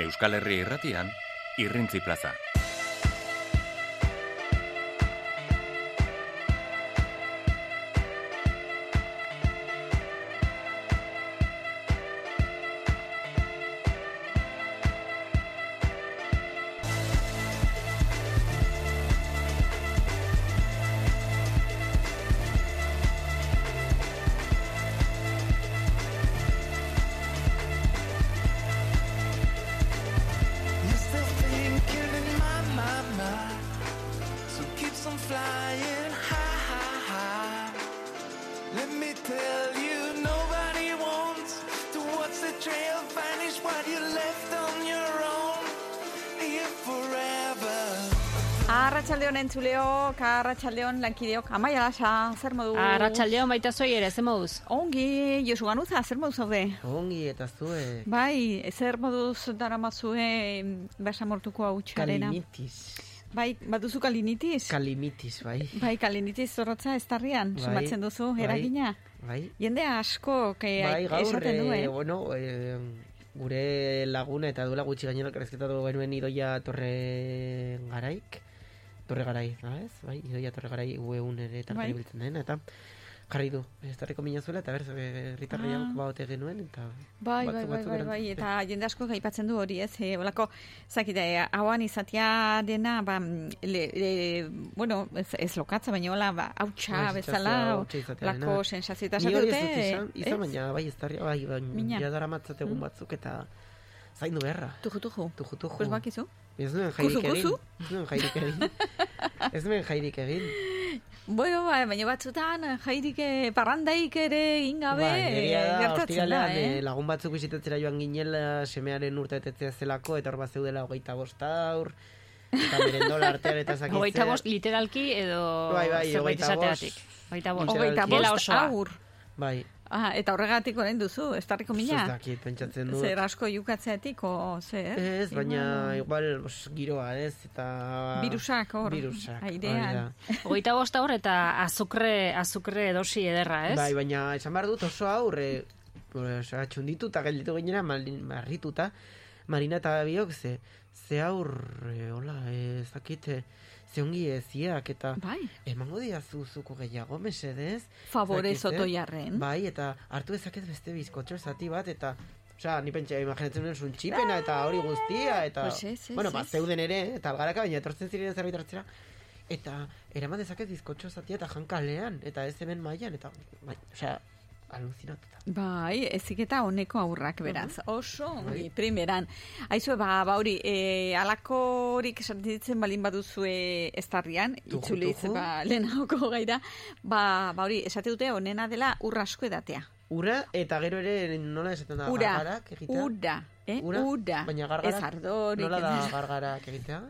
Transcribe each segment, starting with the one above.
Euskal Herri irratian, irrintzi plaza. Entzuleok, arratxaldeon lankideok, amaia lasa, zer modu? Arratxaldeon baita zoi ere, ze moduz? Ongi, Josu Ganuza, zer modu zaude? Ongi eta zue Bai, zer moduz daramazue basamortuko hau txarena? kalimitis. Bai, baduzu kalinitis? Kalimitis, bai. bai, kalinitis zorrotza ez tarrian, Bai, sumatzen duzu, bai. eragina. Bai, Jende asko, que bai gaur, esaten du, eh, eh? bueno, eh, gure laguna eta duela gutxi gainera elkarrezketatu genuen idoia torre garaik. Torre garai, da ez? Bai, idoia torre garai ueun ere eta Bai. biltzen den, eta jarri du, ez tarriko minazuela, eta berz, herritarria Ah. baute genuen, eta Bai, bai, batzuk- bai, bai, bai, erantzuten. eta jende asko aipatzen du hori, ez? E, olako, zakite, hauan izatea dena, ba, le, le, bueno, ez, ez lokatza, baina hola, ba, hautsa Bai, bezala, lako dena. sensazio eta esate dute, izan, izan baina bai ez tarria, bai, Mina. baina ja daramatzat egun Mm. batzuk, eta zaindu beharra. Tuju, tuju. Tuju, tuju. Pues bakizu. Ez nuen Kuzu, jairik egin. Ez nuen jairik egin. ez nuen jairik egin. Bueno, ba, baina batzutan jairik eh, parrandaik ere egin gabe Bai, eh, da, gertatzen da, eh? eh, lagun batzuk bisitatzera joan ginela semearen urte etetzea zelako, eta hor bat zeudela hogeita bost aur, eta merendola artean eta zakitzea. Hogeita bost literalki edo Bai, bai, zerbait bost. Hogeita bost. Hogeita bost aur. Bai, Ah, eta horregatik orain duzu, ez tarriko ez dakit, pentsatzen dut. Zer asko jukatzeatik, o zer? Ez, baina Igual, bos, giroa, ez, eta... Virusak hor, Virusak, airean. hori da. Hogeita bost aur eta azukre, azukre dosi ederra, ez? Bai, baina esan behar dut oso aurre, osea, txundituta gelditu gainera, marrituta, Marina eta biok, ze, ze aurre, hola, ez dakit, eh, ze ongi eziak, eta Bai, emango diazu zuko gehiago, mesedez. favore Zakit, eh? sotoiarren. Bai, eta hartu dezaket beste bizkotxo zati bat, eta Osea, ni pentsa, imaginatzen nuen zuen txipena eta hori guztia, eta... Pues ez, ez, bueno, ba, ez. zeuden ere, eta algaraka, baina etortzen ziren zerbait hartzera, eta eraman dezaket bizkotxo zatia eta jankalean, eta ez hemen mailan, eta, bai, osea, alucinatuta. Bai, ezik eta honeko aurrak beraz. Oso, ongi, Bai. primeran. Aizue, ba, ba hori, e, alakorik esaten ditzen balin baduzue estarrian, itzuliz, ba, lehenauko gaira, ba, ba hori, esate dute onena dela urra asko edatea. Ura, eta gero ere nola esaten da, Ura, gargarak egitea? ura, eh? Ura? Ura. Baina gargarak, Ez ardorik. nola da gargarak egitea?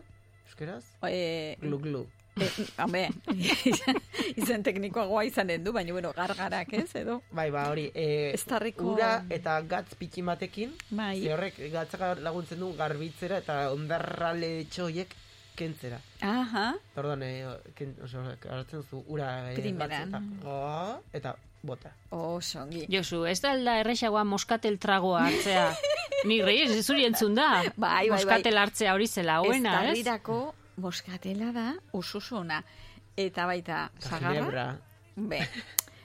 Euskeraz? Eh, Glu, glu. Eh, hombre, izen teknikoagoa izanen du, baina, bueno, gargarak, ez, edo? Bai, ba, hori, e, Estarriko- ura eta gatz pitxin batekin, Bai. ze horrek gatzak laguntzen du garbitzera eta ondarrale txoiek kentzera. Aha, Orduan, e, ken, oso, hartzen zu ura e, Primeran. gatz eta, oh, eta bota. oso ongi. Josu, ez da alda errexagoa moskatel tragoa hartzea. Ni rei, ez zuri entzun da. Bai, bai, bai. Moskatel hartzea hori zela, hoena, ez? Estarrirako moskatela da ona. Eta baita, zagarra, be,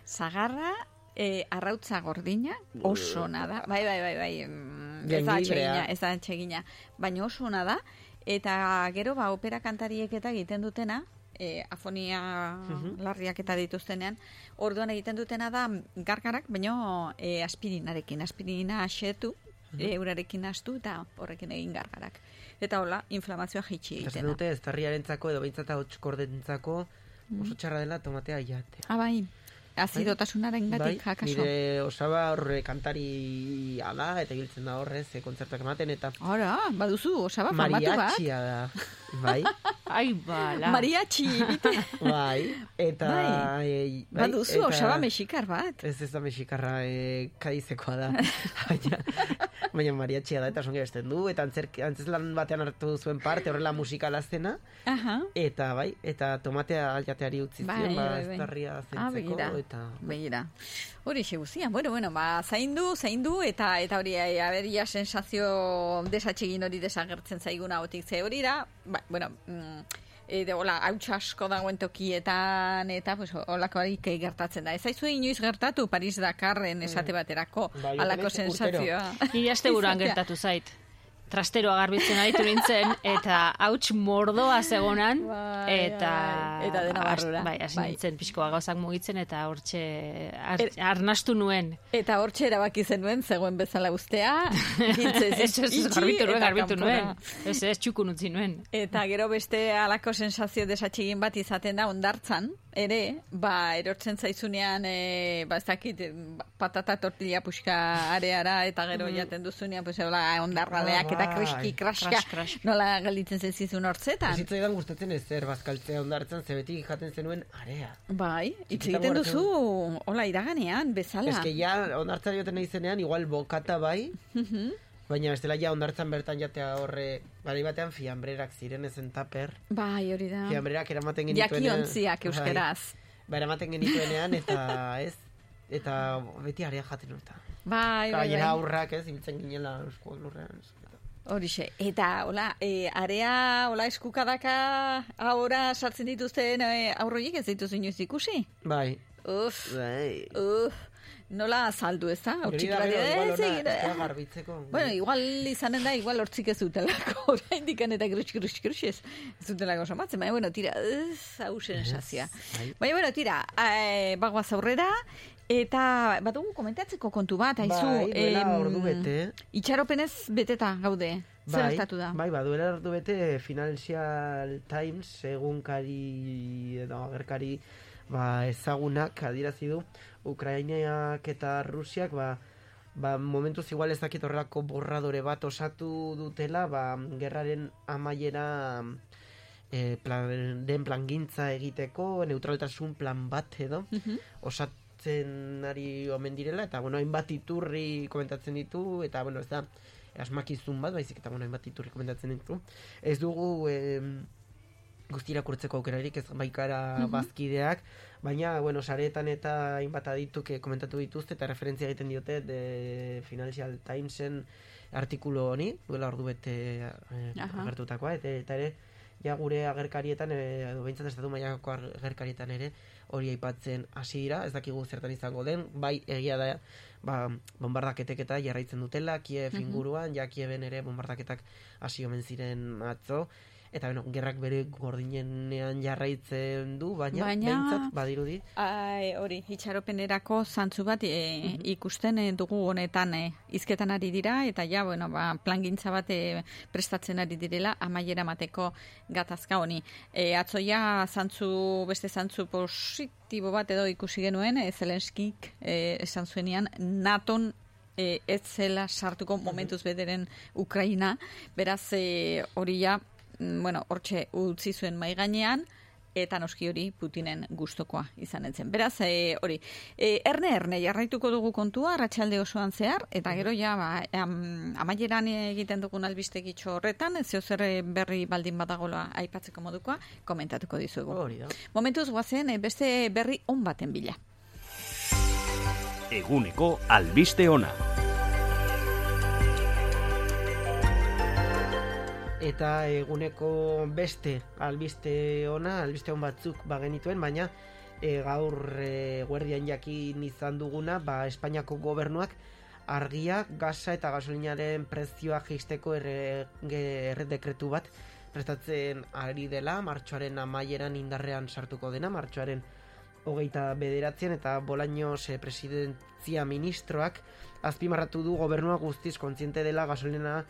zagarra, e, arrautza gordina, oso ona da. Bai, bai, bai, bai, mm, ez da atsegina, ez da atsegina. Baina oso ona da, eta gero, ba, opera kantariek eta egiten dutena, e, afonia Mhm. larriak eta dituztenean, orduan egiten dutena da gargarak, baina e, aspirinarekin, aspirina asetu, Mhm. e, urarekin astu eta horrekin egin gargarak. Eta hola, inflamazioa Eta egiten esaten dute, estarriarentzako edo behintzat hotskordentzako oso txarra dela tomatea jatea. Ah, bai, azidotasunaren Bai, gatik jakaso. nire osaba horre kantari da, eta ibiltzen da horrez, e, kontzertak ematen, eta Ora, baduzu, osaba, famatu bat. mariatxia da. Bai, Ai, bala. Mariachi, bite. bai, eta... Bai. e, bai, baduzu, eta- osaba mexikar bat. Ez ez da mexikarra e, kadizekoa da. baina, baina mariatxia da eta songe besten du, eta antzer, antzeslan batean hartu zuen parte horrela musikala zena, Aha. eta bai, eta tomatea jateari utzi Bai, zion, ba, bai, bai. estarria Ah, zentzeko, begira. Eta... Begira. Hori xe guztia. Bueno, bueno, ba, zaindu, zaindu, eta eta hori, eh, aberia sensazio desatxegin hori desagertzen zaiguna otik ze hori da, ba, bueno, mm, e, de, hola, hautsa asko dagoen tokietan, eta, pues, holako harik gertatzen da. Ez zaizu inoiz gertatu Paris Dakarren esate baterako, Bai, halako urtero. sensazioa. Nire aste buruan Izatea. gertatu zait. Trasteroa garbitzen aritu nintzen, eta hauts mordoa zegonan, Bai, eta... bai. Eta dena barrura. Bai, hasi Bai. nintzen pixkoa gauzak mugitzen, eta hortxe ar, Er- arnastu nuen. Eta hortxe erabaki zenuen, zegoen bezala ustea, giltzez Ez, ez, garbitu nuen, garbitu nuen. Ez, ez, txukun utzi nuen. Eta gero beste alako sensazio desatxegin bat izaten da ondartzan, ere, ba, erortzen zaizunean, e, ba, ez dakit, patata tortilla puxka areara, eta gero jaten duzunean, pues, hola, ondarraleak eta bai. kriski, kraska, crash. nola gelditzen zaizizun hortzetan. Ezitzaidan gustatzen ezer bazkaltzea ondartzen, zebetik jaten zenuen area. Bai, hitz egiten duzu, hola, iraganean, bezala. Ez que ja ondartzari joten nahi zenean, igual bokata bai, Mhm. baina bestela ja ondartzan bertan jatea horre, bari batean fiambrerak ziren ezen taper, Bai, hori da. fiambrerak eramaten genituenean. Jakiontziak Bai. euskeraz. Ba, eramaten genituenean, eta ez, eta beti area jaten urta. Bai, bai, bai. aurrak ez, ibiltzen ginela eusko lurrean. Horixe, eta hola, e, area, hola eskukadaka ahora sartzen dituzten e, aurroiek ez dituzu inoiz ikusi? Bai, Uf, bai. uf, nola saldu ez da? Hor Hori txiki da bat, ez egin, eh? garbitzeko. Bueno, igual izanen da, igual hortzik ez dutelako, oraindik eta grutx, grutx, grutx ez, ez dutelako somatzen, baina, bueno, tira, ez, hau sensazia. bai. Baina, bueno, tira, e, bagoaz aurrera, eta badugu komentatzeko kontu bat, haizu. Bai, duela em, ordu bete. Itxaropenez beteta gaude. Zer Bai, gertatu da? Bai, ba, duela ordu bete Financial Times egunkari edo agerkari ba, ezagunak adirazi du Ukrainiak eta Rusiak ba, ba, momentuz igual ez dakit horrelako borradore bat osatu dutela ba, gerraren amaiera e, plan, den plangintza egiteko neutraltasun plan bat edo Mhm. Osatzen ari omen direla eta bueno, hainbat iturri komentatzen ditu eta bueno, ez da asmakizun bat, baizik eta bueno, hainbat iturri komentatzen ditu. Ez dugu em, guzti irakurtzeko aukerarik ez baikara bazkideak, baina bueno, saretan eta hainbat adituk eh, komentatu dituzte eta referentzia egiten diote de Financial Timesen artikulu honi, duela ordu bete eh, agertutakoa, eta, eta ere ja gure agerkarietan, eh, edo behintzat estatu mailako agerkarietan ere, hori aipatzen hasi dira, ez dakigu zertan izango den, bai egia da ba, bombardaketek eta jarraitzen dutela, Kiev inguruan, ja Kieven ere bombardaketak hasi omen ziren atzo, eta bueno, gerrak bere gordinenean jarraitzen du, baina, Baina- behintzat badirudi, Ai, hori, itxaropenerako zantzu bat e, ikusten e, dugu honetan e, izketan ari dira, eta ja, bueno, ba, plangintza bat e, prestatzen ari direla, amaiera mateko gatazka honi. E, atzoia zantzu, beste zantzu positibo bat edo ikusi genuen, e, Zelenskik e, esan zuenean, naton e, ez zela sartuko momentuz bederen Ukraina, beraz e, hori ja, mm, bueno, hortxe utzi zuen mai gainean, eta noski hori Putinen gustokoa izan etzen. Beraz, e, hori, e, erne erne jarraituko dugu kontua, arratsalde osoan zehar, eta gero ja, ba, am, amaieran egiten dugun albistegitxo horretan, zeo zer berri baldin badagola aipatzeko modukoa, komentatuko dizugu. hori da. Momentuz guazen, beste berri on baten bila. Eguneko albiste ona. Eta eguneko beste albiste ona, albiste on batzuk bagenituen, baina e, gaur e, guardian jakin izan duguna, ba, Espainiako gobernuak argia, gasa eta gasolinaren prezioa jeisteko errege erredekretu bat prestatzen ari dela, martxoaren amaieran indarrean sartuko dena, martxoaren hogeita bederatzen eta Bolaños eh, presidentzia ministroak azpimarratu du gobernua guztiz kontziente dela gasolina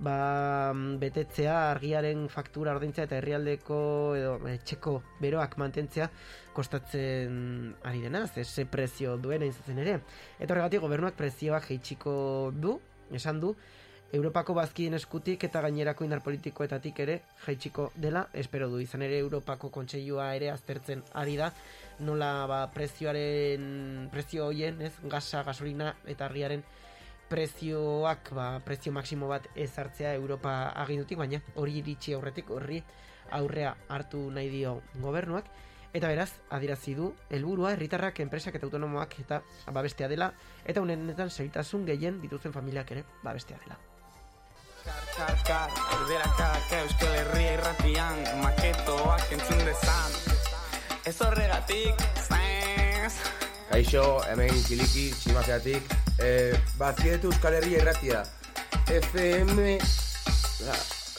ba, betetzea, argiaren faktura ordaintzea eta herrialdeko edo etxeko beroak mantentzea kostatzen ari dena, ze ze prezio duen hain zuzen ere. Eta horregatik gobernuak prezioak jeitsiko du, esan du, Europako bazkien eskutik eta gainerako indar politikoetatik ere jaitsiko dela, espero du izan ere Europako kontseilua ere aztertzen ari da, nola ba, prezioaren, prezio hoien, ez, gasa, gasolina eta argiaren prezioak, ba, prezio maksimo bat ezartzea Europa agindutik, baina hori iritsi aurretik, horri aurrea hartu nahi dio gobernuak, Eta beraz, adirazi du, helburua herritarrak, enpresak eta autonomoak eta babestea dela, eta unenetan segitasun gehien dituzten familiak ere babestea dela. Ez horregatik, zez Kaixo, hemen kiliki, tximazeatik. Eh, bazietu Euskal Herria irratia. FM... La,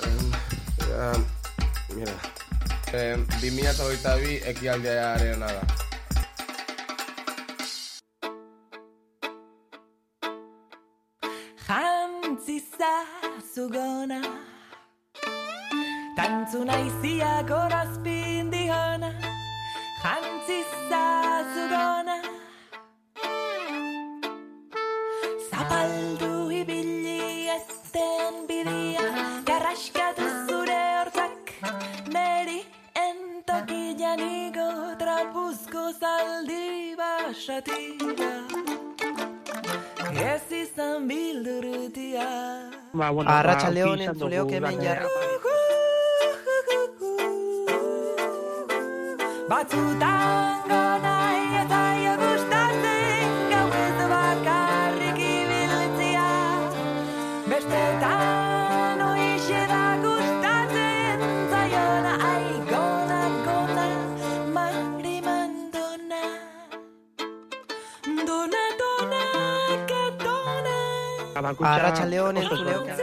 um, um, mira. Eh, 2022 ekialdearen da. Jantziza zugona Tantzu naiziak horazpin dihona Jantziza zugona zaldi basatira Ez izan bildurutia Ba, bueno, ba, entzuleok izan hemen dugu jarri. Batzutan gona Abakuntza ezberdina.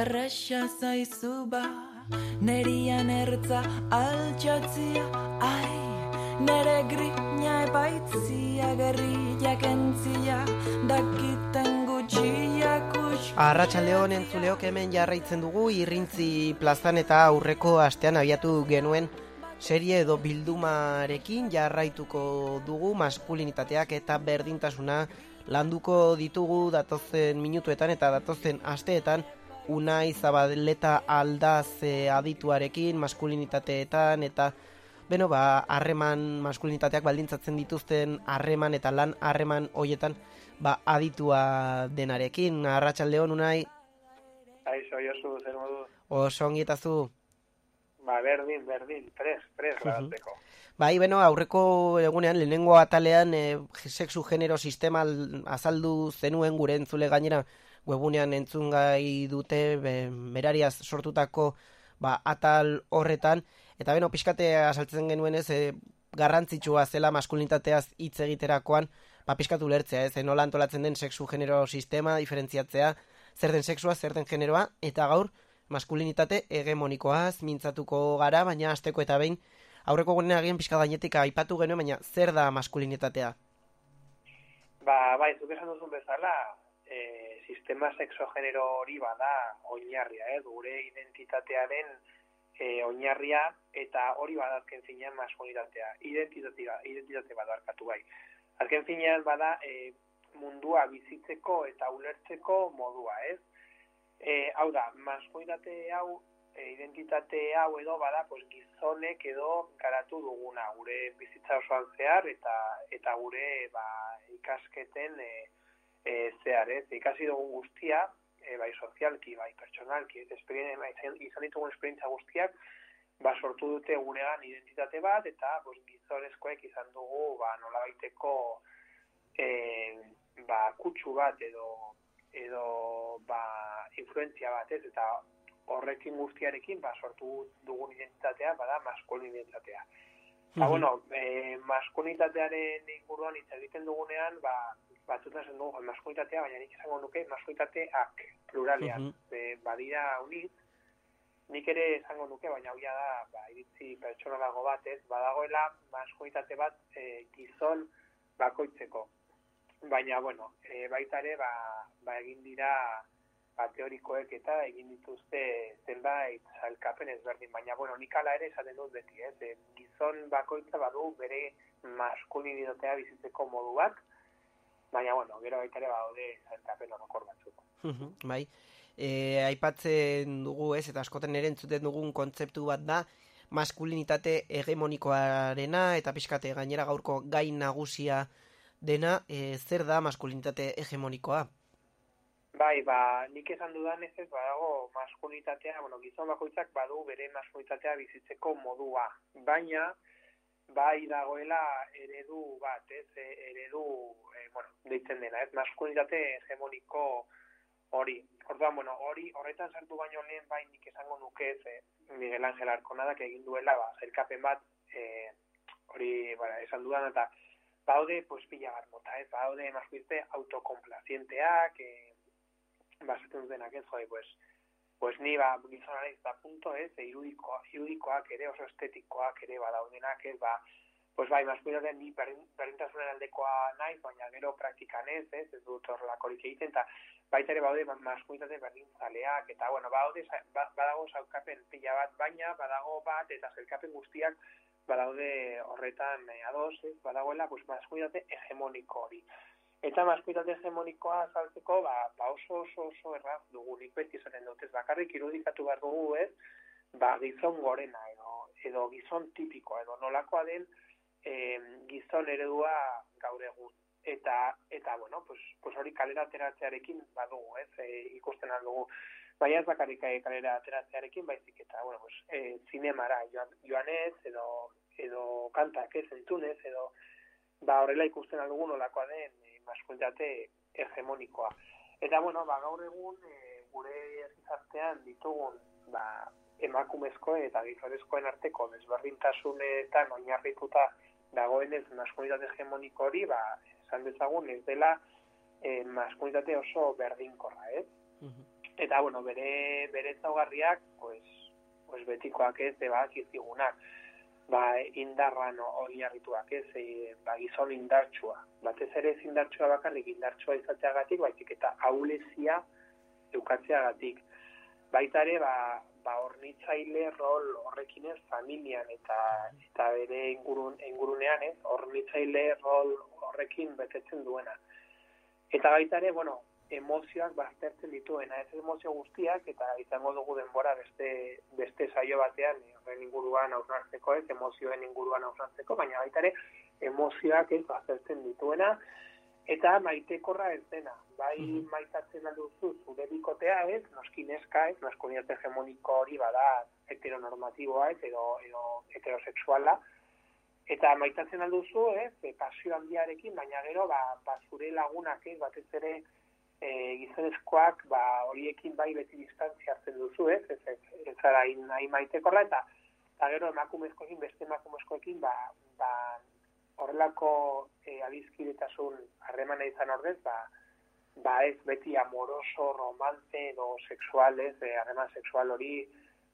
Erresa zaizu ba, nerian ertza altxatzia, ai, nere grina epaitzia, gerriak entzia, dakiten. Arratsaldeon entzuleok hemen jarraitzen dugu irrintzi plazan eta aurreko astean abiatu genuen serie edo bildumarekin jarraituko dugu maskulinitateak eta berdintasuna landuko ditugu datozen minutuetan eta datozen asteetan Unai Zabaleta aldaz eh, adituarekin maskulinitateetan eta beno ba harreman maskulinitateak baldintzatzen dituzten harreman eta lan harreman hoietan ba aditua denarekin. Arratsaldeon Unai. Aixo, Josu, zer modu? oso ongi eta zu Ba, berdin, berdin, pres, pres, Mhm. grabatzeko. Bai, beno, aurreko egunean, lehenengo atalean, e, sexu genero sistema al- azaldu zenuen gure entzule gainera, webunean entzungai dute, be, berariaz sortutako ba, atal horretan, eta beno, pixkate azaltzen genuen ez, e, garrantzitsua zela maskulinitateaz hitz egiterakoan, ba, pixkatu lertzea, ez, e, nola antolatzen den sexu genero sistema, diferentziatzea, zer den sexua, zer den generoa, eta gaur, maskulinitate hegemonikoaz mintzatuko gara, baina asteko eta behin, aurreko gunean agian pixka gainetik aipatu genuen, baina zer da maskulinitatea? Ba, bai, zuk esan duzun bezala, e, sistema sexogenero hori bada oinarria, eh? gure identitatearen e, oinarria, eta hori bada azken finean maskulinitatea, identitatea, identitate bada arkatu bai. Azken finean bada e, mundua bizitzeko eta ulertzeko modua, ez? E, hau da, maskulitate hau, e, identitate hau edo bada, pues, gizonek edo garatu duguna, gure bizitza osoan zehar eta eta gure ba, ikasketen e, e, zehar, ez? Ikasi dugun guztia, e, bai sozialki, bai pertsonalki, bai, izan ditugun esperientza guztiak, ba, sortu dute guregan identitate bat, eta pues, gizonezkoek izan dugu ba, nola baiteko e, ba, kutsu bat edo edo ba, influentzia bat, ez? Eta horrekin guztiarekin ba, sortu dugun identitatea, bada maskulinitatea. Ba, bueno, e, maskulinitatearen inguruan hitz egiten dugunean, ba, batzutan esan dugu maskulinitatea, baina nik esango nuke maskulinitateak pluralean. Mhm. e, badira unit, nik ere esango nuke, baina hauia da, ba, iritzi pertsonalago bat, ez, badagoela maskulitate bat e, gizon bakoitzeko. Baina, bueno, e, baita ere, ba, ba egin dira ba, teorikoek eta egin dituzte zenbait salkapen ezberdin, baina, bueno, nik ala ere esaten dut beti, ez, e, gizon bakoitza badu bere maskulinitatea bizitzeko modu bat, baina, bueno, gero baita ere badaude salkapen orokor batzuk. Bai. E, aipatzen dugu ez, eta askoten ere entzuten dugun kontzeptu bat da, maskulinitate hegemonikoarena, eta pixkate gainera gaurko gai nagusia dena, e, zer da maskulinitate hegemonikoa? Bai, ba, nik esan dudan ez ez badago maskulitatea, bueno, gizon bakoitzak badu bere maskulitatea bizitzeko modua. Baina, bai dagoela eredu bat, ez, e, eredu, e, bueno, deitzen dena, ez, maskulitate hegemoniko hori. Orduan, bueno, hori, horretan sartu baino lehen, bai nik esango nuke ez, e, Miguel Ángel Arkonadak egin duela, ba, zelkapen bat, e, hori, bara, esan dudan, eta baude, pues, pila bat mota, ez, baude maskulitate autokomplazienteak, e, basatzen dutenak ez, jode, pues, pues ni ba, gizonara izta punto, ez, e, irudiko, irudikoak ere, oso estetikoak ere badaudenak, ez, ba, pues bai, maskulitate ni berdin- berdintasunen aldekoa naiz, baina gero praktikan ez, ez, ez dut horrelakorik egiten, eta baita ere baude ba- maskulitate berdintzaleak, eta bueno, baude, ba, badago zaukapen pila bat, baina badago bat, eta zelkapen guztiak badaude horretan eh, ados, ez, badagoela, pues, maskulitate hegemoniko hori. Eta maskulitate hegemonikoa azaltzeko, ba, ba oso oso oso erraz dugu, nik beti esaten dut, ez bakarrik irudikatu behar dugu, ez, ba, gizon gorena, edo, edo gizon tipikoa, edo nolakoa den eh, gizon eredua gaur egun. Eta, eta bueno, pues, pues hori kalera ateratzearekin badugu, ez, e, ikusten aldugu. Baina ez bakarrik eh, kalera ateratzearekin, baizik eta, bueno, pues, e, zinemara joan, joanez, edo, edo kantak ez entzunez, edo, ba horrela ikusten aldugu nolakoa den e, maskulitate hegemonikoa. Eta, bueno, ba, gaur egun e, gure gizartean ditugun ba, emakumezko eta gizonezkoen arteko desberdintasunetan oinarrituta dagoenez maskulitate hegemoniko hori, ba, esan dezagun ez dela e, maskulitate oso berdinkorra, ez? Eta, bueno, bere, bere zaugarriak, pues, pues betikoak ez, eba, kizigunak, ba, indarran oinarrituak ez, e, ba, gizon indartsua. Batez ere ez indartsua bakarrik indartsua izateagatik, baizik eta aulezia eukatzeagatik. Baita ere, ba, ba hornitzaile rol horrekin ez, familian eta eta bere ingurun, ingurunean ez, hornitzaile rol horrekin betetzen duena. Eta baita ere, bueno, emozioak baztertzen dituena, ez emozio guztiak, eta izango dugu denbora beste, beste saio batean, horren inguruan hausnartzeko ez, emozioen inguruan hausnartzeko, baina baita ere, emozioak ez baztertzen dituena, eta maitekorra ez dena, bai maitatzen alduzu zure bikotea ez, noski neska ez, maskulitate hegemoniko hori bada heteronormatiboa ez, edo, edo heterosexuala, eta maitatzen alduzu ez, pasio handiarekin, baina gero ba, ba zure lagunak ez, batez ere e, gizonezkoak ba, horiekin bai beti distantzia hartzen duzu ez, ez, ez, ez zara hain maitekorra, eta, eta gero emakumezkoekin, beste emakumezkoekin, ba, ba, horrelako e, adizkidetasun harremana izan ordez, ba, ba ez beti amoroso, romance edo sexual, ez, e, harreman sexual hori,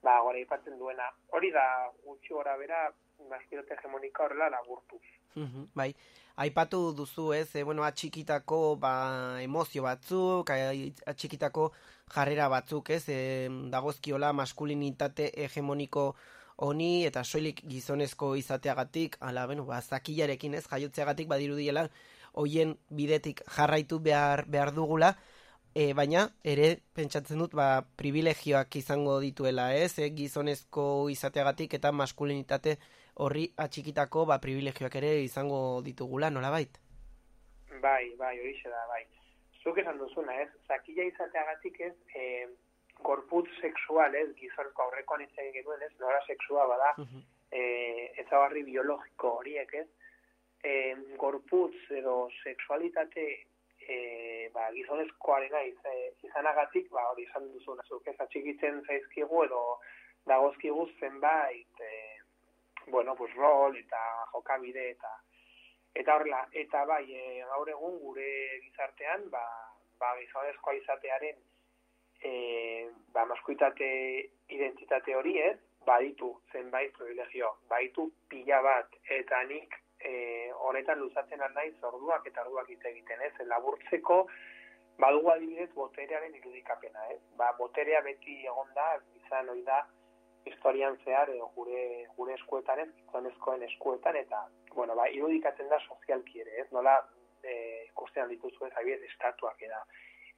ba, gora ipatzen duena. Hori da, gutxi gora bera, maskilote hegemonika horrela laburtuz. Mhm, bai, aipatu duzu ez, e, bueno, atxikitako ba, emozio batzuk, atxikitako jarrera batzuk ez, e, dagozkiola maskulinitate hegemoniko honi eta soilik gizonezko izateagatik, ala, bueno, ba, zakilarekin ez, jaiotzeagatik badirudiela, hoien bidetik jarraitu behar, behar dugula, e, baina ere pentsatzen dut ba, privilegioak izango dituela, ez? E, gizonezko izateagatik eta maskulinitate horri atxikitako ba, privilegioak ere izango ditugula, nolabait? Bai, bai, horixe da, bai. Zuk esan duzuna, ez? Zakila izateagatik ez, e, gorputz sexual, ez? Gizonko aurrekoan hitz egin genuen, ez? Nora sexua bada, e, ezagarri biologiko horiek, ez? E, gorputz edo sexualitate e, ba, gizonezkoarena iz, e, izanagatik, ba, hori izan duzuna, zuk ez atxikitzen zaizkigu edo dagozkigu zenbait, e, bueno, pues rol eta jokabide eta eta horrela, eta bai, e, gaur egun gure gizartean, ba, ba gizonezkoa izatearen e, ba, maskuitate identitate hori ez, baditu zenbait privilegio, baditu pila bat, eta nik e, honetan luzatzen naiz orduak eta orduak hitz egiten ez, laburtzeko badugu adibidez boterearen irudikapena, ez? Ba, boterea beti egon da, izan ohi da, historian zehar edo gure gure eskuetan ez, gizonezkoen eskuetan eta bueno, ba, irudikatzen da sozialki ere, ez? Nola eh ikusten dituzu ez adibidez estatuak eda.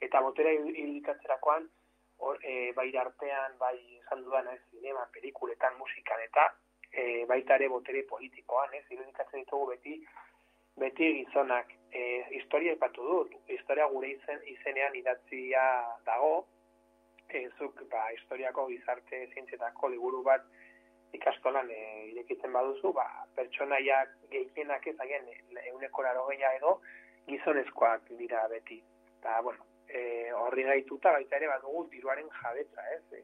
Eta botera irudikatzerakoan hor e, bai artean, bai esan dudan ez, zinema, pelikuletan, musikan eta e, baita ere botere politikoan, ez? Irudikatzen ditugu beti beti gizonak e, historia ipatu dut, historia gure izen, izenean idatzia dago, e, zuk ba, historiako gizarte zientzietako liburu bat ikastolan e, irekitzen baduzu, ba, pertsonaiak gehienak ez agen euneko geia edo gizonezkoak dira beti. Eta, bueno, e, horri gaituta baita ere badugu diruaren jabetza, ez? E,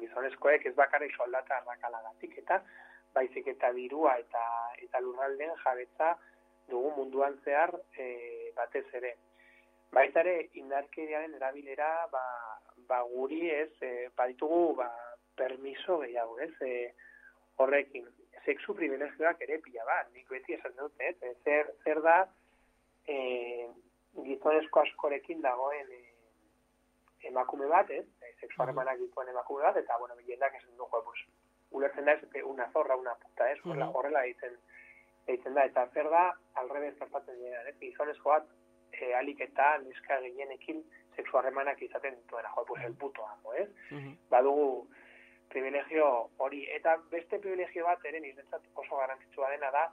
gizonezkoek ez bakarrik soldata arrakalagatik eta baizik eta dirua eta eta lurralden jabetza dugu munduan zehar e, batez ere. Baita ere indarkeriaren erabilera ba, ba guri ez e, baditugu ba, permiso gehiago ez e, horrekin sexu privilegioak ere pila bat, nik beti esan dut, ez? E, zer, zer da e, gizonezko askorekin dagoen e, emakume bat, ez? E, sexu harremanak dituen emakume bat, eta, bueno, jendak esan du, jo, pues, ulertzen da, ez, una zorra, una puta, ez? Horrela, horrela egiten, egiten da, eta zer da, alrebez gertatzen dira, ez? Gizonezko bat, e, alik eta neska gehienekin sexu harremanak izaten dituena, jo, pues, el puto amo, ez? Badugu, privilegio hori, eta beste privilegio bat ere niretzat oso garrantzitsua dena da,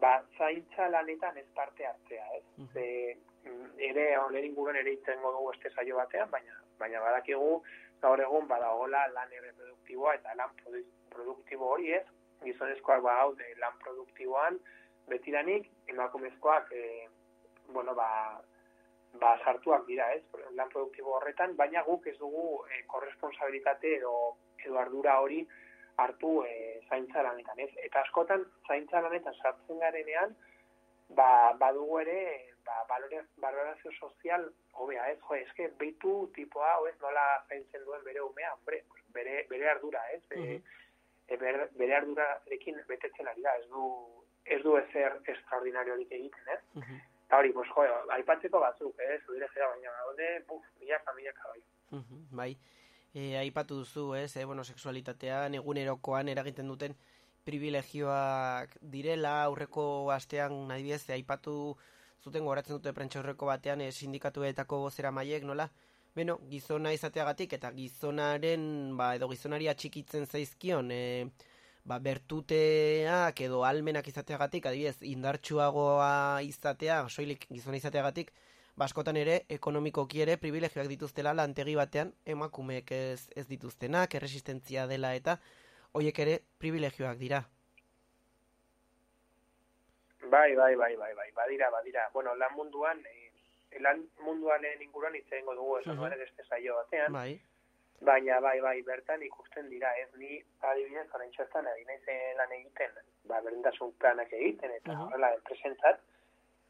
ba, zaintza lanetan ez parte hartzea, ez? Ze, mm, ere honen inguruan ere itzengo dugu este saio batean, baina baina badakigu gaur egun badagola lan reproduktiboa eta lan produ- produktibo hori ez, gizonezkoak ba hau de lan produktiboan betiranik emakumezkoak e, bueno, ba, ba sartuak dira, ez? Lan produktibo horretan, baina guk ez dugu e, korresponsabilitate edo edo ardura hori hartu e, zaintza lanetan, ez? Eta askotan zaintza lanetan sartzen garenean, ba, badugu ere ba, balore, valorazio sozial hobea, ez? Jo, eske beitu tipoa, ez nola zaintzen duen bere umea, hombre, bere, bere ardura, ez? E, e, bere, bere ardurarekin betetzen ari da, ez du ez du ezer extraordinariorik egiten, ez? Eta hori, pues, jo, aipatzeko batzuk, ez? Zudire zera, baina, onde, buf, milaka, milaka, bai. Mhm, bai. E, aipatu duzu, ez, e, bueno, sexualitatean, egunerokoan eragiten duten privilegioak direla, aurreko astean, adibidez, e, aipatu zuten goratzen dute prentxaurreko batean e, sindikatuetako bozera maiek, nola? Beno, gizona izateagatik eta gizonaren, ba, edo gizonari atxikitzen zaizkion, e, ba, bertuteak edo almenak izateagatik, adibidez, indartsuagoa izatea, soilik gizona izateagatik, baskotan ere, ekonomikoki ere, privilegioak dituztela lantegi batean, emakumeek ez, ez dituztenak, erresistentzia dela eta, hoiek ere, privilegioak dira. Bai, bai, bai, bai, bai, badira, badira. Bueno, lan munduan, eh, lan munduanen inguruan hitz egingo dugu esan uh beste saio batean, Bai. Baina bai, bai, bertan ikusten dira, ez ni adibidez orain txostan ari naiz eh, lan egiten, ba, berdintasun planak egiten, eta Mhm. horrela enpresentzat,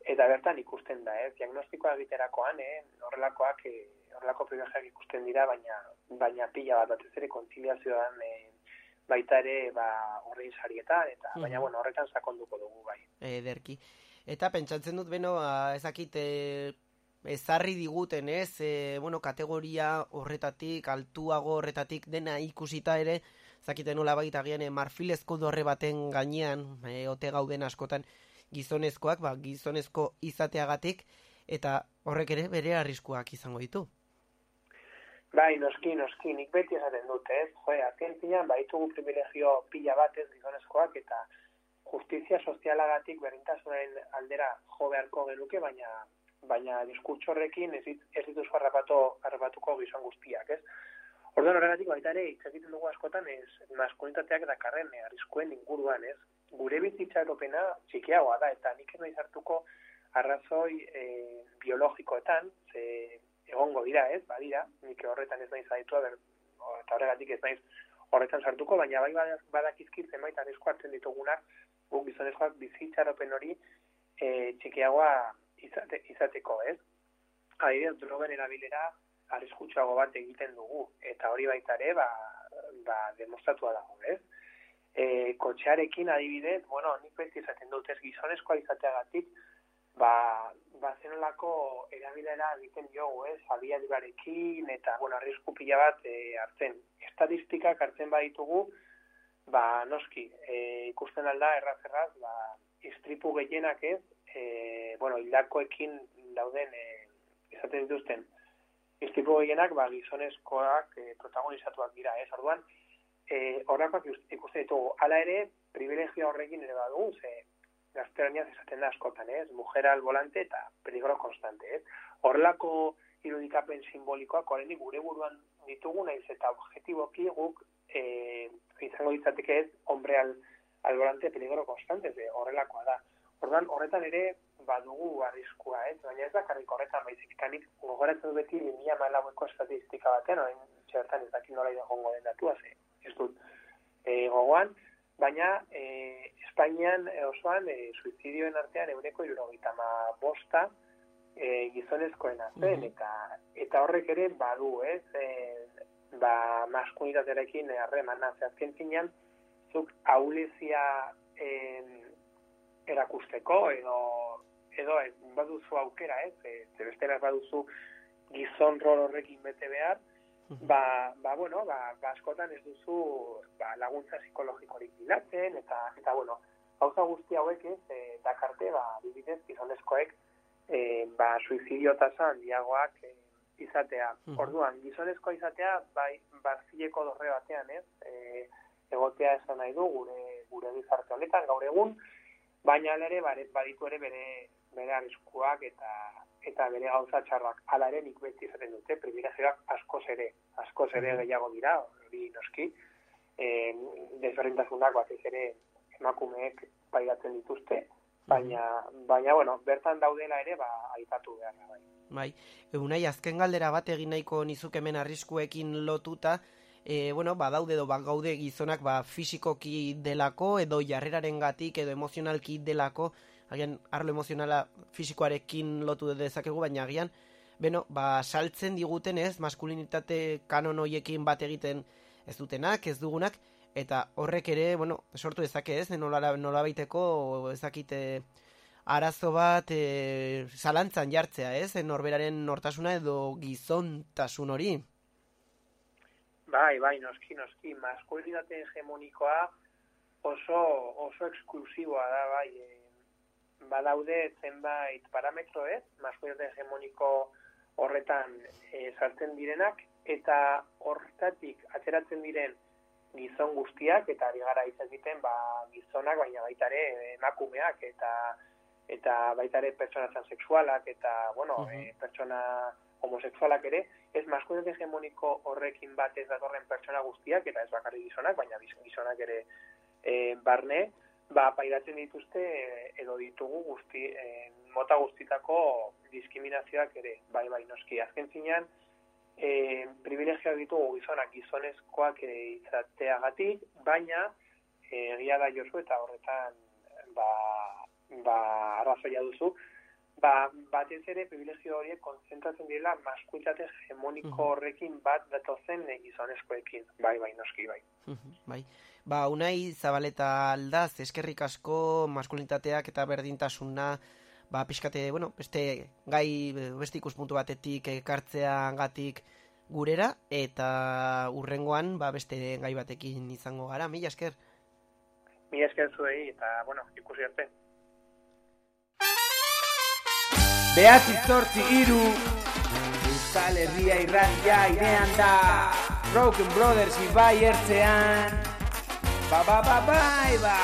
eta bertan ikusten da, ez, diagnostikoa egiterakoan, eh, horrelakoak, eh, horrelako privilegioak ikusten dira, baina baina pila bat batez ere kontziliazioan eh, baita ere ba horrein sarietan eta baina Mhm. bueno horretan sakonduko dugu bai ederki. Eta pentsatzen dut, beno, ezakit, e, ezarri diguten, ez, e, bueno, kategoria horretatik, altuago horretatik dena ikusita ere, ezakite nola baita agian, e, marfilezko dorre baten gainean, e, ote gauden askotan, gizonezkoak, ba, gizonezko izateagatik, eta horrek ere bere arriskuak izango ditu. Bai, noski, noski, nik beti esaten dut, ez? Jo, azken finean, baitugu privilegio pila bat ez gizonezkoak, eta justizia sozialagatik berdintasunaren aldera jo beharko genuke, baina baina diskurtso horrekin ez, ez dituzu harrapatu, harrapatuko gizon guztiak, ez? Orduan horregatik baita ere, hitz egiten dugu askotan ez maskulinitateak dakarren eh, arriskuen inguruan, ez? Gure bizitzaropena txikiagoa da, eta nik ez naiz hartuko arrazoi e, biologikoetan, ze egongo dira, ez? Badira, nik horretan ez naiz aditua, ber, eta horregatik ez naiz horretan sartuko, baina bai bada- badakizkit zenbait arrisku hartzen ditugunak guk gizonezkoak bizitzaropen hori e, txikiagoa izate, izateko, ez? Adibidez, drogen erabilera arriskutsuago bat egiten dugu, eta hori baita ere, ba, ba demostratua dago, ez? E, kotxearekin adibidez, bueno, nik beti izaten dut, ez gizonezkoa izateagatik, ba, ba zenolako erabilera egiten diogu, ez? Abiadurarekin, eta, bueno, arrisku pila bat e, hartzen. Estatistikak hartzen baditugu, ba, noski, e, ikusten alda, erraz, erraz, ba, istripu gehienak ez, e, bueno, hildakoekin dauden e, izaten dituzten istripu gehienak ba, gizonezkoak e, protagonizatuak dira, ez? Orduan, e, horrakoak ikusten ditugu. Hala ere, privilegio horrekin ere badugu, ze gaztelaniaz esaten da askotan, ez? Mujer al volante eta peligro constante, ez? Horrelako irudikapen simbolikoak oraindik gure buruan ditugu naiz eta objektiboki guk eh, izango ditzateke ez hombre al, al volante peligro constante, ze horrelakoa da. Orduan, horretan ere badugu arriskua, ez? Baina ez bakarrik horretan baizik ikanik gogoratzen beti 2014ko estatistika batean, orain txertan ez dakit nola egongo den datua, ze ez dut e, gogoan, baina e, Espainian e, osoan e, suizidioen artean euneko irurogeita ma bosta e, gizonezkoena zen, Mhm. eta, eta horrek ere badu, ez? E, ba, maskulinitatearekin harremana, azken finean, zuk aulezia em, erakusteko edo edo ez, baduzu aukera, ez? E, ze bestela baduzu gizon rol horrekin bete behar, ba, ba bueno, ba, ba askotan ez duzu ba, laguntza psikologikorik bilatzen eta eta bueno, gauza guzti hauek ez e, dakarte ba bidez gizonezkoek e, ba suizidio tasa handiagoak e, izatea. Orduan, gizonezkoa izatea bai barzileko dorre batean, ez? E, egotea esan nahi du gure gure gizarte honetan gaur egun, baina ere bare, baditu ere bere bere arriskuak eta eta bere gauza txarrak. Hala ere nik beti izaten dute, privilegioak askoz ere, askoz ere gehiago dira, hori noski, e, desberdintasunak batez ere emakumeek pairatzen dituzte, baina, baina bueno, bertan daudela ere, ba, aipatu behar da, bai. Bai, unai azken galdera bat egin nahiko nizuk hemen arriskuekin lotuta, e, bueno, ba, daude edo ba, gaude gizonak ba, fisikoki delako, edo jarreraren gatik, edo emozionalki delako, agian arlo emozionala fisikoarekin lotu dezakegu, baina agian, beno, ba, saltzen diguten ez, maskulinitate kanon hoiekin bat egiten ez dutenak, ez dugunak, eta horrek ere, bueno, sortu dezake ez, nola, nola baiteko, ezakite, arazo bat e, zalantzan jartzea, ez? Norberaren nortasuna edo gizontasun hori. Bai, bai, noski, noski, maskulinitate hegemonikoa oso, oso eksklusiboa da, bai, e, badaude zenbait parametro, ez? Maskulinitate hegemoniko horretan e, sartzen direnak, eta hortatik ateratzen diren gizon guztiak, eta ari gara izan ba, gizonak, baina baita ere emakumeak, eta eta baita ere pertsona transexualak, eta, bueno, Mhm. e, pertsona homosexualak ere, ez maskulinitate hegemoniko horrekin bat ez datorren pertsona guztiak, eta ez bakarrik gizonak, baina giz- gizonak ere e, barne, ba, pairatzen dituzte e, edo ditugu guzti, e, mota guztitako diskriminazioak ere, bai, bai, noski. Azken zinean, e, privilegioak ditugu gizonak gizonezkoak e, izateagatik, baina egia da jozu eta horretan ba, ba, arrazoia duzu, ba, batez ere privilegio horiek konzentratzen direla maskulitate hegemoniko horrekin bat datozen gizonezkoekin. Bai, bai, noski, bai. bai. Ba, unai zabaleta aldaz, eskerrik asko maskulinitateak eta berdintasuna, ba, pixkate, bueno, beste gai, beste ikuspuntu batetik ekartzeagatik gurera, eta urrengoan, ba, beste gai batekin izango gara, mila esker. Mila esker zuei eta, bueno, ikusi arte. Behatzi zortzi iru Euskal Herria irratia irean da. Broken Brothers ibai ertzean. Ba ba ba bai ba.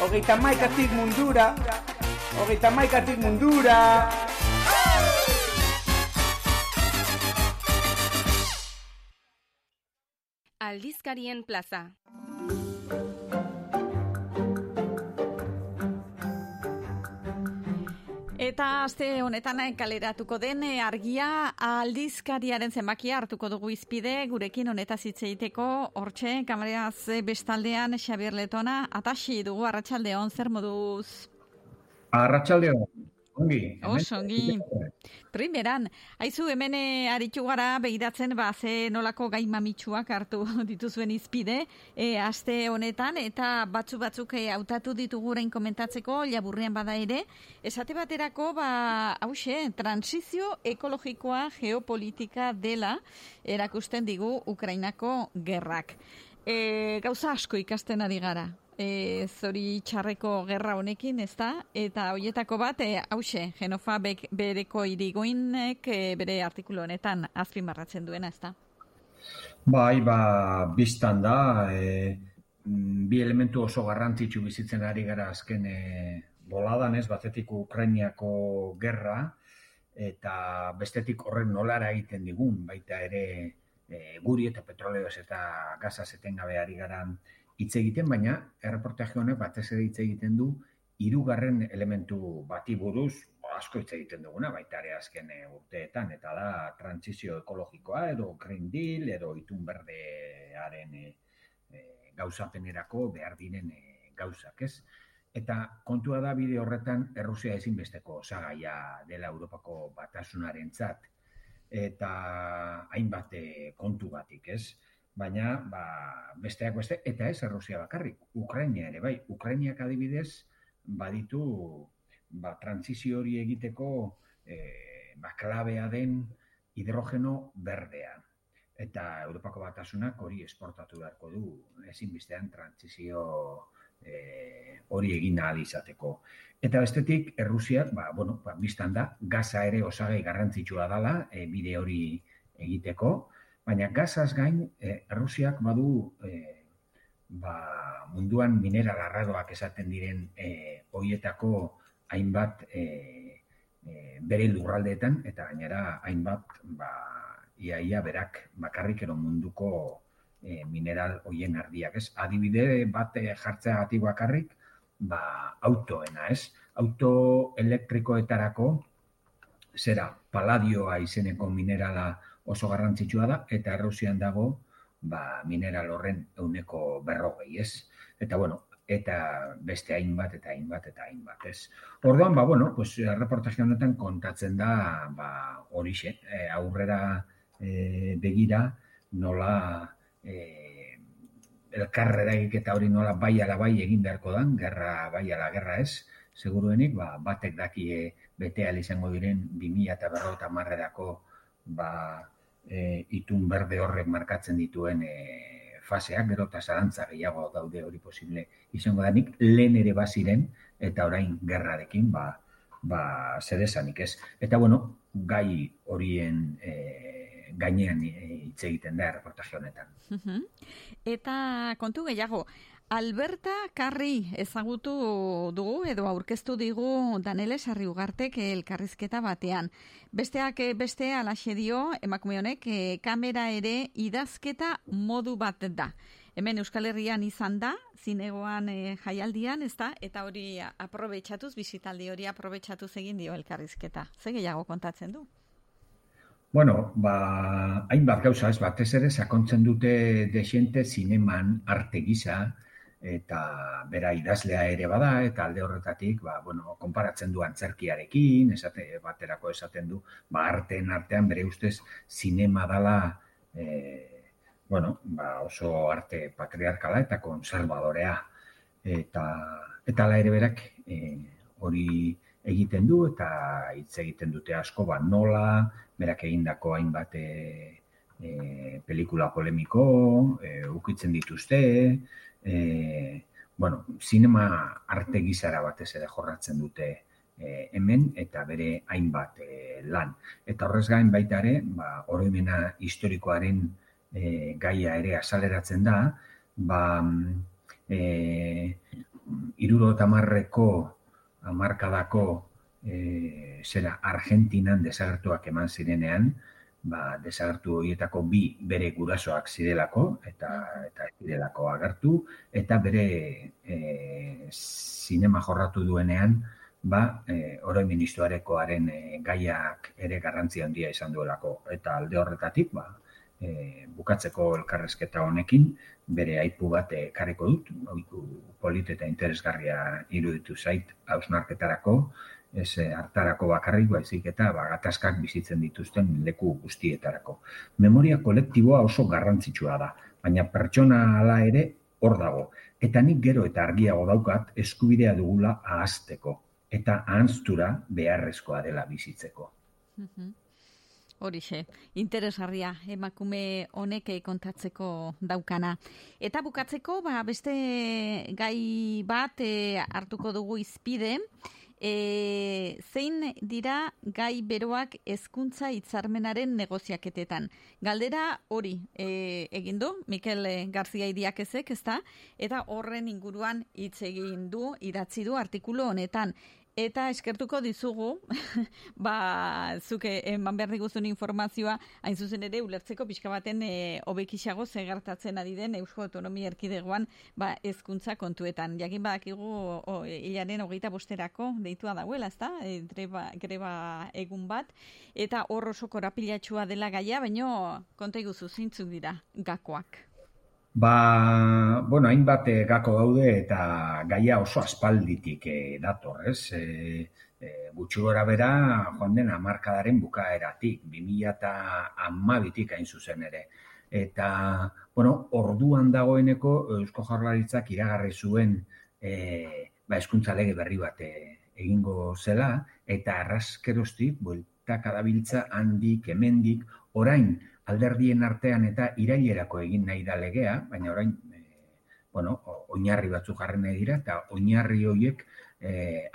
Hogeita maikatik mundura. Hogeita maikatik mundura. Aldizkarien plaza. Eta aste honetan kaleratuko den eh, argia aldizkariaren zenbakia hartuko dugu izpide gurekin honetaz hitz egiteko hortxe kamareaz eh, bestaldean Xabier Letona atasi dugu arratsaldeon zer moduz? Arratxaldeo, ongi. Oso, ongi. Primeran, haizu hemen eh, aritu gara begiratzen ba ze nolako gai mamitsuak hartu dituzuen izpide e, aste honetan eta batzu batzuk eh, hautatu ditugu orain komentatzeko laburrean bada ere esate baterako ba hause transizio ekologikoa geopolitika dela erakusten digu Ukrainako gerrak. E, gauza asko ikasten ari gara. E, zori txarreko gerra honekin, ez da? Eta hoietako bat, e, hause, Genofa bek, bereko irigoinek e, bere artikulu honetan azpimarratzen duena, ez da? Bai, ba, biztan da, e, bi elementu oso garrantzitsu bizitzen ari gara azken e, boladan ez, batetik Ukrainiako gerra, eta bestetik horren nolara egiten digun, baita ere e, guri eta petroleoz eta gazaz etengabe ari gara hitz egiten, baina erreportaje honek batez ere hitz egiten du hirugarren elementu bati buruz asko hitz egiten duguna baita ere azken e, urteetan eta da trantsizio ekologikoa edo Green Deal edo itun berdearen e, e, gauzapenerako behar diren e, gauzak, ez? Eta kontua da bide horretan Errusia ezinbesteko osagaia dela Europako batasunarentzat eta hainbat eh, kontu batik, ez? Baina, ba, besteak beste, eta ez Errusia bakarrik, Ukraina ere, bai, Ukrainiak adibidez, baditu, ba, transizio hori egiteko, e, ba, klabea den hidrogeno berdea. Eta Europako batasunak hori esportatu beharko du, ezinbestean transizio e, hori egin ahal izateko. Eta bestetik, Errusiak, ba, bueno, ba, biztan da, gaza ere osagai garrantzitsua dala, e, bide hori egiteko, baina gazaz gain, e, Errusiak badu e, ba, munduan mineral arraroak esaten diren e, hoietako hainbat e, e, bere lurraldeetan, eta gainera hainbat ba, iaia berak bakarrik ero munduko e, mineral hoien ardiak, ez? Adibide bat e, jartzeagatik bakarrik, ba, autoena, ez? Auto elektrikoetarako zera paladioa izeneko minerala oso garrantzitsua da eta Errusian dago ba, mineral horren euneko berrogei, ez? Eta bueno, eta beste hainbat eta hainbat eta hainbat, ez? Orduan, ba, bueno, pues, reportaje honetan kontatzen da ba, horixe, e, aurrera e, begira nola e, elkarrera eta hori nola bai ala bai egin beharko dan, gerra bai ala gerra ez, seguruenik, ba, batek dakie bete izango diren 2000 eta berro marrerako ba, e, itun berde horrek markatzen dituen e, faseak, gero eta zarantza gehiago daude hori posible izango danik, lehen ere baziren eta orain gerrarekin, ba, ba, zerezanik ez. Eta bueno, gai horien e, gainean hitz egiten da reportaje honetan. Eta kontu gehiago, Alberta Karri ezagutu dugu edo aurkeztu digu Danele Sarri Ugartek elkarrizketa batean. Besteak beste alaxe dio emakume honek e, kamera ere idazketa modu bat da. Hemen Euskal Herrian izan da, zinegoan e, jaialdian, ez da, eta hori aprobetsatuz, bizitaldi hori aprobetsatuz egin dio elkarrizketa. Ze gehiago kontatzen du? Bueno, ba, hainbat gauza ez, batez ere, sakontzen dute desiente zineman arte gisa, eta bera idazlea ere bada, eta alde horretatik, ba, bueno, konparatzen du antzerkiarekin, esate, baterako esaten du, ba, arteen artean bere ustez zinema dala, e, bueno, ba, oso arte patriarkala eta konservadorea. Eta, eta ala ere berak, e, hori egiten du eta hitz egiten dute asko ba nola berak egindako hainbat e, e, pelikula polemiko e, ukitzen dituzte e, bueno, sinema arte gizara batez ere jorratzen dute e, hemen eta bere hainbat e, lan. Eta horrez gain baita ere ba oroimena historikoaren e, gaia ere asaleratzen da ba eh 70 amarkadako e, zera Argentinan desagertuak eman zirenean, ba, desagertu horietako bi bere gurasoak zirelako, eta eta zirelako agertu, eta bere e, sinema jorratu duenean, ba, e, oro ministroarekoaren e, gaiak ere garrantzia handia izan duelako. Eta alde horretatik, ba, e, bukatzeko elkarrezketa honekin, bere aipu bat ekarriko dut, oiku polit eta interesgarria iruditu zait hausnarketarako, ez eh, hartarako bakarrik baizik eta bagatazkak bizitzen dituzten leku guztietarako. Memoria kolektiboa oso garrantzitsua da, baina pertsona hala ere hor dago. Eta nik gero eta argiago daukat eskubidea dugula ahazteko eta ahanztura beharrezkoa dela bizitzeko. Horixe, interesgarria emakume honek kontatzeko daukana. Eta bukatzeko, ba, beste gai bat e, hartuko dugu izpide, E, zein dira gai beroak hezkuntza hitzarmenaren negoziaketetan. Galdera hori e, egin du Mikel Garzia Idiakezek, ezta? Eta horren inguruan hitz egin du, idatzi du artikulu honetan. Eta eskertuko dizugu, ba, zuke eman behar diguzun informazioa, hain zuzen ere, ulertzeko pixka baten e, obekixago zegartatzen ari den Eusko Autonomia Erkidegoan ba, ezkuntza kontuetan. Jakin badakigu, o, hilaren hogeita bosterako deitua dauela, ezta? E, greba, greba egun bat, eta hor oso korapilatxua dela gaia, baino konta iguzu zintzuk dira gakoak. Ba, bueno, hainbat eh, gako daude eta gaia oso aspalditik eh, dator, ez? E, e, gutxi gora bera, joan den amarkadaren bukaeratik, 2000 eta amabitik hain zuzen ere. Eta, bueno, orduan dagoeneko Eusko Jaurlaritzak iragarri zuen e, ba, eskuntza lege berri bat e, egingo zela, eta arraskeroztik, bueltak adabiltza handik, hemendik, orain, alderdien artean eta irailerako egin nahi da legea, baina orain e, bueno, oinarri batzuk jarri nahi dira eta oinarri horiek e,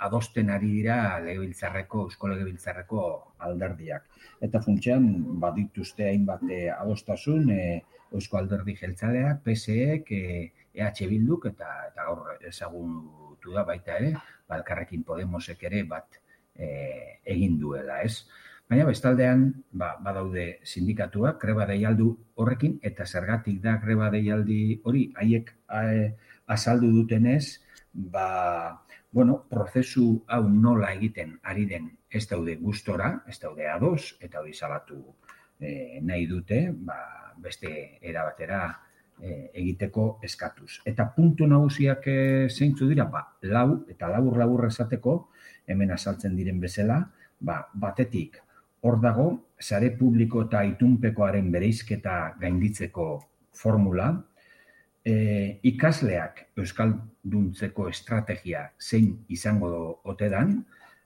adosten ari dira legebiltzarreko, eusko legebiltzarreko alderdiak. Eta funtsean badituzte hainbat e, adostasun e, eusko alderdi jeltzaleak, PSEek, e, EH Bilduk eta eta hor ezagutu da baita ere, balkarrekin Podemosek ere bat e, egin duela, ez? Baina bestaldean, ba, badaude sindikatuak, greba deialdu horrekin, eta zergatik da greba deialdi hori, haiek azaldu dutenez, ba, bueno, prozesu hau nola egiten ari den? Ez daude gustora, ez daude ados, eta hori salatu e, nahi dute, ba, beste erabatera e, egiteko eskatuz. Eta puntu nagusiak e, zeintzu dira, ba, lau, eta labur-labur esateko, hemen azaltzen diren bezala, ba, batetik, Hor dago, sare publiko eta itunpekoaren bereizketa gainditzeko formula, e, ikasleak euskalduntzeko estrategia zein izango ote dan,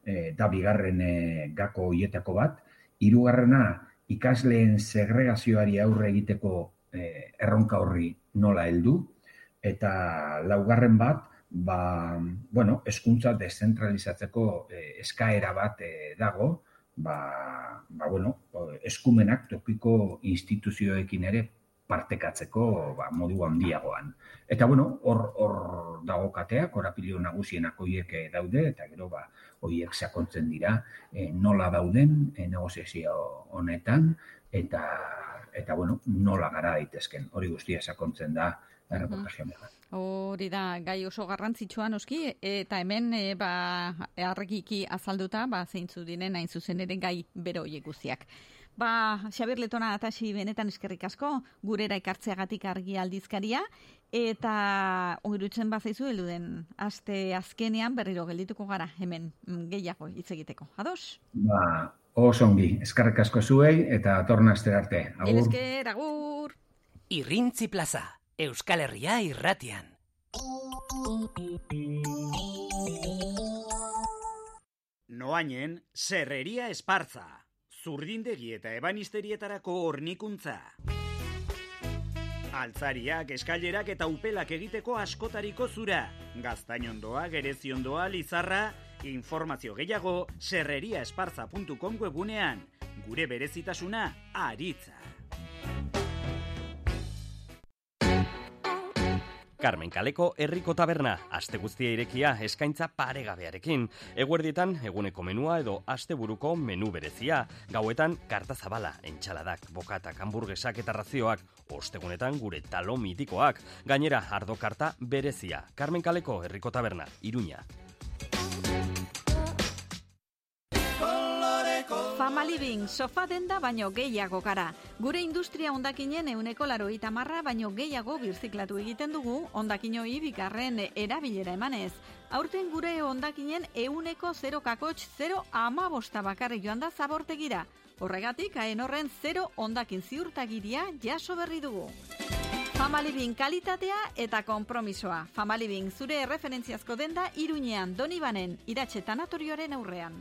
e, da bigarren e, gako hoietako bat, hirugarrena ikasleen segregazioari aurre egiteko e, erronka horri nola heldu, eta laugarren bat, ba, bueno, eskuntza dezentralizatzeko e, eskaera bat e, dago, ba, ba bueno, eskumenak tokiko instituzioekin ere partekatzeko ba, modu handiagoan. Eta bueno, hor hor dago kateak, korapilio nagusienak hoiek eh, daude eta gero ba hoiek sakontzen dira e, nola dauden e, negoziazio honetan eta eta bueno, nola gara daitezken. Hori guztia sakontzen da erreportaje honetan. Hori da, gai oso garrantzitsua noski, eta hemen e, ba, argiki azalduta, ba, zeintzu diren hain zuzen ere gai bero guztiak. Ba, Xabir Letona atasi benetan eskerrik asko, gurera ikartzeagatik argi aldizkaria, eta ongirutzen bat zaizu eluden, aste azkenean berriro geldituko gara, hemen mm, gehiago hitz egiteko. Ados? Ba, oso ongi, eskerrik asko zuei, eta torna aste arte. Agur. Esker, agur. Irrintzi plaza. Euskal Herria irratian. Noainen, serreria espartza. Zurdindegi eta ebanisterietarako hornikuntza. Altzariak, eskailerak eta upelak egiteko askotariko zura. Gaztainondoa, gereziondoa, lizarra, informazio gehiago serreriaesparza.com webunean. Gure berezitasuna, aritza. Carmen Kaleko herriko taberna, aste guztia irekia eskaintza paregabearekin. Eguerdietan eguneko menua edo asteburuko menu berezia, gauetan karta zabala, entxaladak, bokatak, hamburguesak eta razioak, ostegunetan gure talo mitikoak, gainera ardo karta berezia. Carmen Kaleko herriko taberna, Iruña. Fama Living, sofa denda baino gehiago gara. Gure industria ondakinen euneko laro itamarra baino gehiago birziklatu egiten dugu ondakinoi bikarren erabilera emanez. Aurten gure ondakinen euneko 0 kakotx 0 ama bosta bakarrik joan da zabortegira. Horregatik, haen horren 0 ondakin ziurtagiria jaso berri dugu. Famalibin kalitatea eta konpromisoa. Famalibin zure referentziazko denda iruñean donibanen iratxe tanatorioaren aurrean.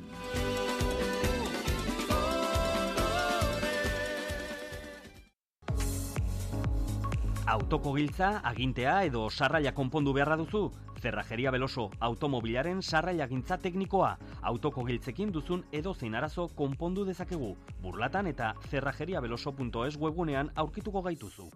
Autoko giltza, agintea edo sarraila konpondu beharra duzu? Zerrajeria Beloso, automobilaren sarraila gintza teknikoa. Autoko giltzekin duzun edo zein arazo konpondu dezakegu. Burlatan eta zerrajeriabeloso.es webunean aurkituko gaituzu.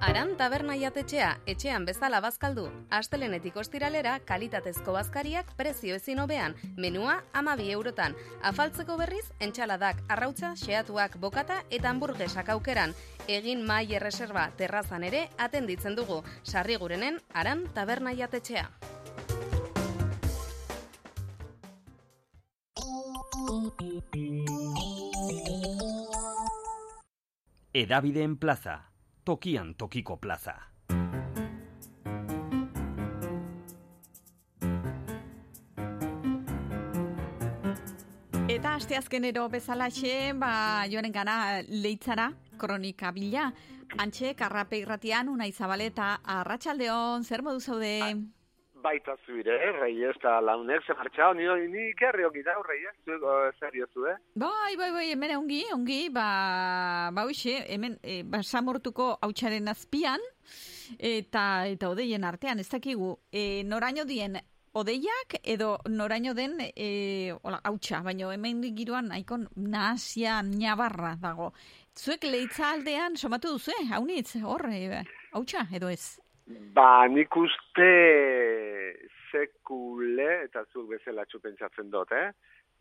Aran taberna jatetxea, etxean bezala bazkaldu. Astelenetik ostiralera, kalitatezko bazkariak prezio ezin hobean. Menua amabi eurotan. Afaltzeko berriz, entxaladak, arrautza, xeatuak, bokata eta hamburguesak aukeran. Egin mai erreserba terrazan ere atenditzen dugu. Sarri gurenen, aran taberna jatetxea. Edabideen plaza, tokian tokiko plaza. Eta asteazkenero bezalaxe, ba, joaren gana leitzara, kronika bila. Antxe, karrape irratian, unai zabaleta, arratsaldeon zer modu zaude? Baita zuire, eh, rei ez da launek, ze martxao, ni, ni kerri ongi da, rei ez, zuek, o, serio zu, eh? Bai, bai, bai, hemen ongi, ongi, ba, ba hoxe, hemen, e, ba, samortuko hautsaren azpian, eta, eta odeien artean, ez dakigu, e, noraino dien, odeiak edo noraino den e, hola, hautsa, baina hemen giroan nahiko nahasia nabarra dago. Zuek leitza aldean somatu duzu, eh? Haunitz, hor, e, hautsa edo ez? Ba, nik uste sekule, eta zuk bezala pentsatzen dut, eh?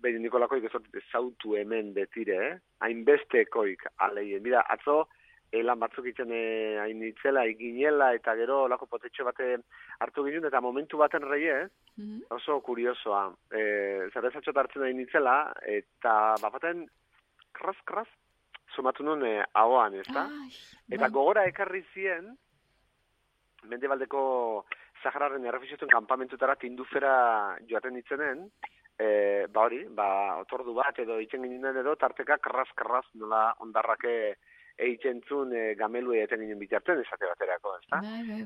Behin nikolakoik ez zautu hemen betire, eh? Hainbestekoik aleien. Mira, atzo, elan batzuk itzen eh, hain itzela, iginela, eta gero lako potetxo bate hartu ginen, eta momentu baten rei, eh? Oso kuriosoa. E, Zerrezatxo hartzen hain itzela, eta bapaten, kras, kras, sumatu nun eh, ahoan, ez da? Eta gogora ekarri zien, mendebaldeko Sahararen errefiziotuen kanpamentutara tindufera joaten ditzenen, e, ba hori, ba, otordu bat edo itzen ginen edo, tarteka karraz-karraz nola ondarrake egiten zuen e, gamelu egiten ginen bitartzen esate baterako, ez da?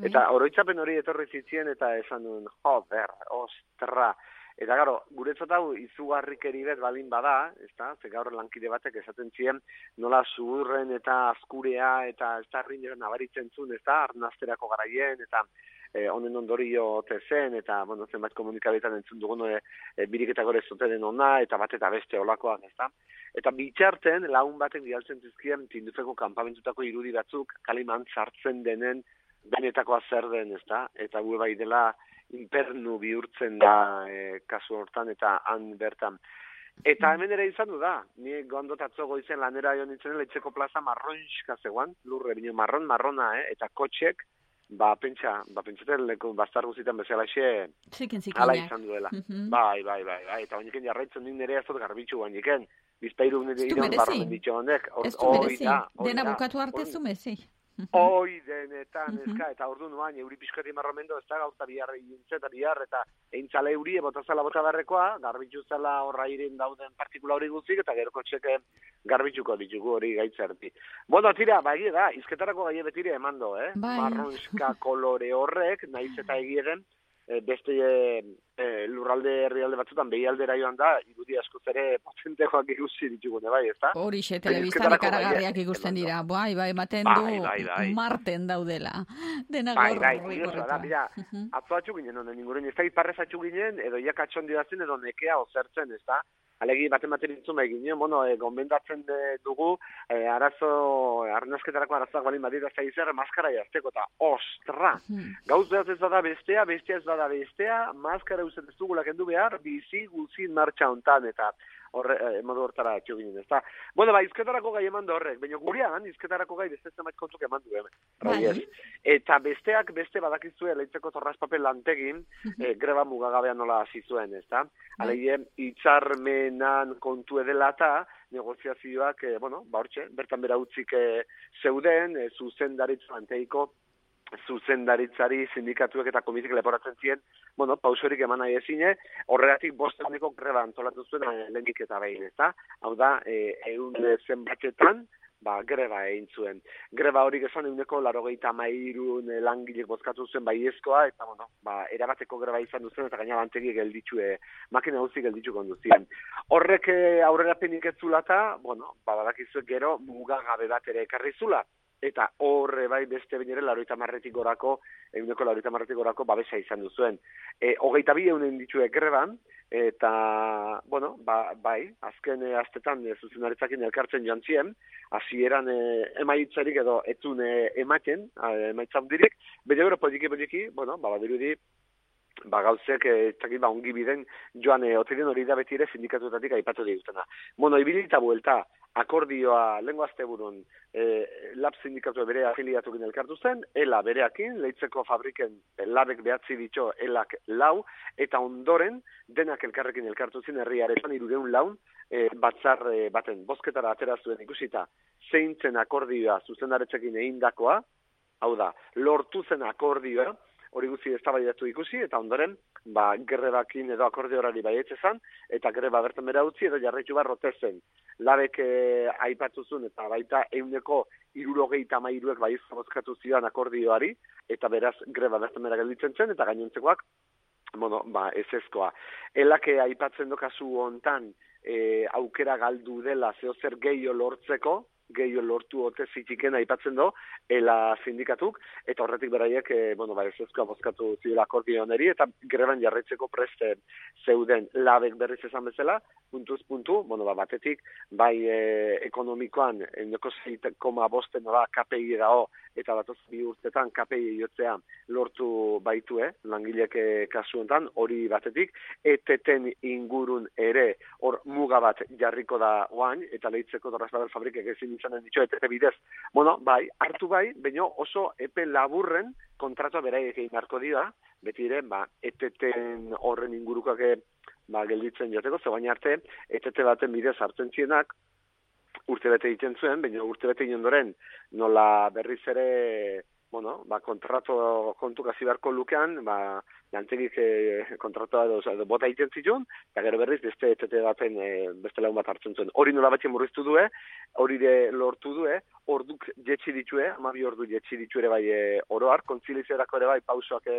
Eta oroitzapen hori etorri zitzien eta esan duen, jo, ber, ostra, Eta garo, guretzat hau izugarrikeri bet balin bada, ez da, ze gaur lankide batek esaten ziren nola zuhurren eta azkurea eta ez da nabaritzen zuen, ez da, arnazterako garaien eta e, honen ondorio zen eta, bueno, zenbait komunikabetan entzun dugun e, e, biriketa gore zuten ona eta bat eta beste olakoak, ez da. Eta bitxarten, lagun batek bialtzen zizkien tindufeko kanpamentutako irudi batzuk kaliman sartzen denen benetakoa zer den, ez da, eta gu bai dela inpernu bihurtzen da e, kasu hortan eta han bertan. Eta hemen ere izan du da, ni gondot atzo goizen lanera jo nintzen letxeko plaza marronxka zegoan, lurre bine marron, marrona, eh? eta kotxek, ba, pentsa, ba, pentsaten leku bastar guzitan bezala xe, ala izan duela. Bai, bai, bai, bai, eta oiniken jarraitzen din nire azot garbitxu oiniken, bizpairu nire iran barronen ditxo honek. Ez du merezi, dena bukatu arte zu merezi. Hoi denetan, ezka, eta ordu nuan, euri pixkati marromendo, ez da, gauza bihar egintze, eta bihar, eta eintzale euri, ebotazala bota barrekoa, garbitzu zela horra irin dauden partikula hori guztik, eta gero kotxeke garbitzuko ditugu hori gaitzerti. Bueno, tira, ba, da, izketarako gai betire emando, eh? Bai. Marronska kolore horrek, naiz eta egieren, beste e, lurralde herrialde batzutan behialdera joan da, irudi askoz ere potentejoak ikusi ditugune, bai, ezta? Hori xe, telebiztan ikaragarriak ikusten dira, bai, bai, ematen du bai, bai, bai. marten daudela. Dena bai, bai, da, mira, atzo atxu ginen, honen inguren, ez da iparrez atxu ginen, edo ia katxon edo nekea ozertzen, ez da? Alegi baten baten intzun behar ginen, bueno, e, gomendatzen de, dugu, e, arazo, arnazketarako arazoak balin badira zaizer, maskara jazteko, eta ostra, gauz behaz ez bada bestea, bestea ez bada bestea, maskara uzen ez dugula kendu behar, bizi guzin martxa hontan, eta horre, eh, modu hortara atxo ginen, ezta? Bueno, ba, izketarako gai eman da horrek, baina gurean, izketarako gai beste zenbait kontuk eman du hemen. Bai. Eta besteak beste badakizue leitzeko torraspapel lantegin, eh, greba mugagabean nola hasi zuen, ezta? Alegie, hitzarmenan kontu edela eta negoziazioak, eh, bueno, ba hortxe, bertan bera utzik eh, zeuden, eh, zuzendaritz lanteiko zuzendaritzari sindikatuek eta komitik leporatzen ziren, bueno, pausorik eman nahi ezine, horregatik bosteneko greba antolatu zuen eh, lehenik eta behin, ezta? Hau da, e, egun zenbatetan, ba, greba egin zuen. Greba hori gezan eguneko larogeita mairun langilek bozkatu zuen baiezkoa, eta bueno, ba, erabateko greba izan duzen, eta gaina lantegi gelditzu, e, makina guzti gelditzu konduzien. Horrek eh, aurrera penik ez zulata, bueno, ba, badakizu gero mugagabe bat ere ekarri zula. Eta horre bai beste binere laroita marretik gorako, eguneko laroita marretik gorako babesa izan duzuen. E, hogeita bi eunen ditue greban, eta, bueno, ba, bai, azken e, astetan e, zuzenaritzakin elkartzen joan ziren, hasieran e, emaitzarik edo etzun e, ematen, e, emaitza hundirik, baina gero poliki poliki, bueno, ba, badirudi, ba gauzek eh ba ongi biden joan eh otiren hori da beti ere sindikatuetatik aipatu dituzena. Bueno, ibilita buelta akordioa lengo asteburun eh lab sindikatu bere afiliatuekin elkartu zen, ela bereakin leitzeko fabriken labek behatzi ditxo elak lau eta ondoren denak elkarrekin elkartu zen herriaretan 300 laun e, batzar e, baten. Bozketara atera zuen ikusita zeintzen akordioa zuzendaretzekin egindakoa, hau da, lortu zen akordioa hori guzti eztabaidatu ikusi eta ondoren ba grebakin edo akordeorari baietze zan eta greba bertan bera utzi edo jarraitu barrote zen. Labek e, aipatu eta baita euneko irurogeita mairuek bai bozkatu zidan akordioari eta beraz greba bertan bera gelditzen zen eta gainontzekoak bueno, ba, ez ezkoa. Elake aipatzen do kasu hontan e, aukera galdu dela zeo zer gehiago lortzeko, gehiago lortu ote zitiken aipatzen do, ela sindikatuk, eta horretik beraiek, e, bueno, ba, ezezkoa bozkatu zidela akordioneri, eta greban jarraitzeko preste zeuden. Labek berriz esan bezala, puntuz puntu, bueno, ba, batetik, bai e, ekonomikoan, eneko koma bosten da KPI dao, eta batoz bi urtetan KPI jotzea lortu baitu, eh, langilek e, kasu honetan, hori batetik, eteten ingurun ere, hor muga bat jarriko da oain, eta lehitzeko dorrazbadel fabrikek ezin izanen ditu, etete bidez, bueno, bai, hartu bai, baina oso epe laburren kontratua beraiek egin beharko dira, beti ere, ba, eteten horren ingurukoak ba, gelditzen joteko, ze baina arte, etete baten bidez hartzen zienak, urte bete egiten zuen, baina urte bete ondoren nola berriz ere, bueno, ba, kontrato kontu gazi beharko lukean, ba, lantegik e, kontratua edo, edo bota egiten zituen, eta gero berriz beste etete baten e, beste lagun bat hartzen zuen. Hori nola batien murriztu due, hori de lortu due, orduk jetxi ditue, amabi ordu jetxi ditu ere bai e, oroar, kontzilizierako ere bai pausoak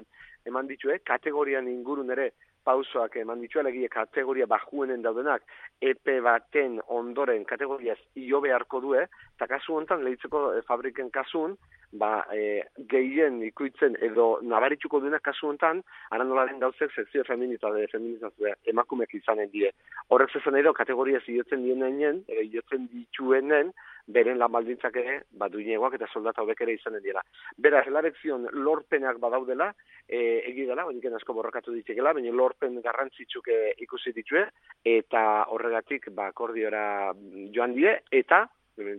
eman ditue, kategorian ingurun ere pausoak eman ditu alegia kategoria bajuenen daudenak epe baten ondoren kategoriaz io beharko due, eta kasu honetan lehitzeko e, fabriken kasun, ba, e, gehien ikuitzen edo nabaritzuko duena kasu honetan, arandolaren gauzek sekzio feminita de feminizazioa emakumek izanen die. Horrek zezen edo kategoria ziotzen dienen, edo iotzen dituenen, beren lan baldintzak ere, baduinegoak eta soldata hobek ere izanen dira. Beraz, elabekzion lorpenak badaudela, e, egi dela, baina asko borrokatu ditekela, baina lorpen garrantzitsuk e, ikusi ditue, eta horregatik ba, akordiora joan die, eta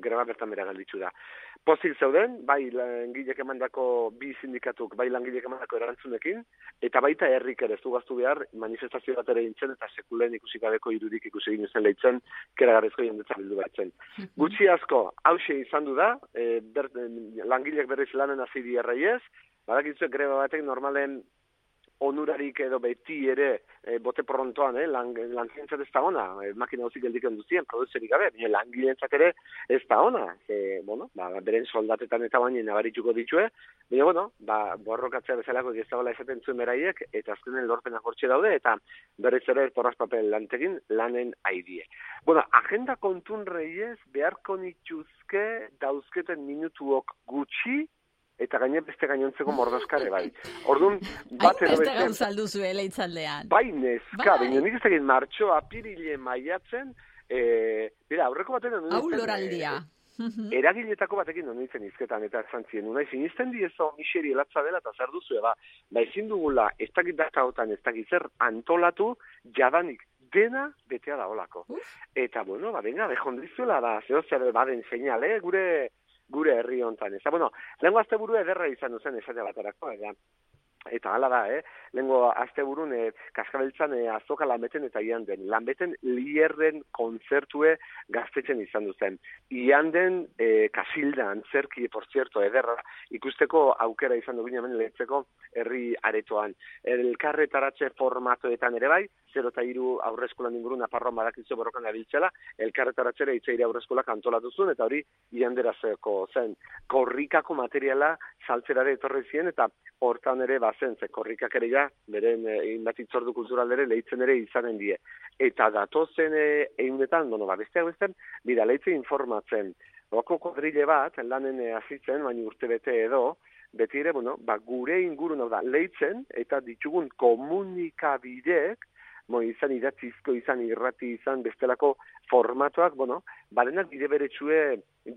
greba bertan bera galditzu da. Pozik zeuden, bai langilek emandako bi sindikatuk, bai langilek emandako erantzunekin, eta baita herrik ere ez behar, manifestazio bat ere intzen, eta sekulen ikusi gabeko irudik ikusi egin zen lehitzen, kera garezko jendetza bildu baitzen. Gutxi asko, hause izan du da, e, ber, langilek berriz lanen hasi dierreiez, badakitzu greba batek normalen onurarik edo beti ere e, bote prontoan, eh, lang, langilentzat ez da ona, e, makina hozik geldiken duzien, produzerik gabe, bine langilentzat ere ez da ona, e, bueno, ba, beren soldatetan eta baina nabarituko ditue, bine, bueno, ba, borrokatzea bezalako ez da esaten zuen beraiek, eta azkenen lorpenak hortxe daude, eta berriz ere torraz papel lantegin lanen aidie. Bueno, agenda kontun reiez, beharko nituzke dauzketen minutuok gutxi, eta gaine beste gainontzeko mordoskare bai. Orduan, bat edo beste... Gauzaldu zuela itzaldean. Bai, neska, bai. nik ez egin martxo apirile maiatzen, e, bera, aurreko baten... Auloraldia. eragiletako batekin non nintzen izketan eta zantzien, unai sinisten di ezo miseri elatza dela eta zer duzu eba, ba ezin dugula ez dakit data hotan ez dakit zer antolatu jadanik dena betea da olako. Eta bueno, ba venga, bejondrizuela da, zeo zer baden seinale, gure gure herri hontan. Eta, bueno, lehen guazte buru ederra izan duzen esate baterako, eta Eta hala da, eh? Lengo asteburun eh, kaskabeltzan eh, azoka lanbeten eta ian den. Lanbeten lierren kontzertue gaztetzen izan duzen. Ian den eh, kasildan, zerki, por cierto, ederra, ikusteko aukera izan dugu hemen lehetzeko herri aretoan. Elkarretaratze formatoetan ere bai, 0 eta iru aurreskolan inguru naparroan badakizu borrokan gabiltzela, elkarretaratzera itzeire aurreskolak antolatu zuen, eta hori ianderazeko zen. Korrikako materiala saltzerare etorri ziren, eta hortan ere bazen, ze korrikak ere ja, beren eh, inbat itzordu kultural ere izanen die. Eta datozen eh, egunetan, bueno, ba, besteak bestean, bida, lehitzen informatzen. Boko kodrile bat, lanen eh, hasitzen, baina urte bete edo, beti ere, bueno, ba, gure inguru da, lehitzen, eta ditugun komunikabideek, mo, izan idatzizko, izan irrati, izan bestelako formatuak, bueno, barenak bide beretsue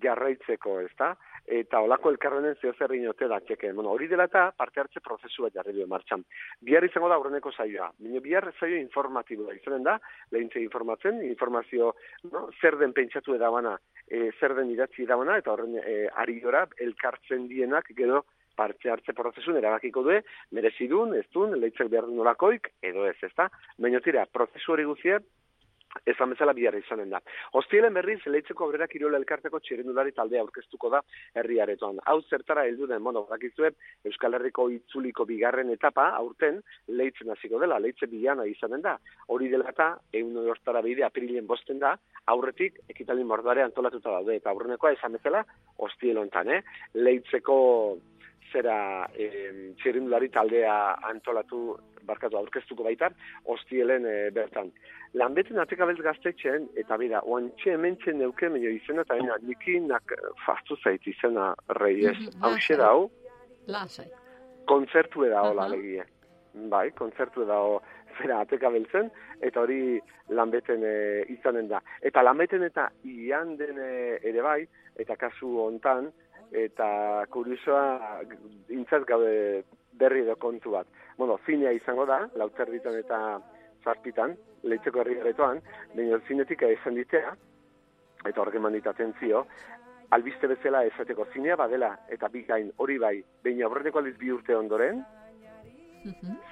jarraitzeko, ezta? Eta olako elkarrenen zeo zer inote da, txeke. Bueno, hori dela eta parte hartze prozesua jarri du martxan. Bihar izango da aurreneko saioa. Bino, bihar saio informatiboa izanen da, lehintze informatzen, informazio, no? zer den pentsatu edabana, e, zer den idatzi edabana, eta horren e, ari elkartzen dienak, gero, parte hartze prozesun erabakiko du, merezidun, ez dun, lehitzek behar nolakoik, edo ez, ezta? Baina tira, prozesu hori guzia, esan bezala bihar izanen da. Hostielen berriz, lehitzeko aurrera kirola elkarteko txirendulari taldea aurkeztuko da herriaretoan. Hau zertara heldu den, bueno, bakizue, Euskal Herriko itzuliko bigarren etapa, aurten, lehitzen hasiko dela, lehitze bilana izanen da. Hori dela eta, egun hortara bide, apirilen bosten da, aurretik, ekitalin mordare antolatuta daude, eta aurrenekoa esan bezala, hostielontan, eh? Lehitzeko zera e, txirindulari taldea antolatu barkatu aurkeztuko baitan, hostielen e, bertan. Lanbeten atekabez gaztetxen, eta bera, oantxe hementxe neuke meio izena, eta baina nikinak fastu zait izena reiez. Hau xe dau, Lasai. kontzertu da hola Aha. legie. Bai, kontzertu da zera atekabeltzen, eta hori lanbeten e, izanen da. Eta lanbeten eta ian den ere bai, eta kasu hontan, eta kuriosoa intzat gabe berri edo kontu bat. Bueno, zinea izango da, lauterditan eta zazpitan, lehitzeko herri garetoan, baina zinetik esan ditea, eta horrek eman atentzio, albiste bezala esateko zinea badela, eta bi gain hori bai, baina aurreteko aldiz bi urte ondoren,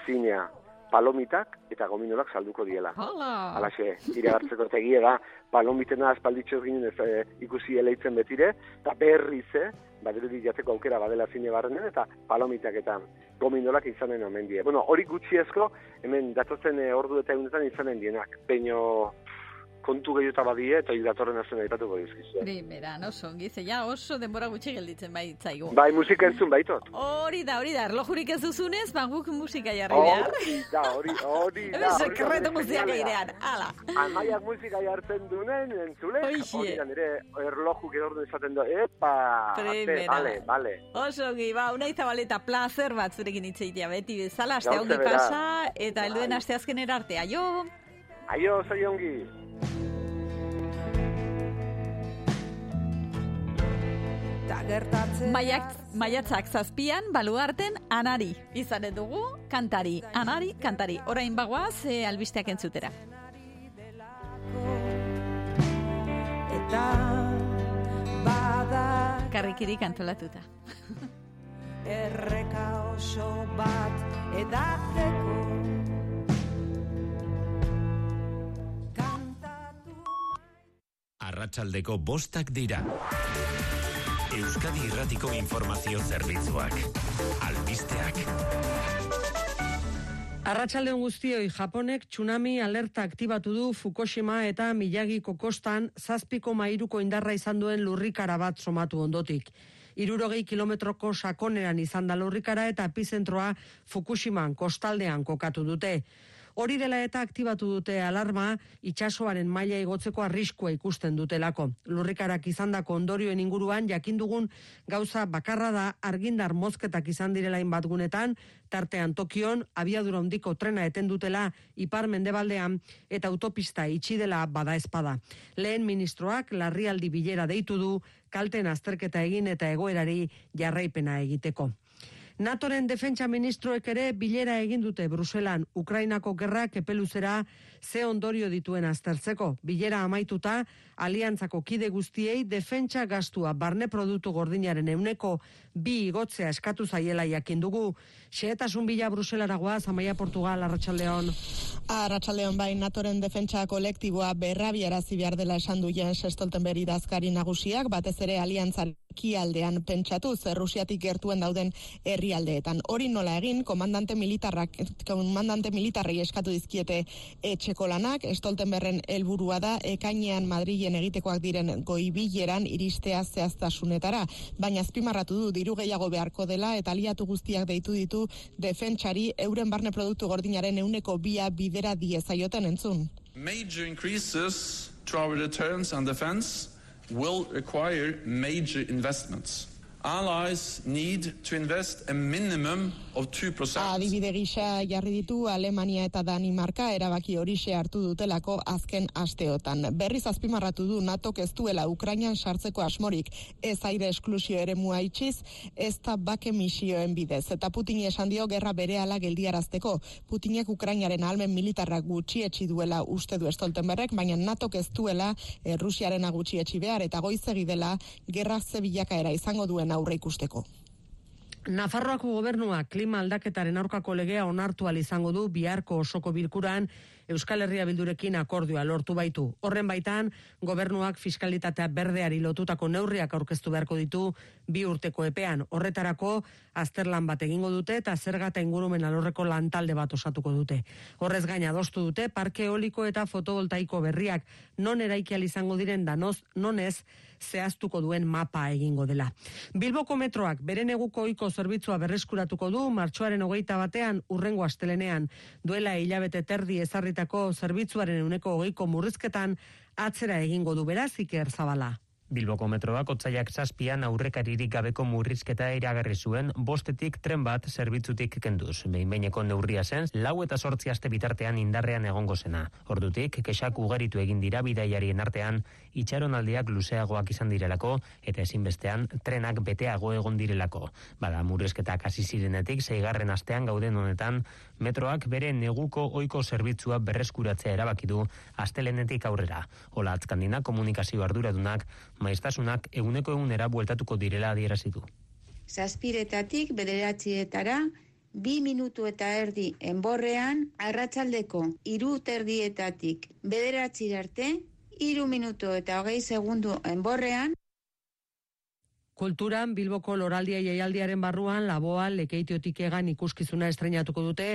zinea, palomitak eta gominolak salduko diela. Hala. Alaxe, iragartzeko tegie da, palomitena aspalditxo ginen ez eh, ikusi eleitzen betire, eta berriz, eh, badirudi jateko aukera badela zine barrenen, eta palomitak eta gominolak izanen omen die. Bueno, hori gutxiezko, hemen datotzen eh, ordu eta egunetan izanen dienak. Peño kontu gehiota badie, eta hil datorren azen aipatuko dizkizu. Primeran, oso, ongi, ze ja oso denbora gutxi gelditzen bai zaigu. Bai, musika entzun baitot. Hori da, hori da, erlojurik ez duzunez, ba guk musika jarri behar. Hori da, hori, hori da. Hemen hori da sekretu gure guztiak genialea. eirean, ala. Amaiak musika jartzen dunen, entzule, hori da nire erloju gedordu esaten du, epa, ate, Primera. bale, bale. Oso ongi, ba, unai zabaleta placer bat zurekin itzeitea beti bezala, aste ongi pasa, eta helduen aste azkenera arte, aio! Aio, zai ongi. Maiak, maiatzak zazpian, baluarten, anari. Izanen dugu, kantari, anari, kantari. Orain bagoaz, e, albisteak entzutera. Eta bada Karrikirik antolatuta. erreka oso bat edatzeko Arratsaldeko bostak dira. Euskadi Irratiko Informazio Zerbitzuak. Albisteak. Arratsaldeon guztioi Japonek tsunami alerta aktibatu du Fukushima eta Miyagiko kostan zazpiko mairuko indarra izan duen lurrikara bat somatu ondotik. Irurogei kilometroko sakoneran izan da lurrikara eta epizentroa Fukushiman kostaldean kokatu dute. Hori dela eta aktibatu dute alarma itsasoaren maila igotzeko arriskua ikusten dutelako. Lurrikarak izandako ondorioen inguruan jakin dugun gauza bakarra da argindar mozketak izan direla hainbat gunetan, tartean Tokion abiadura handiko trena eten dutela ipar mendebaldean eta autopista itxi dela bada espada. Lehen ministroak larrialdi bilera deitu du kalten azterketa egin eta egoerari jarraipena egiteko. Natoren defentsa ministroek ere bilera egin dute Bruselan Ukrainako gerrak epeluzera ze ondorio dituen aztertzeko. Bilera amaituta, aliantzako kide guztiei defentsa gastua barne produktu gordinaren euneko bi igotzea eskatu zaiela jakin dugu. Xehetasun bila Bruselara goaz, Amaia Portugal, Arratxaldeon. Arratxaldeon bai, Natoren defentsa kolektiboa berrabiarazi behar dela esan du Jens Stoltenberg idazkari nagusiak, batez ere aliantzan kialdean pentsatu zer Rusiatik gertuen dauden herrialdeetan. Hori nola egin, komandante militarrak, komandante militarrei eskatu dizkiete etxeko lanak, Stoltenberren helburua da ekainean Madrilen egitekoak diren goibileran iristea zehaztasunetara, baina azpimarratu du diru gehiago beharko dela eta aliatu guztiak deitu ditu defentsari euren barne produktu gordinaren euneko bia bidera diezaioten entzun. Major increases to our deterrence and defense will require major investments. Allies need to invest a minimum of 2%. Adibide gisa jarri ditu Alemania eta Danimarka erabaki horixe hartu dutelako azken asteotan. Berriz azpimarratu du NATO ez duela Ukrainan sartzeko asmorik ez aire esklusio ere itxiz, ez da bake misioen bidez. Eta Putin esan dio gerra bere ala geldiarazteko. Putinek Ukrainaren almen militarrak gutxietsi duela uste du Stoltenberrek, baina NATO ez duela eh, Rusiaren gutxietsi behar eta goizegi dela gerra ze bilakaera izango duen aurre ikusteko. Nafarroako gobernua klima aldaketaren aurkako legea onartu al izango du biharko osoko bilkuran Euskal Herria bildurekin akordioa lortu baitu. Horren baitan, gobernuak fiskalitatea berdeari lotutako neurriak aurkeztu beharko ditu bi urteko epean. Horretarako, azterlan bat egingo dute eta zergata ingurumen alorreko lantalde bat osatuko dute. Horrez gaina adostu dute, parke eoliko eta fotovoltaiko berriak non eraikial izango diren danoz, non ez, zehaztuko duen mapa egingo dela. Bilboko metroak beren eguko ohiko zerbitzua berreskuratuko du martxoaren hogeita batean urrengo astelenean duela hilabete terdi ezarritako zerbitzuaren uneko hogeiko murrizketan atzera egingo du beraz Iker Zabala. Bilboko metroak otzaiak zazpian aurrekaririk gabeko murrizketa iragarri zuen bostetik tren bat zerbitzutik kenduz. Behin neurria zen, lau eta sortzi aste bitartean indarrean egongo zena. Ordutik, kesak ugaritu egin dira bidaiarien artean, itxaronaldiak luzeagoak izan direlako, eta ezinbestean trenak beteago egon direlako. Bada, murrizketak hasi zirenetik, zeigarren astean gauden honetan, metroak bere neguko oiko zerbitzua berreskuratzea erabaki du astelenetik aurrera. Ola atzkandina komunikazio arduradunak maiztasunak eguneko egunera bueltatuko direla adierazi du. Zazpiretatik bederatzietara, bi minutu eta erdi enborrean, arratsaldeko iru terdietatik bederatzi arte, iru minutu eta hogei segundu enborrean, Kulturan Bilboko Loraldia Jaialdiaren barruan laboa lekeitiotik egan ikuskizuna estrenatuko dute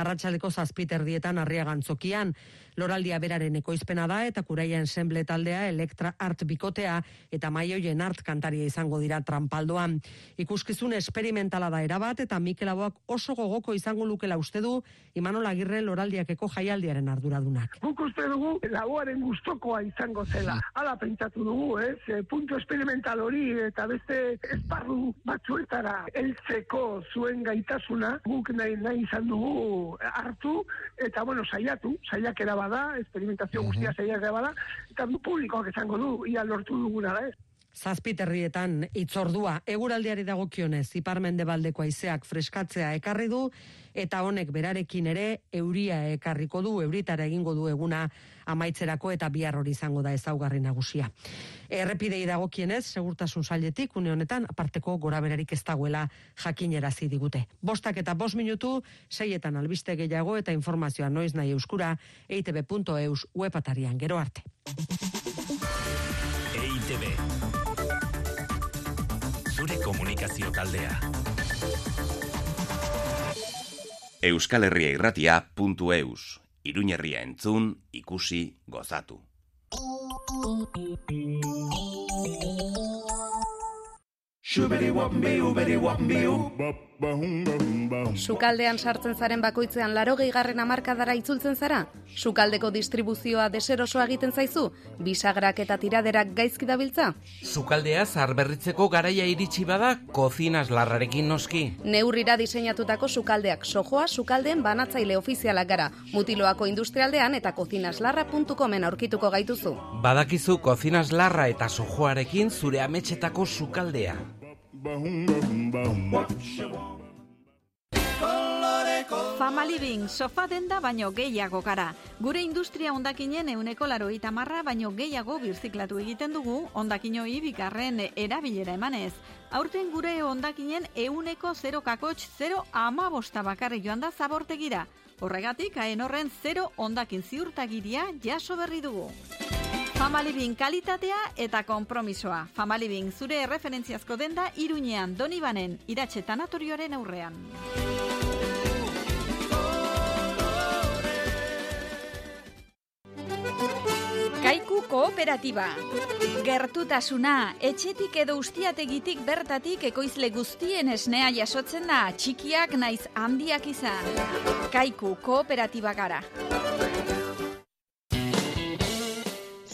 arratsaldeko zazpiterdietan arriagan zokian. Loraldia beraren ekoizpena da eta kuraia ensemble taldea Elektra Art bikotea eta maioien art kantaria izango dira trampaldoan. Ikuskizun esperimentala da erabat eta Mikel Aboak oso gogoko izango lukela uste du Imanol Agirre Loraldiakeko jaialdiaren arduradunak. Guk uste dugu laboaren gustokoa izango zela. Hala pentsatu dugu, ez? E, puntu experimental hori eta beste esparru batzuetara heltzeko zuen gaitasuna guk nahi, nahi izan dugu hartu eta bueno, saiatu, saiakera bada, experimentazio guztia saiakera bada eta du publikoak izango du ia lortu duguna da, ez? Zazpiterrietan itzordua eguraldiari dagokionez iparmendebaldeko haizeak freskatzea ekarri du eta honek berarekin ere euria ekarriko du euritara egingo du eguna amaitzerako eta bihar hori izango da ezaugarri nagusia. Errepidei dagokienez segurtasun sailetik une honetan aparteko goraberarik ez dagoela jakinerazi digute. Bostak eta bost minutu seietan albiste gehiago eta informazioa noiz nahi euskura eitb.eus webatarian gero arte. EITB komunikazio taldea. Euskal Herria irratia.eus Iruñerria entzun, ikusi, gozatu. Sukaldean sartzen zaren bakoitzean laro gehigarren amarkadara itzultzen zara? Sukaldeko distribuzioa deserosoa egiten zaizu? Bisagrak eta tiraderak gaizki dabiltza? Sukaldea zarberritzeko garaia iritsi bada, kozinas larrarekin noski. Neurrira diseinatutako sukaldeak sojoa sukaldeen banatzaile ofizialak gara. Mutiloako industrialdean eta kozinaslarra.comen aurkituko gaituzu. Badakizu kozinas larra eta sojoarekin zure ametxetako sukaldea. Famaliving, sofa denda baino gehiago gara. Gure industria ondakinen euneko laroita marra baino gehiago birziklatu egiten dugu ondakinoi bigarren erabilera emanez. Aurten gure ondakinen euneko 0 kakotx 0 amabosta bakarri joan da zabortegira. Horregatik, haen horren 0 ondakin ziurtagiria jaso berri dugu. Famalibin kalitatea eta konpromisoa. Famalibin zure referentziazko denda Iruñean Donibanen iratxe tanatorioaren aurrean. Kaiku kooperatiba. Gertutasuna, etxetik edo ustiategitik bertatik ekoizle guztien esnea jasotzen da, txikiak naiz handiak izan. Kaiku kooperatiba gara.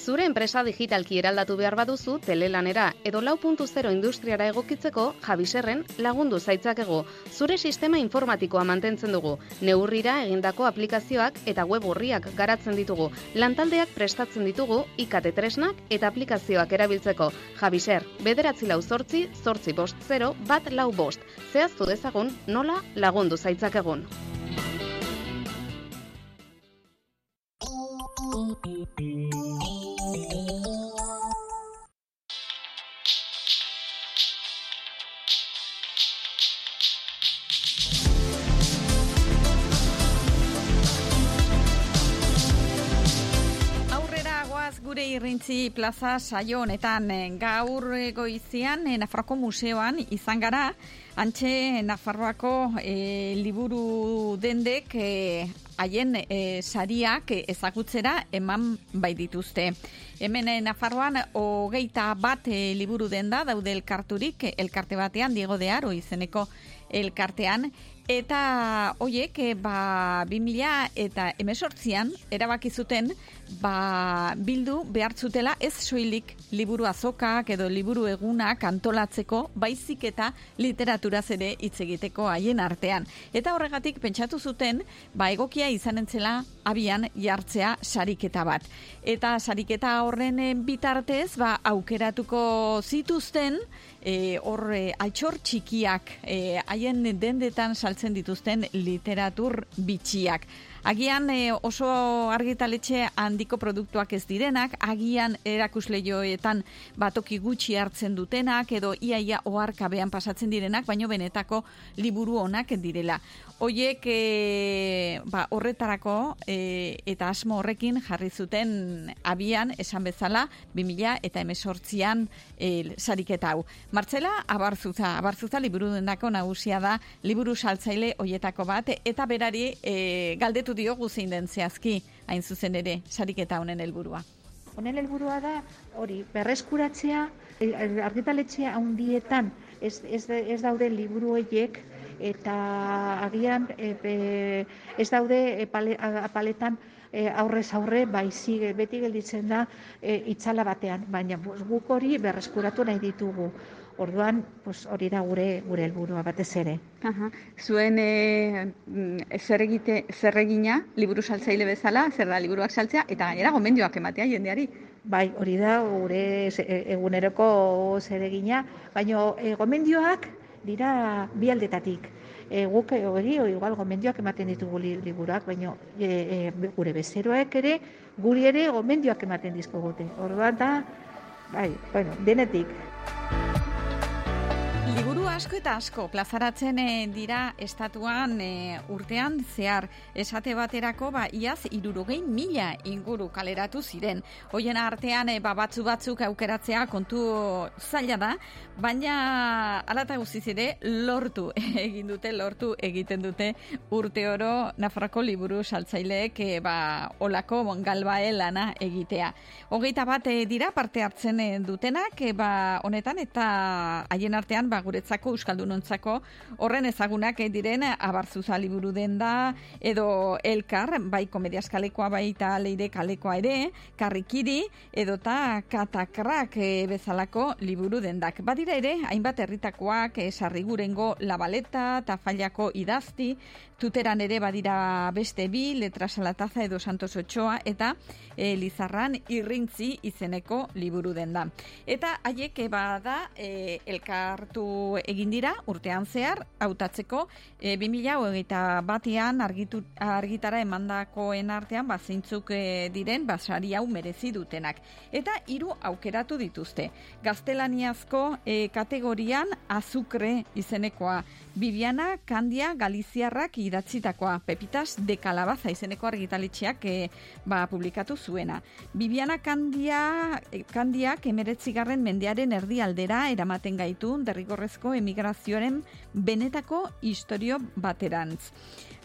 Zure enpresa digitalki eraldatu behar baduzu telelanera edo lau puntu zero industriara egokitzeko Javiserren lagundu zaitzakego. Zure sistema informatikoa mantentzen dugu. Neurrira egindako aplikazioak eta web horriak garatzen ditugu. Lantaldeak prestatzen ditugu ikate tresnak eta aplikazioak erabiltzeko. Javiser, bederatzi lau zortzi, zortzi bost zero, bat lau bost. Zehaztu dezagun nola lagundu zaitzakegun. Plaza saio honetan eh, gaur goizian eh, Nafarroko museoan izan gara antxe Nafarroako eh, liburu dendek eh, haien eh, sariak ezagutzera eman bai dituzte. Hemen Nafarroan hogeita bat eh, liburu denda daude elkarturik elkarte batean Diego de Aro izeneko elkartean Eta hoiek, eh, ba, 2000 eta emesortzian, erabaki zuten, ba, bildu behartzutela ez soilik liburu azokak edo liburu egunak antolatzeko, baizik eta literaturaz ere hitz egiteko haien artean. Eta horregatik pentsatu zuten, ba, egokia izanen zela abian jartzea sariketa bat. Eta sariketa horren bitartez, ba, aukeratuko zituzten, e, hor e, altxor txikiak e, haien dendetan saltzen dituzten literatur bitxiak. Agian e, oso argitaletxe handiko produktuak ez direnak, agian erakusleioetan batoki gutxi hartzen dutenak edo iaia oharkabean pasatzen direnak, baino benetako liburu onak direla. Hoiek e, ba, horretarako e, eta asmo horrekin jarri zuten abian esan bezala 2000 eta emesortzian e, sariketa hau. Martzela, abarzuza, abarzuza liburu dendako nagusia da liburu saltzaile hoietako bat eta berari e, galdetu diogu zein den zehazki hain zuzen ere sariketa honen helburua. Honen helburua da hori berreskuratzea eh, argitaletxea handietan ez, ez, ez daude liburu horiek eta agian e, ez daude e, pale, a- paletan e, aurrez aurre baizik beti gelditzen da e, itzala batean, baina pues, guk hori berreskuratu nahi ditugu. Orduan, pues, hori da gure gure helburua batez ere. Aha. Zuen e, zer, egite, zer egina, liburu saltzaile bezala, zer da liburuak saltzea, eta gainera gomendioak ematea jendeari. Bai, hori da gure eguneroko zeregina, baina e, gomendioak dira bi aldetatik. E, guk hori igual gomendioak ematen ditugu li, liburuak, baina e, e, gure bezeroek ere guri ere gomendioak ematen dizkogute. Orduan da, bai, bueno, denetik. Asko eta asko plazaratzen eh, dira estatuan eh, urtean zehar esate baterako ba iaz irurogei mila inguru kaleratu ziren. Hoien artean eh, ba, batzu batzuk aukeratzea kontu zaila da, baina alata guztiz ere lortu egin dute, lortu egiten dute urte oro Nafarroko liburu saltzaileek eh, ba, olako galbae lana egitea. Hogeita bat dira parte hartzen dutenak, eh, ba, honetan eta haien artean ba, guretzako euskaldunontzako horren ezagunak diren abarzuza liburu den da edo elkar, bai komedias kalekoa bai eta leire kalekoa ere, karrikiri edota katakrak eh, bezalako liburu dendak. Badira ere, hainbat herritakoak eh, sarrigurengo labaleta, tafallako idazti, tuteran ere badira beste bi, letrasalataza edo santos otxoa, eta eh, lizarran irrintzi izeneko liburu den da. Eta haiek bada eh, elkartu egin egin dira urtean zehar hautatzeko e, 2021 batean argitu, argitara emandakoen artean ba zeintzuk e, diren ba sari hau merezi dutenak eta hiru aukeratu dituzte. Gaztelaniazko e, kategorian azukre izenekoa Viviana Candia Galiziarrak idatzitakoa Pepitas de Calabaza izeneko argitaletxeak e, ba, publikatu zuena. Viviana Candia Candiak emeretzigarren mendearen erdialdera eramaten gaitu derrigorrezko emigrazioaren benetako historio baterantz.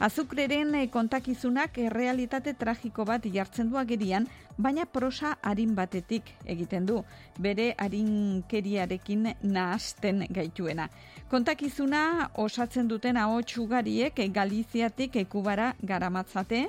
Azukreren eh, kontakizunak errealitate tragiko bat jartzen du agerian, baina prosa harin batetik egiten du, bere harinkeriarekin nahasten gaituena. Kontakizuna osatzen duten ahots ugariek Galiziatik ekubara garamatzate,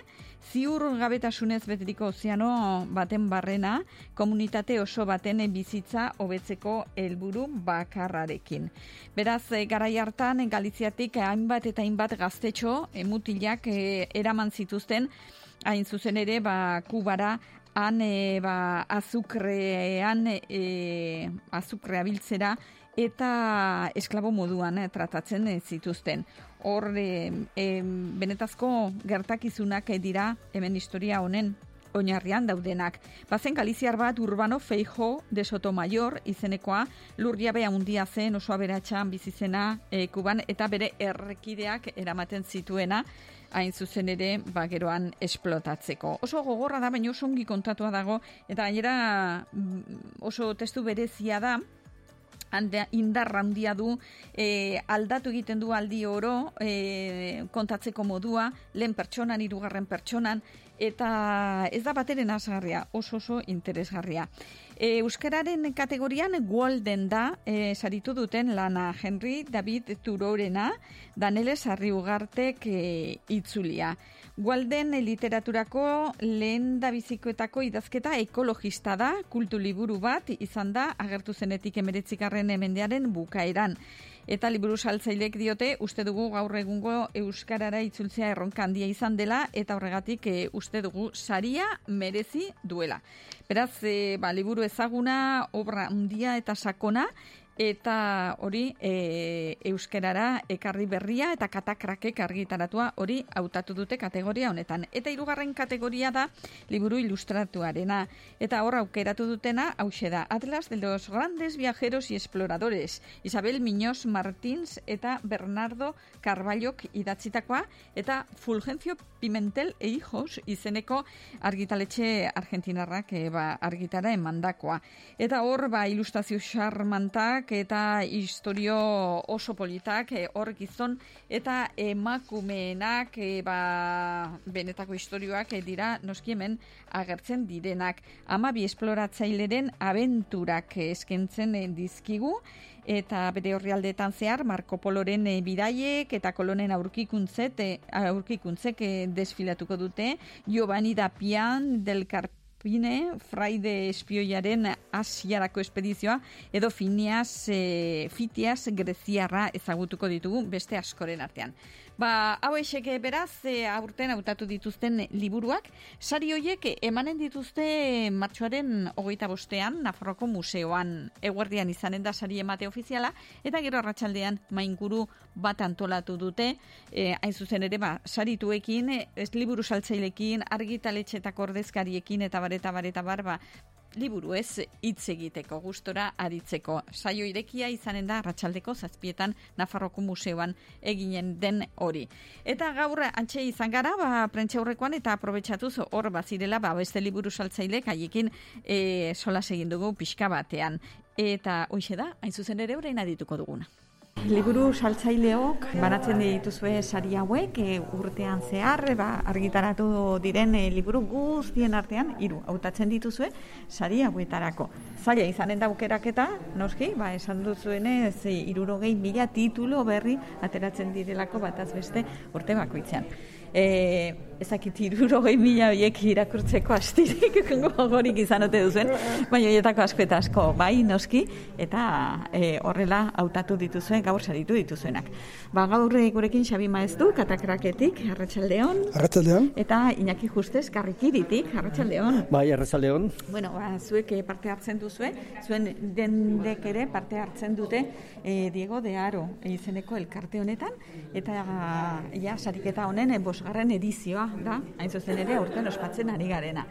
ziur gabetasunez beteriko ozeano baten barrena, komunitate oso baten bizitza hobetzeko helburu bakarrarekin. Beraz, eh, garai hartan Galiziatik hainbat eta hainbat gaztetxo mutilak eh, eraman zituzten, hain zuzen ere, ba, kubara han e, ba, azukrean e, azukrea biltzera eta esklabo moduan eh, tratatzen eh, zituzten. Hor, e, benetazko gertakizunak dira hemen historia honen oinarrian daudenak. Bazen Galiziar bat Urbano Feijo de Sotomayor izenekoa lurriabea handia zen oso aberatxan bizizena e, kuban eta bere errekideak eramaten zituena hain zuzen ere bageroan esplotatzeko. Oso gogorra da, baina oso ongi kontatua dago, eta gainera mm, oso testu berezia da, indarra handia du e, aldatu egiten du aldi oro e, kontatzeko modua lehen pertsonan hirugarren pertsonan eta ez da bateren asgarria oso oso interesgarria e, euskararen kategorian Golden da e, saritu duten lana. Henry David Turorena Danele Sarriugartek e, itzulia. Gualden literaturako lehen da bizikoetako idazketa ekologista da, kultu liburu bat izan da, agertu zenetik emeretzikarren emendearen bukaeran. Eta liburu saltzailek diote, uste dugu gaur egungo Euskarara itzultzea erronka handia izan dela, eta horregatik e, uste dugu saria merezi duela. Beraz, e, ba, liburu ezaguna, obra handia eta sakona, eta hori e, euskerara ekarri berria eta katakrakek argitaratua hori hautatu dute kategoria honetan. Eta hirugarren kategoria da liburu ilustratuarena. Eta hor aukeratu dutena hause da Atlas de los grandes viajeros y exploradores. Isabel Miños Martins eta Bernardo Carballok idatzitakoa eta Fulgencio Pimentel e hijos izeneko argitaletxe argentinarrak e, ba, argitara emandakoa. Eta hor ba ilustrazio charmantak eta historio oso politak e, hor gizon eta emakumeenak e, ba, benetako historioak e, dira noski hemen agertzen direnak. Ama bi esploratzaileren abenturak eskentzen dizkigu eta bere horrialdetan zehar Marco Poloren e, bidaiek eta kolonen aurkikuntzet e, aurkikuntzek e, desfilatuko dute Giovanni Dapian del Carpio Pine, fraide espioiaren asiarako espedizioa, edo finiaz, e, fitiaz greziarra ezagutuko ditugu beste askoren artean. Ba, hau esek beraz, e, aurten hautatu dituzten liburuak, sari horiek emanen dituzte martxoaren hogeita bostean, Nafarroko museoan. Eguerdian izanen da sari emate ofiziala, eta gero arratsaldean mainkuru bat antolatu dute, e, hain zuzen ere, ba, sarituekin, ez liburu saltzailekin, argitaletxetako ordezkariekin, eta bareta bareta barba, liburu ez hitz egiteko gustora aritzeko saio irekia izanen da arratsaldeko zazpietan Nafarroko museoan eginen den hori. Eta gaur antxe izan gara, ba, prentxe horrekoan eta aprobetsatuz hor bazirela, ba, beste liburu saltzailek haiekin e, sola segin dugu pixka batean. Eta hoxe da, hain zuzen ere horrein adituko duguna. Liburu saltzaileok banatzen dituzue sari hauek e, urtean zehar ba, argitaratu diren e, liburu guztien artean hiru hautatzen dituzue sari hauetarako. Zaila izanen da aukeraketa, noski, ba, esan duzuenez irurogei mila titulo berri ateratzen direlako bataz beste urte bakoitzean e, ezakit iruro gehi mila horiek irakurtzeko astirik gogorik izan ote duzen, baina horietako asko eta asko bai noski, eta e, horrela hautatu dituzue gaur saritu dituzuenak. Ba, gaur eh, gurekin Xabi Maeztu, katakraketik, Arratsaldeon Arratsaldeon. eta Iñaki Justez, karrikiritik, Arratsaldeon. Bai, arratsaldeon. Bueno, ba, zuek eh, parte hartzen duzue, zuen dendek ere parte hartzen dute eh, Diego de Aro izeneko elkarte honetan, eta ja, sariketa honen bosgarren edizioa da, hain zuzen ere, aurten ospatzen ari garena.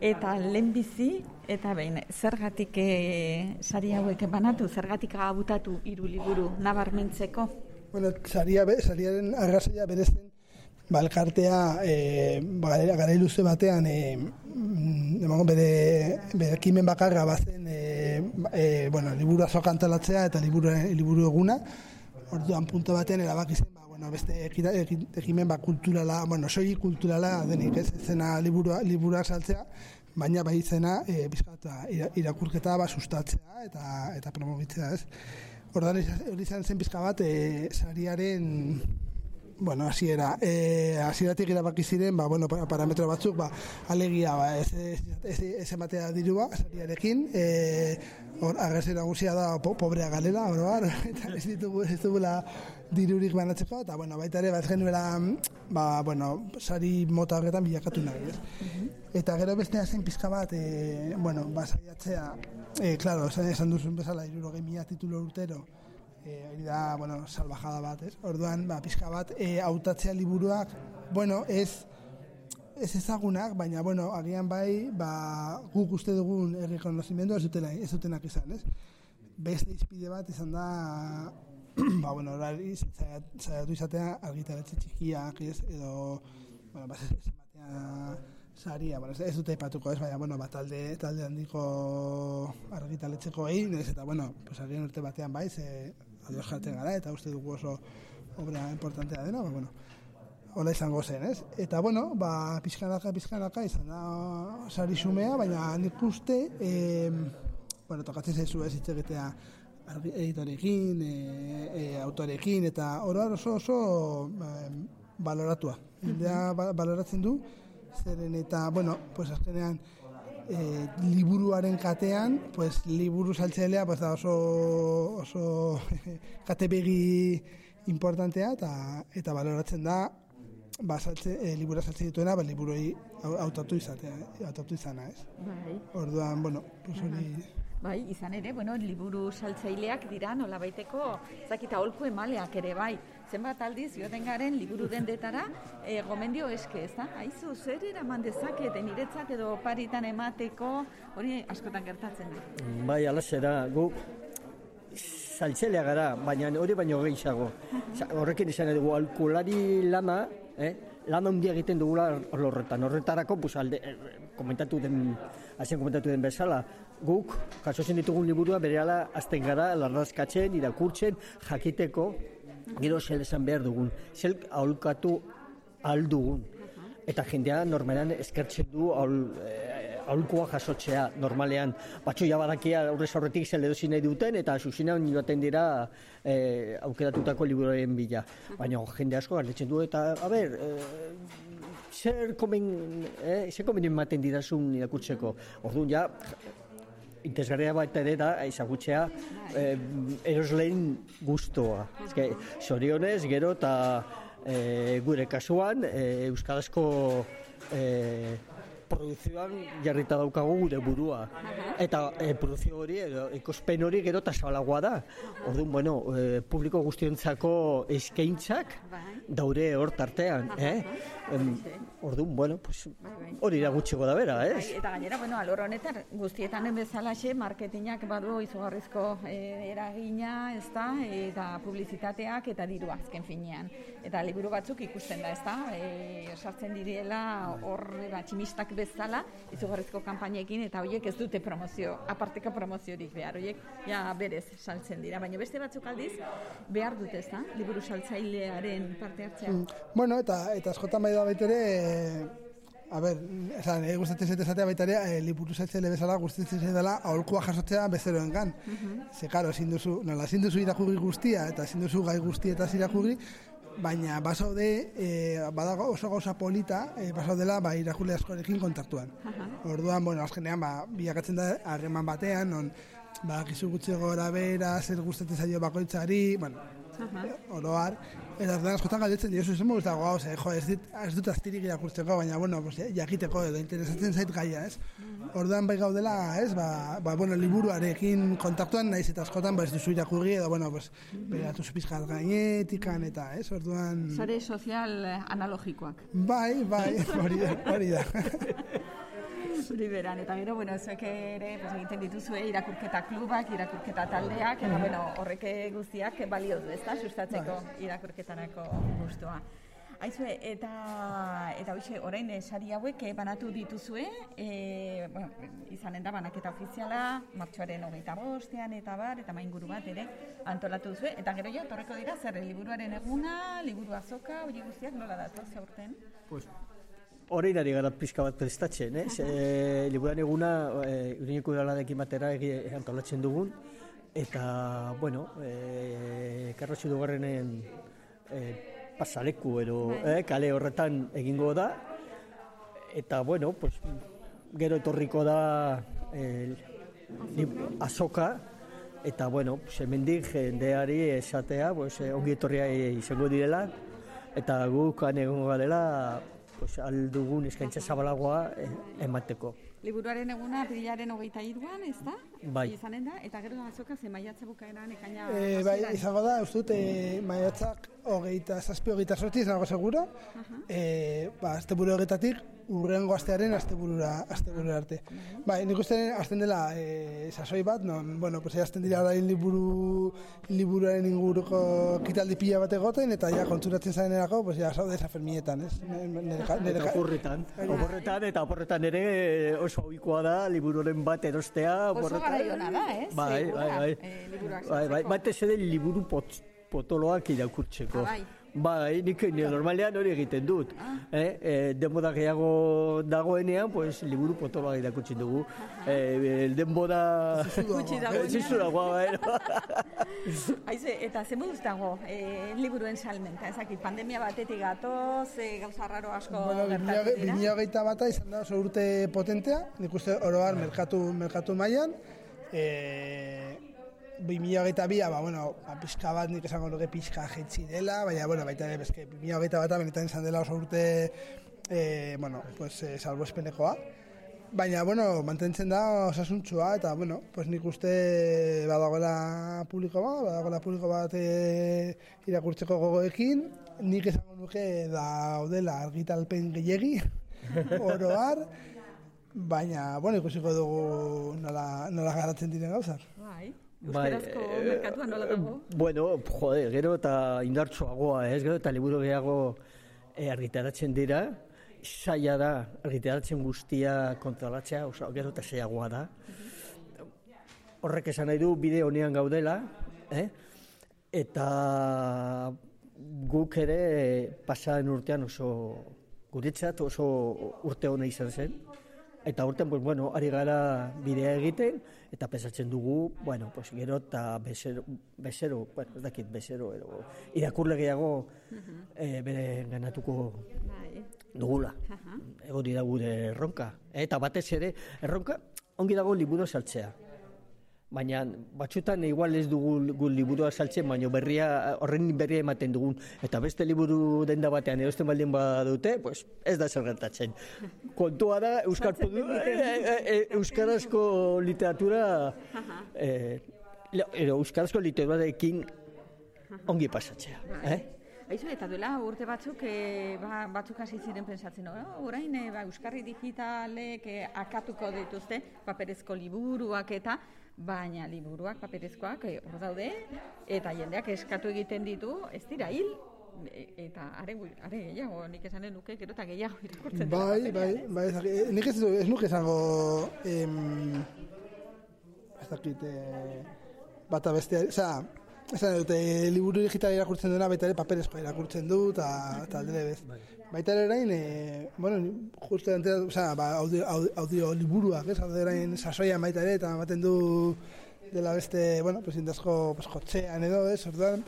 Eta lehenbizi, eta behin, zergatik e, sari hauek banatu, zergatik abutatu hiru liburu nabarmentzeko? Bueno, saria, sariaren arrazoia berezen, ba, elkartea e, ba, gara- luze batean e, emango bere, bere ekimen bakarra bazen e, e, bueno, liburu azoka antolatzea eta liburu, liburu eguna orduan punto batean erabaki zen ba, bueno, beste ekimen ba, kulturala, bueno, soi kulturala denik, ez, zena liburua, liburuak saltzea, baina bai zena e, bizkat, ira- irakurketa ba, sustatzea eta, eta promogitzea, ez. Ordan hori izan zen pizka bat e, sariaren bueno, hasiera, eh hasieratik erabaki ziren, ba, bueno, pa- parametro batzuk, ba, alegia, ba, ez ez ez, ez ematea dirua sariarekin, eh hor agerse nagusia da po, pobrea galela, oro har, eta ez ditugu ez dugula dirurik banatzeko eta bueno, baita ere ba ez genuela ba, bueno, sari mota horretan bilakatu nahi, ez? Eta gero bestea zen pizka bat, e, bueno, ba, saiatzea, e, claro, esan, esan duzun bezala, irurogei mila titulo urtero, e, hori da, bueno, salvajada bat, ez? Orduan, ba, pizka bat, e, hautatzea liburuak, bueno, ez, ez ezagunak, baina, bueno, agian bai, ba, guk uste dugun errekonozimendu ez dutena, ez dutenak izan, ez? Beste izpide bat izan da, ba, bueno, horari zaiat- saiatu izatea argitaletxe txikiak, ez? Edo, bueno, ba, ez, ematea saria, bueno, ez, dute epatuko, ez, baina, bueno, ba, talde, talde handiko argitaletxeko egin, ez, eta, bueno, pues, agian urte batean bai, ze ados jartzen gara, eta uste dugu oso obra importantea dena, ba, bueno, hola izango zen, ez? Eta, bueno, ba, pizkanaka, pizkanaka, izan da sari xumea, baina nik uste, e, bueno, tokatzen zaizu ez hitz egitea editorekin, e, e, autorekin, eta oro har oso oso ba, baloratua. Jendea ba- baloratzen du, zeren eta, bueno, pues azkenean, e, liburuaren katean, pues liburu saltzailea pues da oso oso katebegi importantea eta eta baloratzen da ba saltze e, libura saltzen dituena ba liburuei au- hautatu izatea, eh, hautatu izana, ez? Bai. Orduan, bueno, pues hori Bai, izan ere, bueno, liburu saltzaileak dira nolabaiteko, zakita holku emaleak ere bai. Zenbat aldiz joaten garen liburu dendetara, e, gomendio eske, ez da? Aizu, zer eraman dezakete niretzat edo paritan emateko, hori askotan gertatzen da. Bai, alaxe da, gu saltzelea gara, baina hori baino gehiago. Horrekin izan dugu alkulari lana, eh? lan handia egiten dugula horretan. Horretarako, pues, alde, eh, komentatu den, hasien komentatu den bezala, guk, jasotzen ditugun liburua, berehala azten gara, larrazkatzen, irakurtzen, jakiteko, gero zel esan behar dugun, zel aholkatu aldugun. Eta jendea normalan eskertzen du aul, eh, aholkoa jasotzea normalean. Batxo ja badakia aurrez aurretik zel edozi nahi duten eta zuzinan joaten dira eh, aukeratutako liburuaren bila. Baina jende asko galdetzen du eta, a ber, eh, zer komen, eh, zer komen ematen didazun irakurtzeko. Orduan ja, interesgarria baita ere da ezagutzea eh, erosleen gustoa. Eske, sorionez, gero eta eh, gure kasuan eh, euskarazko eh, produzioan jarrita daukagu gure burua. Eta eh, produzio hori, edo ekospen hori gero eta zabalagoa da. Orduan, bueno, eh, publiko guztiontzako eskaintzak daure hor tartean, eh? Orduan, bueno, pues, hori da gutxiko da bera, Bai, ez? eta gainera, bueno, alor honetan, guztietan bezalaxe, marketingak badu izugarrizko eh, eragina, ez da, eta publizitateak eta diru azken finean. Eta liburu batzuk ikusten da, ez da, e, sartzen direla hor ba, tximistak bezala, izugarrizko kanpainekin, eta horiek ez dute promozio, aparteko promoziorik behar, horiek ja berez saltzen dira. Baina beste batzuk aldiz, behar dute, ez da, liburu saltzailearen parte hartzea. Mm, Bueno, eta eta askotan bai da baita ere, eh, a ber, esan, eh, gustatzen zait esatea baita ere, eh, liburu saltzaile bezala gustatzen zait dela aholkoa jasotzea bezeroengan. Ze, karo, ezin duzu, nola, ezin duzu irakurri guztia, eta ezin duzu gai guztietaz irakurri, baina basaude, e, badago oso gauza polita, e, basaudela, ba, irakurle askorekin kontaktuan. Orduan, bueno, azkenean, ba, bilakatzen da, harreman batean, non, ba, gizu gutxi gora bera, zer gustatzen zaio bakoitzari, bueno, oroar, eta orduan askotan galdetzen diozu, zen gusta gau, ze, jo, ez, dit, ez dut aztirik irakurtzeko, baina, bueno, pues, eh, jakiteko edo interesatzen zait gaia, ez? Orduan bai gaudela, ez, ba, ba, bueno, liburuarekin kontaktuan naiz eta askotan, ba, ez duzu irakurri, edo, bueno, pues, beratu zupizkat gainetikan, eta, ez, orduan... Sare sozial eh, analogikoak. Bai, bai, hori da, hori da. Zuri beran, eta gero, bueno, zuek ere pues, egiten dituzue irakurketa klubak, irakurketa taldeak, eta bueno, horrek guztiak balio du, ezta, sustatzeko irakurketarako gustua. Aizue, eta, eta hoxe, orain eh, sari hauek eh, banatu dituzue, e, bueno, izanen da banaketa ofiziala, martxoaren hogeita bostean, eta bar, eta mainguru bat ere, antolatu duzue, eta gero jo, torreko dira, zer, liburuaren eguna, liburu azoka, hori guztiak nola datu, zaurten? Pues, Horein ari gara pixka bat prestatzen, eh? e, liburan eguna e, urineko udaladekin batera egi antolatzen dugun, eta, bueno, e, karrotxu dugarrenen e, pasaleku edo eh, kale horretan egingo da, eta, bueno, pues, gero etorriko da e, azoka, eta, bueno, pues, hemendik jendeari esatea, pues, ongi etorria izango direla, eta guk han egongo garela, pues, aldugun eskaintza zabalagoa eh, emateko. Liburuaren eguna aprilaren hogeita iruan, ez da? Bai. Izanen da, eta gero azoka ze maiatza bukaeran ekaina... E, bai, izango da, uste dut, e, maiatzak hogeita, zazpi hogeita sorti, ez nago seguro. E, ba, azte buru horretatik, urrengo astearen asteburura asteburura arte. Bai, nik uste azten dela e, sasoi bat, non, bueno, pues azten dira orain liburu liburuaren inguruko kitaldi pila bat egoten eta ja kontzuratzen zarenerako, pues ja saude esa fermietan, ez? Eta oporretan, oporretan eta oporretan ere oso ohikoa da libururen bat erostea, Garaiona da, ez? Bai, bai, bai. Bai, bai, batez ere liburu pot, potoloak irakurtzeko. Ah, bai. Bai, nik normalean hori egiten dut. Eh, eh, denbora gehiago dagoenean, pues, liburu potoloak irakurtzen dugu. Eh, denbora... Gutxi dagoenean. Zizuragoa, bai. Aize, eta ze moduz dago eh, liburuen salmenta, ezakit, pandemia batetik gatoz, eh, gauza raro asko Bueno, gertatu dira. 2008 bata izan da oso urte potentea, nik uste oroar merkatu, merkatu mailan. E, 2008 bia, ba, bueno, ba, pixka bat nik esango nuke pixka jetzi dela, baina, bueno, baita ere, bezke, 2008 bata benetan izan dela oso urte, e, bueno, pues, e, salbo espenekoa. Baina, bueno, mantentzen da osasuntsua, eta, bueno, pues nik uste badagoela publiko bat, badagoela publiko bat e, irakurtzeko gogoekin, nik esango nuke daudela argitalpen gehiegi, oroar, baina, bueno, ikusiko dugu nola, nola garatzen diren gauzak. Bai. Bai, Euskarazko eh, merkatuan nola dago? Bueno, jode, gero eta indartsuagoa, ez gero eta liburu gehiago e, argitaratzen dira, saia da argitaratzen guztia kontrolatzea, oso, gero eta saiagoa da. Horrek esan nahi du bide honean gaudela, eh? eta guk ere pasaren urtean oso guretzat oso urte hona izan zen. Eta urtean, pues, bueno, ari gara bidea egiten, eta pesatzen dugu, bueno, pues, gero eta bezero, bezero, bueno, ez dakit, bezero, edo, irakurle gehiago eh, bere ganatuko dugula. Ego dira gure erronka. Eta batez ere, erronka, ongi dago liburu saltzea. Baina batzutan igual ez dugu gu liburua saltzen, baina berria, horren berria ematen dugun. Eta beste liburu denda batean erosten baldin badute, pues ez da zer gertatzen. Kontua da, Euskal Produ, e, e, e, Euskarazko literatura, e, edo Euskarazko literaturarekin ongi pasatzea. Eh? Aizu, eta duela urte batzuk, e, ba, batzuk hasi ziren pensatzen, no? orain e, ba, Euskarri digitalek e, akatuko dituzte paperezko liburuak eta, baina liburuak paperezkoak e, hor daude, eta jendeak eskatu egiten ditu, ez dira hil, eta are, are gehiago, nik esanen nuke, gero eta gehiago irakurtzen dira Bai, paperean, bai, bai, dakit, nik ez, ez nuke esango, em, ez dakit, eh, bata bestea, osea, esan dute, liburu digital irakurtzen duena, baita ere paperezkoa irakurtzen du, eta aldere bez. Baita ere orain, e, bueno, ni justo entera, osea, ba, audio, audio, audio liburuak, ez, audio orain sasoian baita ere, eta ematen du dela beste, bueno, pues indazko pues, kotxean edo, ez, orduan,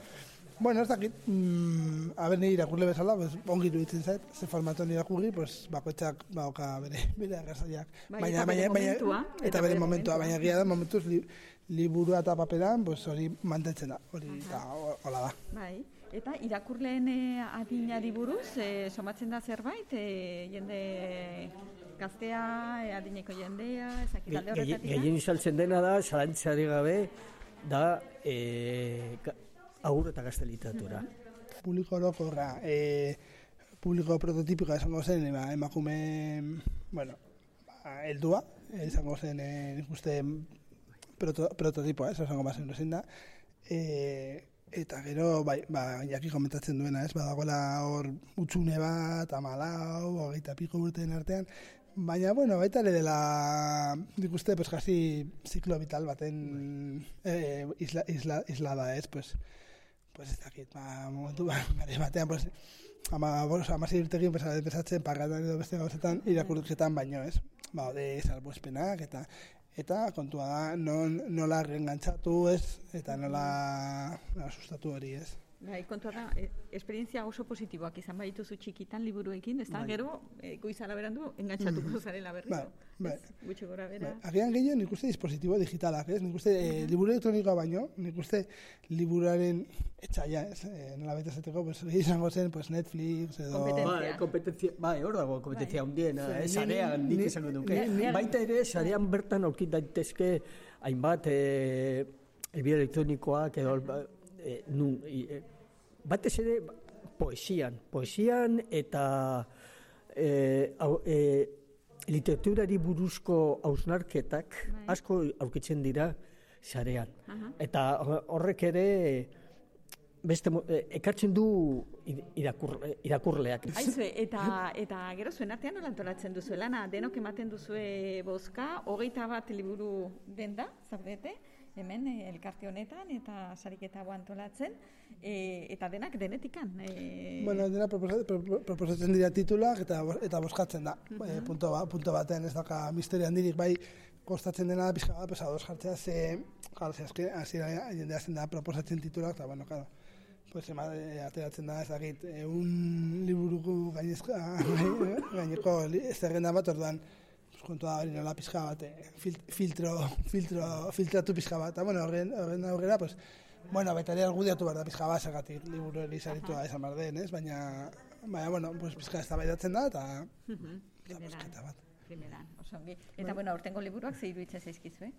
Bueno, ez dakit, mm, haber ni irakurle bezala, pues, ongi iruditzen zait, ze formatoan irakurri, pues, bakoitzak bauka bere, bere arrazaiak. Bai, eta bere momentua. Eta bere momentua, baina gira da, momentuz, li, liburua eta paperan, pues, hori mantentzen da, hori, eta hola da. Bai. Eta irakurleen eh, adinari buruz, eh, somatzen da zerbait, eh, jende gaztea, eh, adineko jendea, ezakit alde horretatik. Gehien izaltzen dena da, zalantzari gabe, da e, agur eta gazte literatura. Publiko orokorra, e, publiko prototipikoa esango zen, ema, emakume, bueno, ba, heldua, izango zen, e, nik uste, proto, prototipoa, ez esango bazen ezin da. E, eta gero, bai, ba, jaki komentatzen duena, ez, badagoela hor utxune bat, amalau, hogeita piko urtean artean, Baina, bueno, baita ere dela, nik uste, pues, casi ziklo vital baten eh, isla, isla, isla da, ez, pues, pues ez dakit, ba, momentu, ba, batean, pues, ama, bos, ama zirtegin, pues, bezatzen, pagatan edo beste gauzetan, irakurketan baino, ez, ba, de salbuespenak, eta, eta kontua da, non, nola rengantzatu, ez, eta nola, nola sustatu hori, ez. Bai, kontua da, e, esperientzia oso positiboak izan baituzu txikitan liburuekin, ez da, Bai. gero, e, goizala berandu, engantzatuko Mhm. zarela berriro. Bai, bai. Ez, Gutxi gora bera. Bai, Agian gehiago nik uste dispositibo digitalak, ez? Nik uste eh, liburu elektronikoa baino, nik uste liburuaren etxaia, ez? Eh, nola bete esateko, pues, izango zen pues, Netflix edo... Bai, kompetentzia, bai, hor dago kompetentzia Bai. eh, sarean Ni- nik ni- esango duke. Baita ere, sarean bertan aurkit daitezke hainbat eh, elbide elektronikoak edo eh, nun, i, eh, batez ere poesian, poesian eta eh, au, eh, literaturari buruzko hausnarketak asko aurkitzen dira sarean. Aha. Eta horrek ere beste ekartzen du irakur, irakurleak. Aizue, eta, eta gero zuen artean nola antolatzen duzu lana, denok ematen duzue bozka, hogeita bat liburu denda, zaudete, hemen eh, elkarte honetan, eta sariketa hau antolatzen, e, eta denak denetikan. E, Bueno, dena proposa- pro- proposatzen dira tituluak eta eta bozkatzen da. Eh, punto, ba, punto batean ez dauka misterio handirik, bai kostatzen dena da pixka bat, pues, ados jartzea, ze, claro, ze azken, hasiera jendea zen da proposatzen tituluak, eta bueno, claro, pues ema, eh, ateratzen da, ez dakit, eh, un liburuko gainezka, gaineko zerrenda bat, orduan, kontua da hori nola pixka bat, eh, fil- filtro, filtro, filtratu pixka bat, eta bueno, horren, horren aurrera, pues, Bueno, baita ere argudiatu behar da pizka bat, zergatik liburu hori zaritua esan behar den, ez? Baina, baina, bueno, pues, pizka ez da da, eta... Mhm, primeran, primeran, oso ongi. Eta, bueno, aurtengo liburuak ze iruditzen zaizkizu, eh?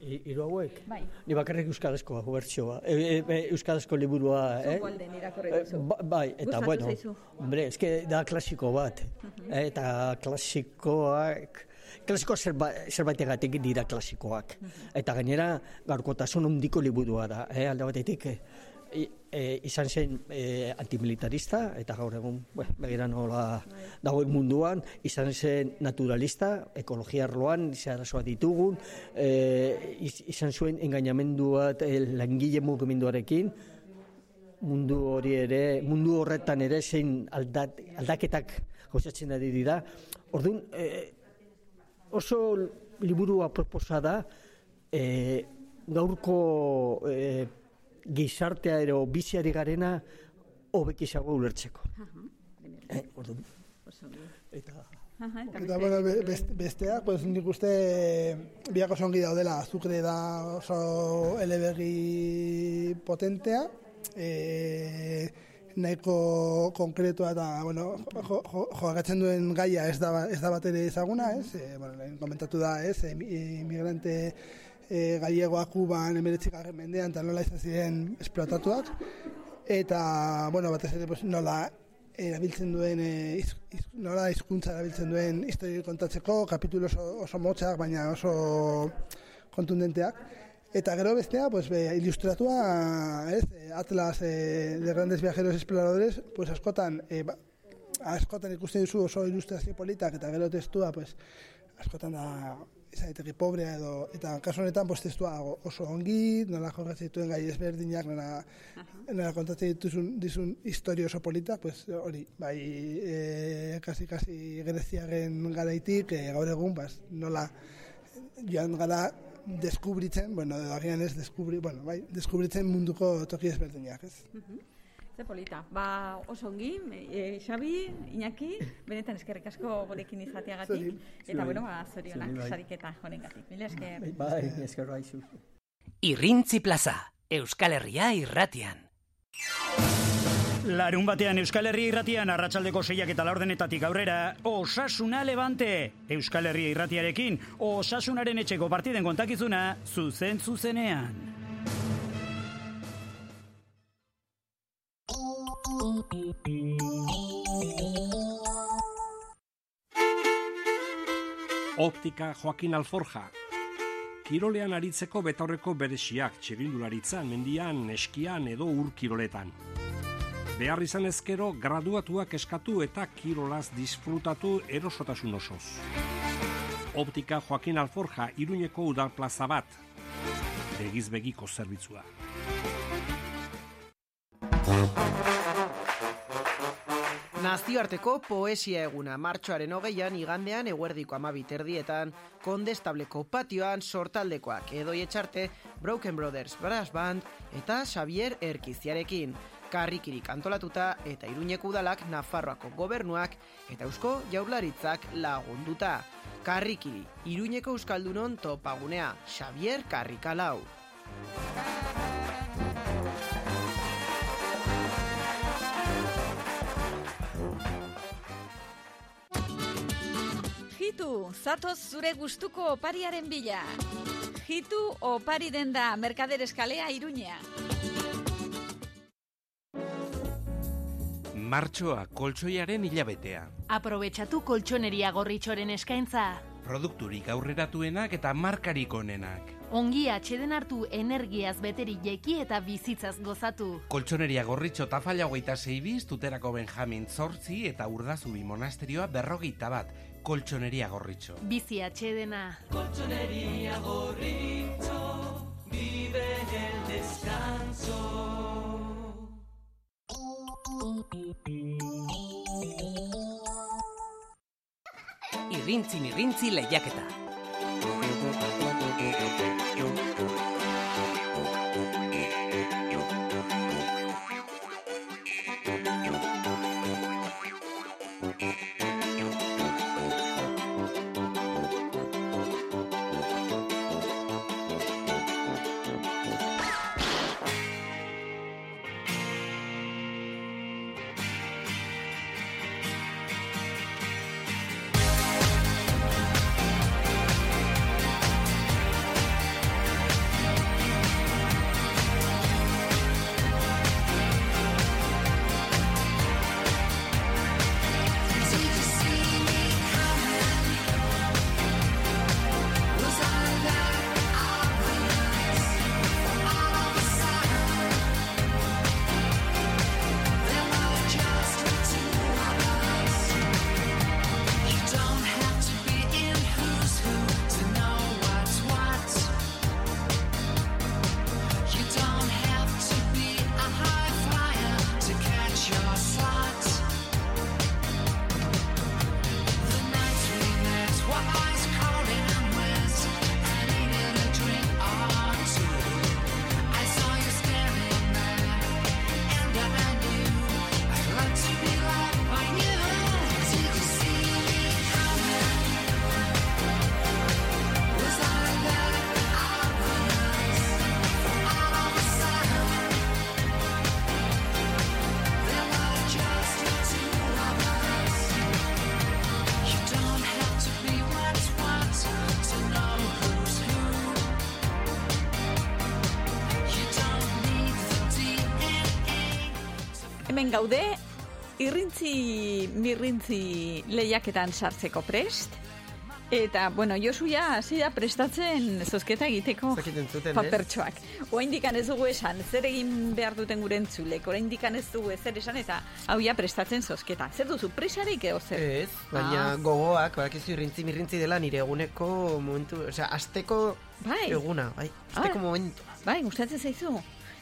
I- Hiru hauek? Bai. Ni bakarrik euskarazkoa bertsioa. E, e, e, euskarazko liburua, eh? Zumbolden irakurri Eh, duzu. ba- bai, eta Gustatu bueno, zaizu? hombre, eske da klasiko bat. eh, eta klasikoak klasiko zerba, zerbaitegatik dira klasikoak. Eta gainera gaurkotasun handiko liburua da, eh, alde batetik eh, e, izan zen e, antimilitarista, eta gaur egun, bueno, begira nola dagoen munduan, izan zen naturalista, ekologia arloan, zeharazoa ditugun, e, iz, izan zuen engainamendu bat e, langile mugimenduarekin, mundu hori ere, mundu horretan ere zein aldat, aldaketak gauzatzen ari dira. Orduan, e, oso liburua proposa da, e, gaurko e, gizartea ero biziari garena hobekizago ulertzeko. Eh, orduan, Oso ongi. eta... Aha, eta Eta, beste- bueno, be- best- besteak, pues, nik uste biak oso ongi daudela, azukre da oso eleberri potentea, e, nahiko konkretua eta, bueno, jo, jo, duen gaia ez da, ez da bat ere ezaguna, ez? E, bueno, komentatu da, ez? E, migrante e, gallegoak kuban emeretzikarren mendean, eta nola izan ziren esplotatuak, eta, bueno, batez ere, pues, nola erabiltzen duen e, iz, iz, nola hizkuntza erabiltzen duen historia kontatzeko kapitulu oso, oso motzak baina oso kontundenteak eta gero bestea pues be, ilustratua ez Atlas eh, de grandes viajeros exploradores pues askotan eh, ba, askotan ikusten duzu oso ilustrazio politak eta gero testua pues askotan da izan daiteke pobrea edo eta kasu honetan pues testua oso ongi nola jorratzen dituen gai ezberdinak nola nola kontatzen dituzun dizun historia oso polita pues hori bai e, kasi kasi greziaren garaitik e, gaur egun bas nola joan gara deskubritzen, bueno, agian ez deskubri, bueno, bai, deskubritzen munduko toki ezberdinak, ez? Mhm. Ze polita. Ba, oso ongi, e, Xabi, Iñaki, benetan eskerrik asko gurekin izateagatik. Zuri. Eta, bueno, ba, zorionak Zuri, bai. sariketa honengatik. Mila esker. Bai, esker baizu. Irrintzi plaza, Euskal Herria irratian. Larun batean Euskal Herria irratian arratsaldeko seiak eta laurdenetatik aurrera Osasuna Levante Euskal Herria irratiarekin Osasunaren etxeko partiden kontakizuna zuzen zuzenean. Optika Joaquin Alforja. Kirolean aritzeko betaurreko beresiak txirindularitzan, mendian, eskian edo ur kiroletan. Behar izan ezkero graduatuak eskatu eta kirolaz disfrutatu erosotasun osoz. Optika Joaquin Alforja iruñeko udal plaza bat. Begiz begiko zerbitzua. Nazioarteko poesia eguna martxoaren hogeian igandean eguerdiko amabit erdietan, kondestableko patioan sortaldekoak edoi etxarte, Broken Brothers Brass Band eta Xavier Erkiziarekin. Karrikirik antolatuta eta iruñeko udalak Nafarroako gobernuak eta eusko jaurlaritzak lagunduta. Karrikiri, iruñeko euskaldunon topagunea, Xavier Karrikalau. Jitu, zatoz zure gustuko opariaren bila. Jitu opari denda Merkader Eskalea Iruñea. Martxoa koltsoiaren hilabetea. Aprobetxatu koltsoneria gorritxoren eskaintza. Produkturik aurreratuenak eta markarik onenak. Ongi atxeden hartu energiaz beteri jeki eta bizitzaz gozatu. Koltsoneria gorritxo tafalla hogeita zeibiz, tuterako Benjamin zortzi eta urdazubi monasterioa berrogeita bat. Koltsoneria gorritxo. Bizi atxedena. Colchonería gorrito, vive el descanso. Irrintzin irrintzi lehiaketa. Irrintzi lehiaketan sartzeko prest. Eta, bueno, Josu ja hasi da prestatzen zozketa egiteko zuten, papertxoak. Oaindikan ez dugu esan, zer egin behar duten gure entzulek, oraindikan ez dugu ezer esan eta hau ja prestatzen zozketa. Zer duzu, presarik edo zer? Ez, baina Ah. gogoak, badakizu irrintzi mirrintzi dela nire eguneko momentu, osea, asteko Bai. eguna, bai, asteko Ah. momentu. Bai, gustatzen zaizu.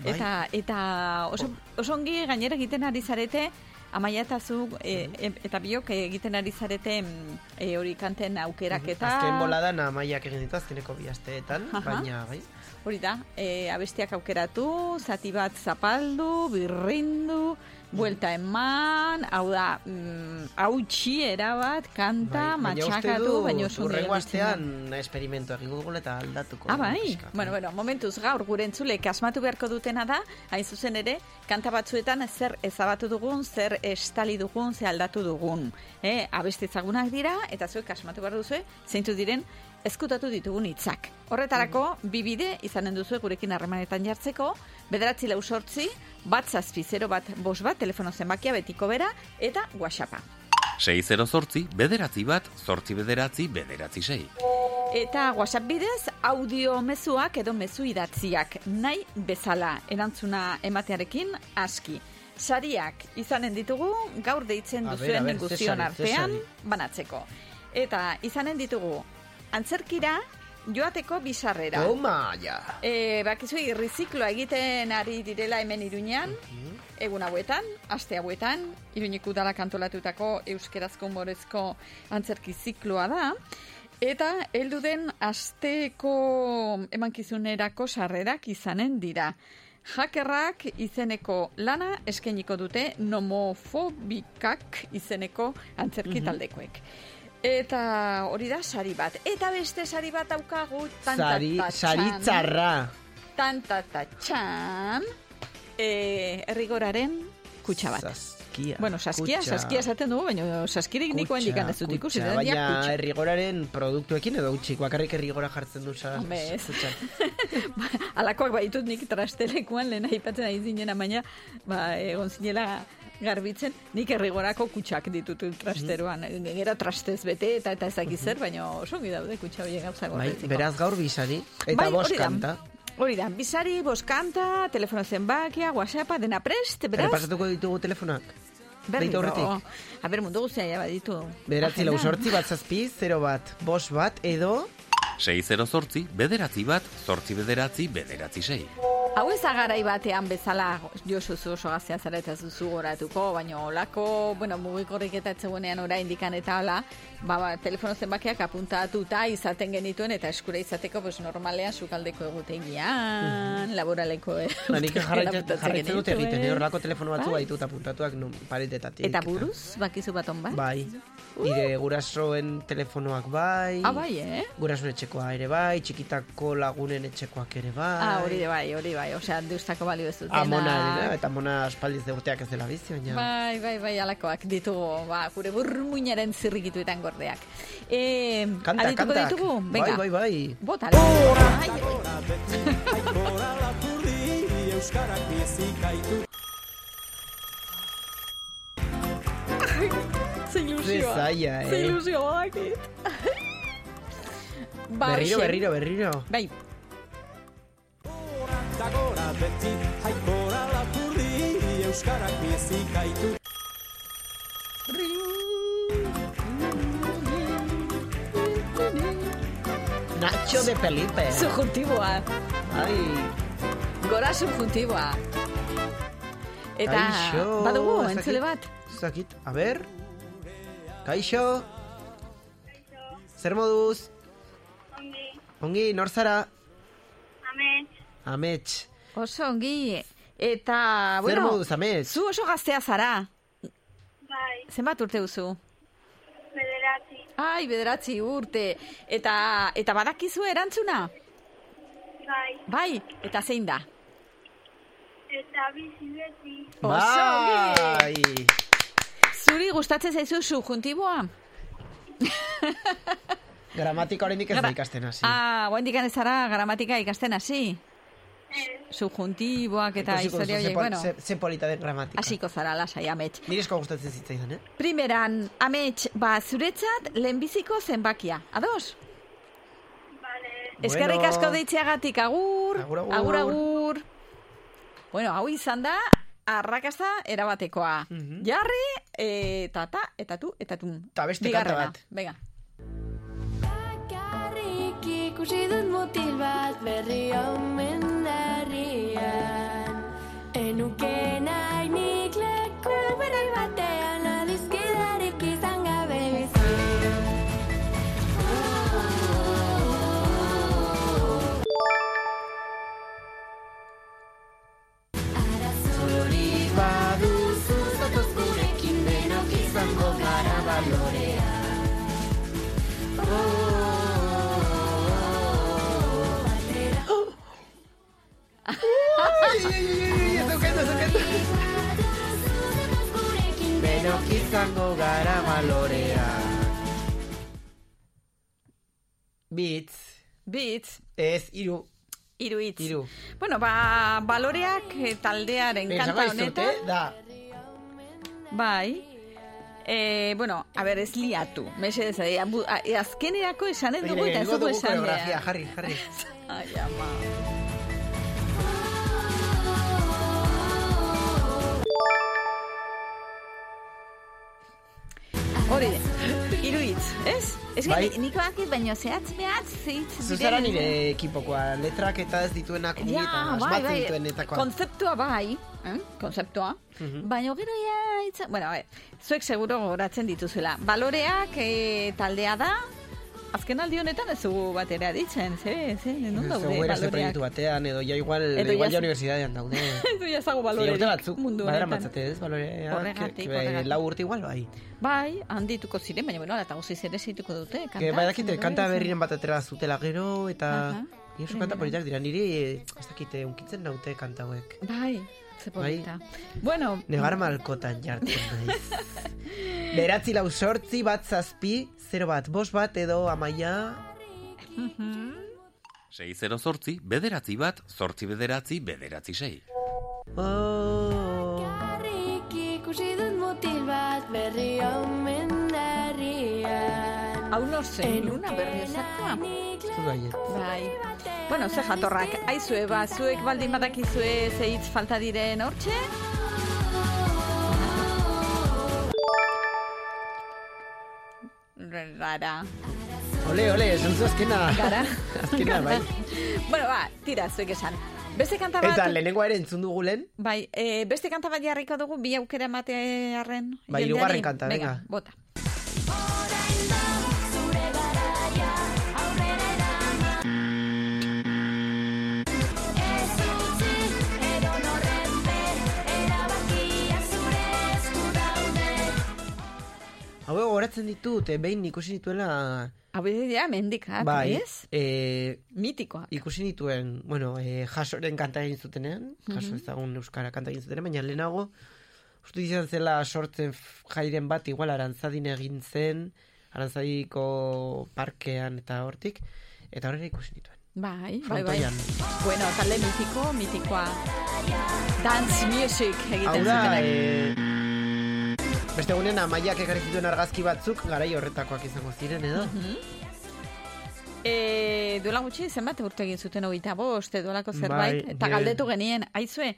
Bai. Eta, eta oso, oso ongi gainera egiten ari zarete, Amaia eta zu, e, e, eta biok egiten ari zarete mm, e, hori kanten aukeraketa. Azken boladan amaiak egin ditu azkeneko bi asteetan, baina bai. Hori da, e, abestiak aukeratu, zati bat zapaldu, birrindu, buelta eman, hau da, mm, hautsi erabat, kanta, Bai, matxakatu, baina oso ondo urrengo astean esperimentu egingo dugu eta aldatuko. Ah, bai. pixka. Bueno, bueno, momentuz gaur gure entzulek asmatu beharko dutena da, hain zuzen ere, kanta batzuetan zer ezabatu dugun, zer estali dugun, zer aldatu dugun. Eh, abestitzagunak dira, eta zuek asmatu behar duzue, zeintu diren, ezkutatu ditugun hitzak. Horretarako, bi bide izanen duzu gurekin harremanetan jartzeko, bederatzi lau sortzi, bat zazpi, zero bat, bos bat, telefono zenbakia betiko bera, eta whatsappa. 608 bederatzi bat, zortzi bederatzi, bederatzi sei. Eta WhatsApp bidez audio mezuak edo mezu idatziak nahi bezala erantzuna ematearekin aski. Sariak izanen ditugu gaur deitzen duzuen guztion artean banatzeko. Eta izanen ditugu antzerkira joateko bizarrera. Toma, ja. E, bakizu, irrizikloa egiten ari direla hemen iruñean, egun hauetan, aste hauetan, iruñek udala kantolatutako euskerazko humorezko antzerki zikloa da, eta heldu den asteko emankizunerako sarrerak izanen dira. Hakerrak izeneko lana eskainiko dute nomofobikak izeneko antzerki Mhm. taldekoek. Eta hori da sari bat. Eta beste sari bat daukagu Sari, sari txarra. Tantatatxan, e, errigoraren kutsa bat. Saskia. Bueno, saskia, kutxa. saskia esaten dugu, baina saskirik niko handikan ez dut ikusi. baina errigoraren produktuekin edo utxik, bakarrik errigora jartzen du sa, Hombre, ez. kutxan. Alakoak baitut nik trastelekuan lehen aipatzen ari zinen baina ba, egon zinela garbitzen, nik errigorako kutsak ditut trasteroan. Mhm. Gero trastez bete eta eta ezaki zer, baina oso ongi daude kutsa horiek gauza Bai, beraz gaur bizari, eta Bai, bost hori da. bizari, boskanta, telefono zenbakia, whatsappa, dena prest, beraz? Errepasatuko ditugu telefonak. Deitu aurretik. A ber, mundu guztia ja baditu. Bederatzi lau sortzi bat zazpi, 0 bat, bost bat, edo... 608 bederatzi bat, zortzi bederatzi, bederatzi sei. Hau ez da garai batean bezala Josu zu oso gaztea zara eta zuzu goratuko, baina olako, bueno, mugikorrik eta etzegunean ora indikan eta hola, ba, ba, telefono zenbakiak apuntatuta izaten genituen eta eskura izateko, pues normalean sukaldeko egutegian, laboraleko Ba, egutegian nik jarraitzen, dut egiten, horrelako telefono batzu Bai. baitut apuntatuak non paretetatik. Eta buruz, bakizu baton bat? Bai. Nire gurasoen telefonoak bai. Ah, bai, eh? Gurasoen etxekoa ere bai, txikitako lagunen etxekoak ere bai. Ah, hori de bai, hori bai, osea, deustako balio ez dutena. Amona, ere, eta amona aspaldiz de urteak ez dela bizi, baina... Bai, bai, bai, alakoak ditugu, ba, gure burmuinaren zirrikituetan gordeak. E, Kanta, adituko kantak. ditugu? Venga. Bai, bai, bai. Bota, Euskarak bizikaitu Ze ilusioa. Zaila, eh? Ze ilusioa badakit. Ba, berriro, berriro, berriro. Bai, Da gora beti, haikora lapurdi Euskarak bizikaitu Nacho de Felipe. subjuntiboa. Ai, Gora subjuntiboa. Eta, Kaixo, badugu, entzule bat. ez dakit, a ber. Kaixo. Zer moduz? Ongi, nor zara? Amets, Amets. Oso ongi. Eta, Zer bueno, moduz, Amets? zu oso gaztea zara. bai, Zenbat urte duzu? Ai, bederatzi urte. Eta, eta badakizu erantzuna? bai, Bai, eta zein da? eta bizi beti, Oso ongi. Bai. Zuri gustatzen zaizu subjuntiboa? Gramatika oraindik ez da ikasten hasi. Ah, guendik ez zara gramatika ikasten hasi? Subjuntiboak eta historia horiek, bueno. ze- Ze polita den gramatika. Hasiko zara lasai amets. Niresko gustatzen zitzaidan, eh? Primeran, amets, ba, zuretzat lehenbiziko zenbakia. Ados? Eskerrik Bueno. asko deitzeagatik, agur. Agur, agur. Agur, agur. Bueno, hau izan da, arrakasta erabatekoa. Jarri, eta ta, eta tu, eta tu. Ta beste kanta bat. Venga. Ikusi dut mutil bat berri omen herrian Enuke nahi nik leku berri batean Benok izango gara balorea. Bitz. Bitz. Ez, iru. Iru hitz. Iru. Bueno, ba, baloreak taldearen kanta honetan. eh? Da. Bai. E, bueno, a ber, ez liatu. Mesedez, eh, abu- a- e, azkenerako esanen dugu eta ez dugu dugu esan koreografia, behar. jarri, jarri. Ai, ama. Hori da, hitz, ez? Ez Bai. bai. nik bakit, baino zehatz mehatz, zeitz Zuzara nire ekipokoa, letrak eta ez dituenak Ja, ongietan, bai, bai, dituenetakoa. kontzeptua bai, eh? kontzeptua, Mhm. baina gero ja, itza, bueno, a ver, zuek seguro goratzen dituzuela. Baloreak e, taldea da, azken aldi honetan ez dugu batera ditzen, ze, ze, non daude baloreak? proiektu batean, edo ja igual, Edo igual ja- ja universidadean daude. Ez du jazago Zi, balorerik urte batzuk, mundu badara honetan. matzate ez, baloreak, Horregatik, eh, horregatik. lau urte igual bai. Bai, handituko ziren, baina bueno, eta guziz ere zituko dute. Que badakite, kantatzen, kanta edo ez? berriren bat atera zutela gero, eta... Aha. Ni oso Mira, kanta politak dira, niri, eh, ez dakite, unkitzen naute kanta hauek. Bai, ze Bai. polita. Bueno, Negar malkotan jartzen naiz. Beratzi lau sortzi, bat zazpi, zero bat, bos bat edo amaia... 6 zortzi, bederatzi bat, zortzi bederatzi, bederatzi sei. Oh. Garrik ikusi dut mutil bat berri omen herrian. hau nor zen, luna? Zu baiet. Bai. Bueno, ze jatorrak, aizue, ba, zuek baldin badakizue ze hitz falta diren hortxe? Rara. Ole, ole, esan zu azkena. Gara. azkena, bai. bueno, ba, tira, zuek esan. Beste kanta bat... Eta lehenengoa ere entzun dugu lehen, Bai, e, beste kanta bat jarriko dugu, bi aukera matearen. Bai, hirugarren kanta, venga. bota. Hau goratzen ditut, eh, behin ikusi nituela... Hau dira, mendikak, bai, ez? eh, Mitikoak. ikusi nituen, bueno, eh, jasoren kanta egin zutenean, jaso Mhm. ezagun euskara kanta egin zutenean, baina lehenago, uste izan zela sortzen jairen bat, igual arantzadin egin zen, arantzadiko parkean eta hortik, eta horrela ikusi nituen. Bai, bai, bai. Bueno, talde mitiko, mitikoa. Dance music Hau egiten da, zutenak. Beste egunen amaiak ekarri zituen argazki batzuk, garai horretakoak izango ziren, edo? Mhm. E, duela gutxi zenbat urte egin zuten hogeita bost, duelako zerbait, Bai, eta galdetu genien, aizue,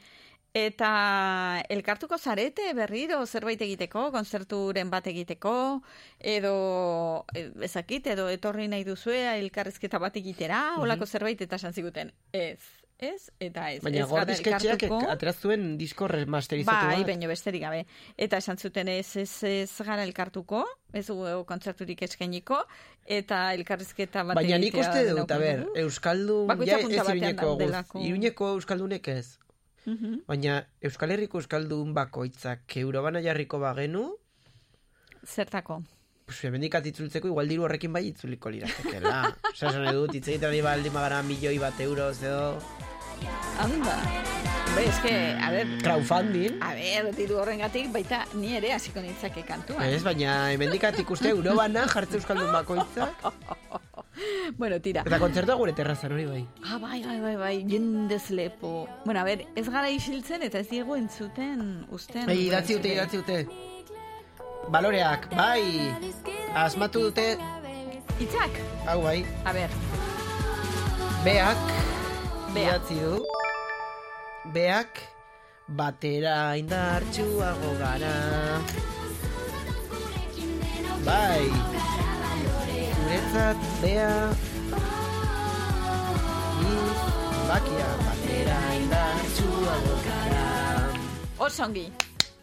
eta elkartuko zarete berriro zerbait egiteko, konzerturen bat egiteko, edo e, ezakit, edo etorri nahi duzue elkarrizketa bat egitera, Mhm. olako zerbait, eta esan ziguten, ez, ez, eta ez. Baina ez gara gordizketxeak elkartuko. atera zuen disko remasterizatu Bai, bat. baino besterik gabe. Eta esan zuten ez, ez, ez gara elkartuko, ez dugu kontzerturik eskainiko, eta elkarrizketa bat Baina nik uste dut, a ber, Euskaldun, ja ez iruñeko, iruñeko Euskaldunek ez. Mhm. Baina Euskal Herriko Euskaldun bakoitzak eurobana jarriko bagenu, Zertako. pues hemendik atitzultzeko igual diru horrekin bai itzuliko liratekela. Osa, esan nahi dut, hitz egiten ari baldin bagara milioi bat euroz edo... Anda. Be, eske, a ber... Crowdfunding. A ber, diru horrengatik baita ni ere hasiko nintzake kantua. Ez, baina hemendik ikuste eurobana jartze Euskaldun bakoitzak. bueno, tira. Eta kontzertua gure terrazan hori bai. Ah, bai, bai, bai, bai, jendez lepo. Bueno, a ber, ez gara isiltzen eta ez diegu entzuten usten. Ei, idatzi dute, idatzi dute. Baloreak, bai. Asmatu dute, Itzak, hau bai. a ber, Beak, Bea. Idatzi du. Beak, batera indartsuago gara. Bai. Guretzat, bea. Bakia, batera indartsuago gara. osongi.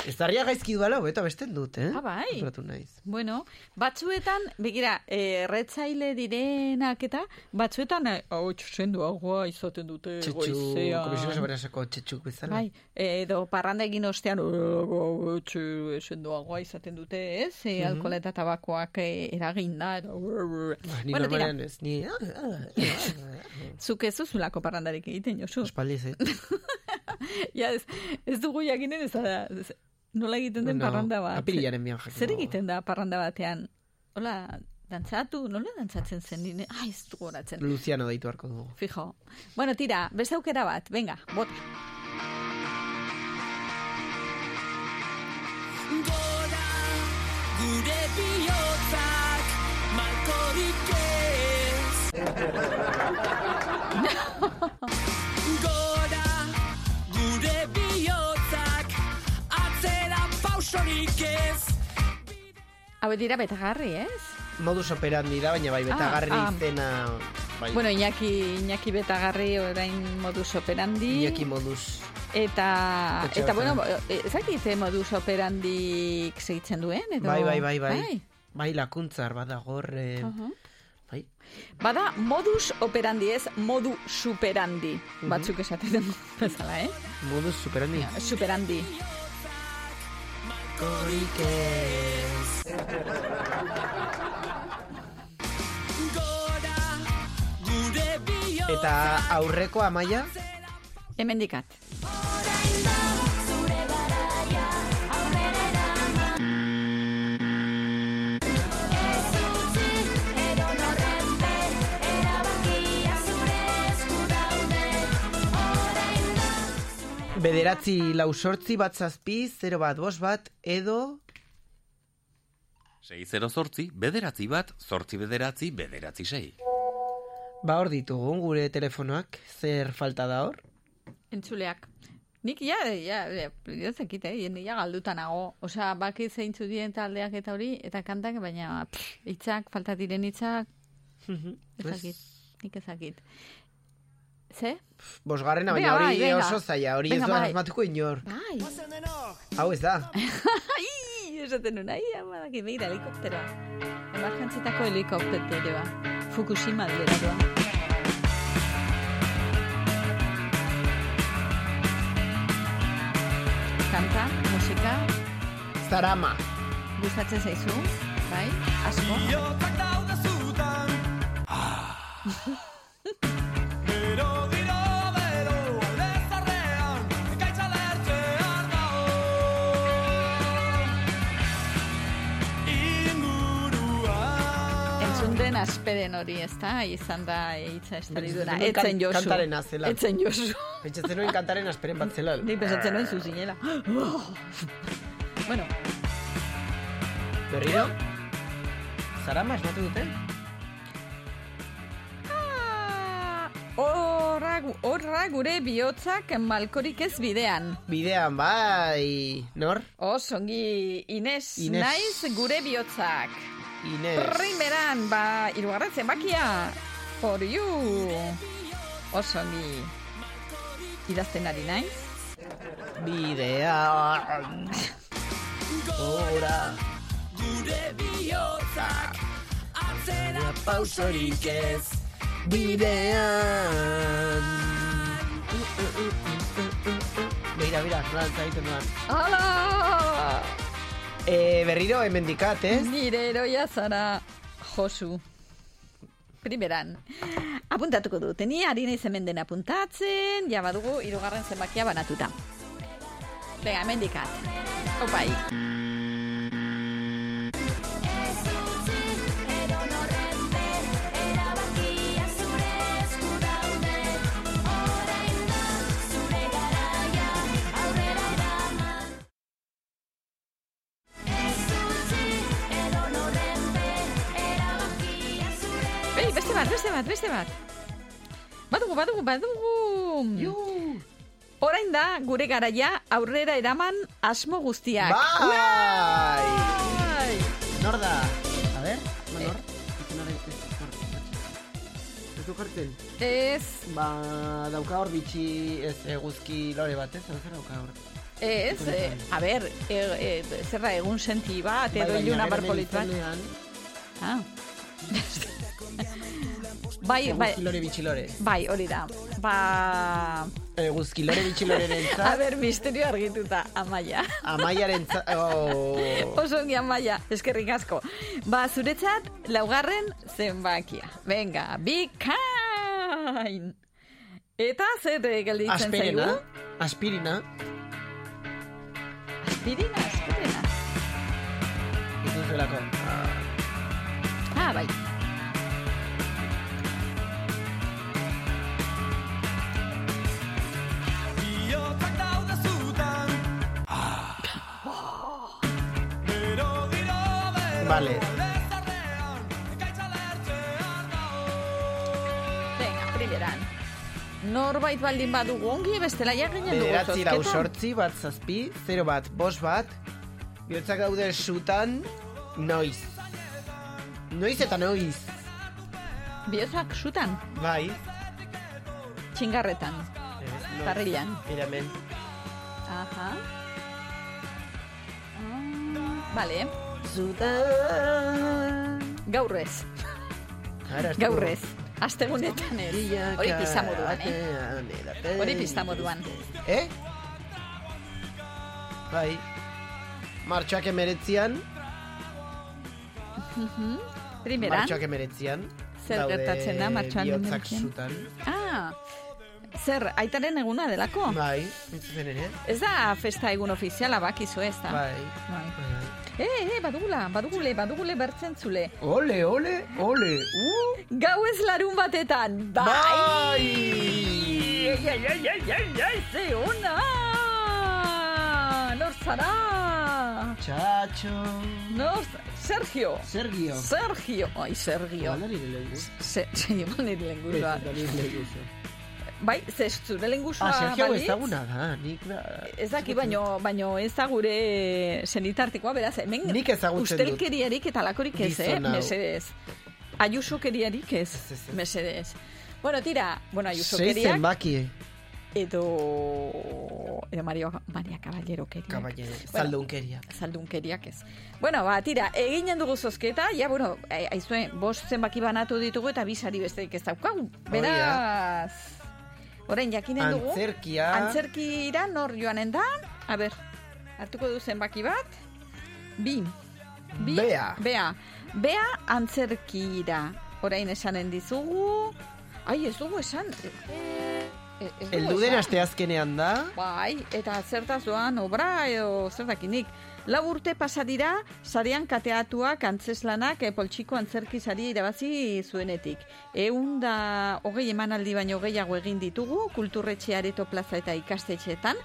Ez darria gaizki duela, eta besten dut, eh? Ah, bai. Konturatu naiz. Bueno, batzuetan, begira, erretzaile direnak eta, batzuetan, eh, hau senduagoa izaten dute Txetxu, goizean. komisiones obrasako txetxuk bezala. Bai, edo parranda egin ostean, "Oh, etxe sendoagoa izaten dute, ez? E, Mhm. alkohola eta tabakoak eh, eraginda. Eta, Ba, Ni bueno, normalean ez, ni... zuk ez duzulako parrandarik egiten, Josu. Espaldi zait. ja, ez, ez dugu jakinen ez, da, nola egiten den Bueno, parranda bat. apirilaren bian jakingo Zer egiten da parranda batean? Hola, dantzatu, nola dantzatzen zen? Nine? Ai, ez dugu horatzen. Luciano deitu harko dugu. Fijo. Bueno, tira, beste aukera bat, venga, bota. Gora gure bihotzak malkorik ez Hau dira betagarri, ez? Modus operandi da, baina bai, betagarri Ah, ah. izena... Bai, Bueno, Iñaki, Iñaki betagarri orain modus operandi. Iñaki modus. Eta, Etxe eta bueno, bezala. eh, ez dakit eh, modus operandik segitzen duen, edo... Bai, bai, bai, bai. Bai, lakuntzar badagor... Eh, Aha. Bai. Bada modus operandi ez, modu superandi. Mhm. Batzuk esaten den bezala, eh? Modus superandi. Superandi. Korik Eta aurreko amaia? Hemendikat. Bederatzi lau sortzi bat zazpi, 0 bat bost bat, edo... 6 zortzi, bederatzi bat, zortzi bederatzi, bederatzi sei. Ba hor ditugu gure telefonoak, zer falta da hor? Entzuleak. Nik ja, ja, ja, zekit, eh? Ni ja galduta nago. Osea, baki zeintzu dien taldeak eta hori, eta kantak, baina pff, hitzak, falta diren hitzak, ezakit. Nik ezakit. Ze? Bosgarrena, baina bai, hori venga. oso zaila, hori ez da bai. asmatuko inor. Bai. Hau ez da. Esaten nuen, ai, ama daki, begira, helikopteroa. Emergentzitako helikopteroa. Fukushima alderatua. Kanta, musika, Zarama. gustatzen zaizu, bai, asko. Bihotzak daude zutan Bero asperen hori, ez da, izan da hitza estalituna. Pentsatzen nuen Etzen josu. Kantarena zela. Etzen josu. Pentsatzen nuen kantaren asperen bat zela. Ni pensatzen nuen zuzinela. bueno, Berriro? Zarama esmatu dute? horra, gu- horra gure bihotzak malkorik ez bidean. Bidean, bai. Nor? Osongi Ines, Ines. naiz gure bihotzak. Ines. Primeran, ba, irugarren zenbakia. For you. Osongi. Idazten ari naiz. Bidean. Ora. Gure bihotzak atzera pausorik ez Bidean. Beira, beira, nola egiten duan. Hala! E, berriro, hemendikat, ez? Nire eroia zara, Josu. Primeran. Apuntatuko dut, ni ari naiz hemen den apuntatzen, ja badugu irugarren zenbakia banatuta. Venga, hemen dikat. Opai. Badugu, badugu. Orain da, gure garaia aurrera eraman asmo guztiak. Bai! Bai! Nor da? A ver, ba, nor? Ez du kartel? Ez. Ba, dauka hor bitxi, ez eguzki lore bat, ez? Zer dauka hor? Ez, eh, a ber, e, e, zerra egun senti bat, edo Bai, baina iluna barpolit bat. Ah. Bai, bai, Eguzkilore bitxilore. bai, hori da. Ba... Eguzkilore bitxiloreren A ber, misterio argituta, amaia. Amaiaren za... Oh. Oso ongi amaia, eskerrik asko. Ba, zuretzat, laugarren zenbakia. Venga, bikain! Eta zer eh, gelditzen Aspirina. zaigu? Aspirina. Aspirina, aspirina. Ez duzuelako. Ah, bai. Vale. Venga, primeran. Norbait baldin badugu ongi, bestela ja ginen dugu Bederatzi lau sortzi, bat zazpi, zero bat, bos bat. Bihotzak daude sutan, noiz. Noiz eta noiz. Biozak sutan, Bai. txingarretan, Ez, noiz. Tarrilan. Mira hemen. Aha. Mm, Vale. Sutan. Gaur ez. Ara, ez Gaur dugu. ez. Hori pizta moduan, eh? Hori pizta moduan. Eh? Bai. Martxoak emeretzian. Mhm. Primeran. Martxoak emeretzian. Zer gertatzen da hemeretzian? sutan. Ah, zer, aitaren eguna delako? Bai, entzuzen ere. Ez da festa egun ofiziala bakizu ez da? Bai. Bai. Eh, eh, badugula, badugule, badugule bertzen zule. Ole, ole, ole. Uh! Gau ez larun batetan, bai! Bai! Ai, ai, ai, ai, ai, ai, ze ona! Nor zara? Txatxo. Nor, Sergio. Sergio. Sergio. Ai, Sergio. Igual nire lehengu. Se, se, nire lenguzua. Bai, ze zure lenguzua Ah, Sergio balitz? ezaguna da, nik da. Ez daki, baino, baino ez da gure senitartikoa, beraz, hemen Nik ezagutzen dut. ustelkeriarik eta lakorik ez, eh? Mesedez. Ayusokeriarik ez, mesedez. Bueno, tira, bueno, Sei ayusokeriak zenbaki. edo, edo Mario, Maria Caballerokeria. Caballero, zaldunkeria. Zaldunkeriak ez. Bueno, ba, tira, eginen dugu zozketa, ja, bueno, eh, aizue, bost zenbaki banatu ditugu eta bisari besterik ez daukagu. Beraz, orain jakinen dugu. Antzerkia. Antzerkira nor joanen da. A ber, hartuko du zenbaki bat. Bi. Bi. Bea. Bea. Bea antzerkira. Orain esanen dizugu. Ai, ez dugu esan. Eh, ez dugu Elduden esan. asteazkenean da. Bai, eta zertaz doan obra edo zer dakinik. Lau urte pasa dira, sarean kateatuak antzeslanak e, poltsiko antzerki sari irabazi zuenetik. Eun da hogei emanaldi baino gehiago egin ditugu, kulturretxe areto plaza eta ikastetxeetan,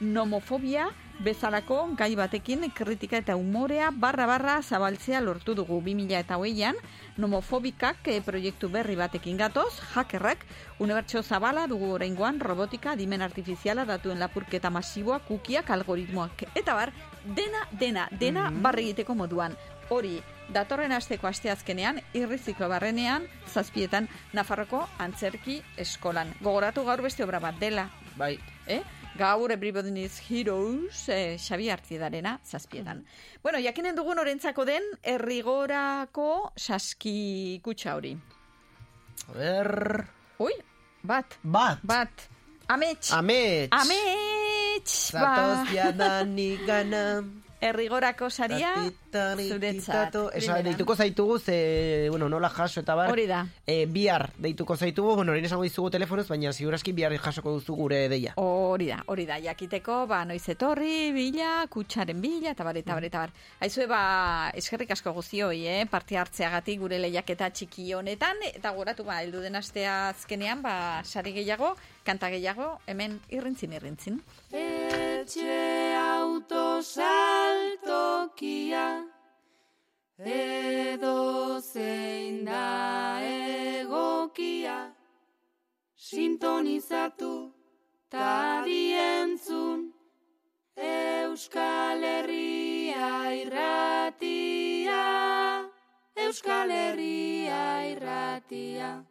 nomofobia bezalako gai batekin kritika eta umorea barra-barra zabaltzea lortu dugu 2000 eta hoian, nomofobikak eh, proiektu berri batekin gatoz, hackerrak, unibertsio zabala dugu oraingoan robotika, dimen artifiziala, datuen lapurketa masiboa, kukiak, algoritmoak, eta bar, dena, dena, dena Mhm. barri egiteko moduan. Hori, datorren asteko asteazkenean, irriziko barrenean, zazpietan, Nafarroko antzerki eskolan. Gogoratu gaur beste obra bat dela, Bai. eh? Gaur Everybody Needs Heroes, eh, Xabi Artzidarena, zazpietan. Bueno, jakinen dugun orentzako den, errigorako saski kutsa hori. A ber... Ui, bat. Bat. Bat. Amets. Amets. Amets. Zatoz jadanik gana. Errigorako saria, zuretzat. Esa, deituko zaitugu, ze, bueno, nola jaso eta bar. Hori da. E, bihar deituko zaitugu, bueno, orain esango dizugu telefonoz, baina ziurazki bihar jasoko duzu gure deia. Hori da, hori da, jakiteko, ba, noiz etorri, bila, kutsaren bila, eta bar, eta bar, eta bar. Aizue, ba, eskerrik asko guzioi, eh, parte hartzeagatik gure lehiaketa txiki honetan, eta goratu, ba, heldu den astea azkenean, ba, sari gehiago, kanta gehiago, hemen irrintzin, irrintzin. Etxe autosaltokia edo zein da egokia sintonizatu ta dientzun Euskal Herria irratia Euskal Herria irratia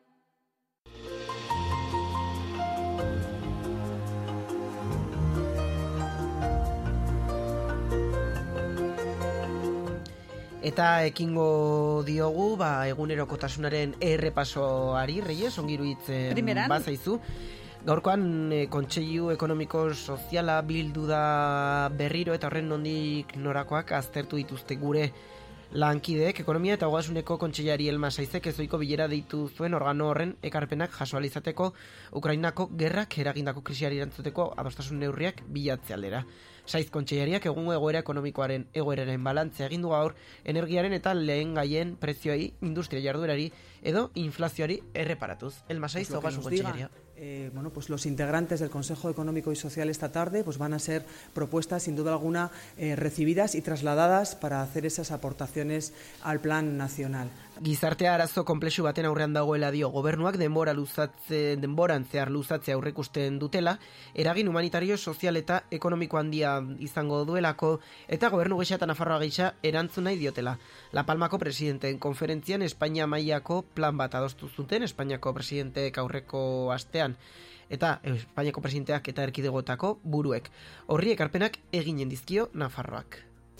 Eta ekingo diogu, ba, egunerokotasunaren errepasoari, Reyes, ongiru hitz Primeran. bazaizu. Gaurkoan e, kontseilu ekonomiko soziala bildu da berriro eta horren nondik norakoak aztertu dituzte gure lankideek ekonomia eta ogasuneko kontseilari Elma Saizek ezoiko bilera deitu zuen organo horren ekarpenak jaso izateko Ukrainako gerrak eragindako krisiari erantzuteko adostasun neurriak bilatze aldera. Saiz kontseilariak egungo egoera ekonomikoaren egoeraren balantzea egin du gaur energiaren eta lehen gaien prezioei industria jarduerari edo inflazioari erreparatuz. Elma Saiz, ogasun kontseilaria. Eh, bueno, pues los integrantes del Consejo Económico y Social esta tarde pues van a ser propuestas, sin duda alguna, eh, recibidas y trasladadas para hacer esas aportaciones al plan nacional. Gizartea arazo komplexu baten aurrean dagoela dio gobernuak denbora luzatze, denboran zehar luzatzea aurrekusten dutela, eragin humanitario, sozial eta ekonomiko handia izango duelako, eta gobernu gisa eta Nafarroa gisa erantzun nahi diotela. La Palmako presidenteen konferentzian Espainia mailako plan bat adostu zuten, Espainiako presidenteek aurreko astean, eta Espainiako presidenteak eta erkidegotako buruek. Horri ekarpenak eginen dizkio Nafarroak.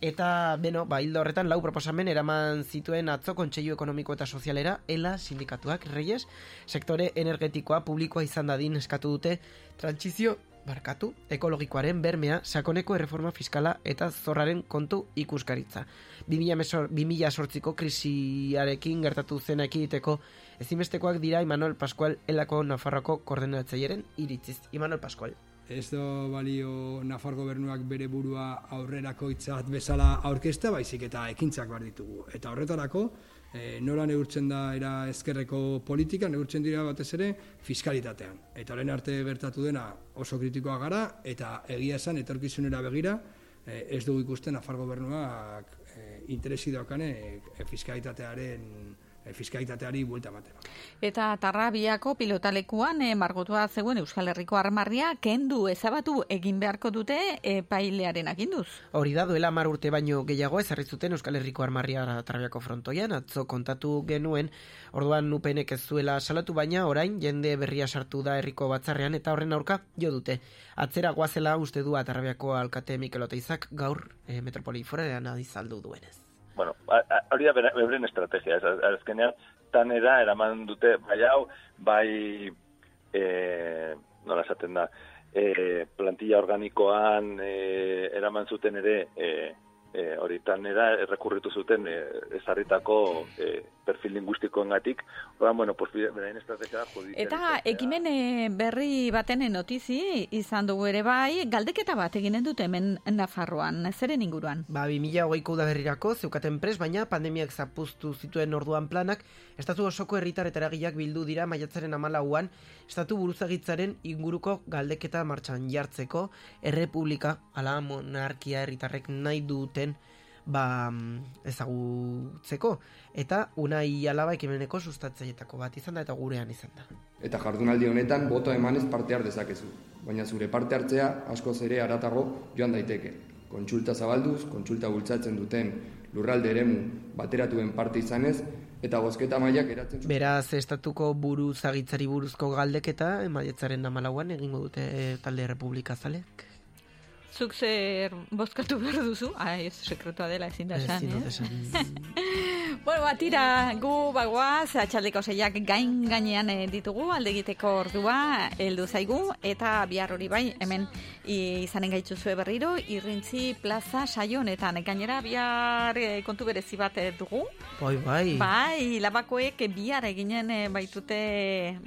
Eta, beno, ba, hildo horretan lau proposamen eraman zituen atzo kontseilu ekonomiko eta sozialera, ela sindikatuak, reyes, sektore energetikoa publikoa izan dadin eskatu dute, trantsizio barkatu, ekologikoaren bermea, sakoneko erreforma fiskala eta zorraren kontu ikuskaritza. 2008ko krisiarekin gertatu zena ekiditeko ezinbestekoak dira Imanol Pascual elako Nafarroko koordinatzailearen iritziz. Imanol Pascual. Ez do balio Nafar gobernuak bere burua aurrerako hitzat bezala aurkezta, baizik eta ekintzak behar ditugu. Eta horretarako, e, nola neurtzen da era ezkerreko politika, neurtzen dira batez ere fiskalitatean. Eta orain arte gertatu dena oso kritikoa gara, eta egia esan etorkizunera begira, e, ez dugu ikusten Nafar gobernuak e, interesi daukane e, fiskalitatearen fiskalitateari buelta ematera. Eta tarrabiako pilotalekuan e, margotua zegoen Euskal Herriko armarria kendu ezabatu egin beharko dute epailearen aginduz. Hori da, duela mar urte baino gehiago ezarri zuten Euskal Herriko armarria Tarrabiako frontoian, atzo kontatu genuen, orduan nupenek ez zuela salatu baina orain jende berria sartu da herriko batzarrean eta horren aurka jo dute. Atzera guazela uste du Tarrabiako alkate Mikel Oteizak gaur e, metropoli forean adizaldu duenez. Bueno, hori da bere- beren estrategia, ez, azkenean, tanera eraman dute, bai hau, bai, e, nola esaten da, e, plantilla organikoan e, eraman zuten ere, e, e, hori tanera errekurritu zuten e, ezarritako e, perfil lingustikoengatik, Orduan, bueno, pues, beraien estrategia. Eta ekimen eh, berri baten notizi izan dugu ere bai, galdeketa bat eginen dute hemen Nafarroan, zeren inguruan. Ba, 2008ko udaberrirako zeukaten pres, baina pandemiak zapuztu zituen orduan planak, estatu osoko herritar eta eragileak bildu dira maiatzaren amalauan, estatu buruzagitzaren inguruko galdeketa martxan jartzeko, errepublika, ala monarkia herritarrek nahi duten, ba, mm, ezagutzeko. Eta unai alaba ekimeneko sustatzaietako bat izan da eta gurean izan da. Eta jardunaldi honetan boto emanez parte har dezakezu. Baina zure parte hartzea askoz ere aratago joan daiteke. Kontsulta zabalduz, kontsulta bultzatzen duten lurralde eremu bateratuen parte izanez, eta bozketa mailak eratzen Beraz, estatuko buruzagitzari buruzko galdeketa, maiatzaren amalauan egingo dute eh, talde republika zalek. Zuk zer bozkatu behar duzu? Ah, ez, sekretua dela ezin da esan, dut eh? bueno, ba, tira, gu bagoaz, atxaldeko zeiak gain gainean eh, ditugu, alde egiteko ordua, heldu zaigu, eta bihar hori bai, hemen izanen gaitzuzue berriro, irrintzi plaza saio honetan, gainera bihar eh, kontu berezi bat eh, dugu, Bai, bai. Bai, labakoek bihar eginen baitute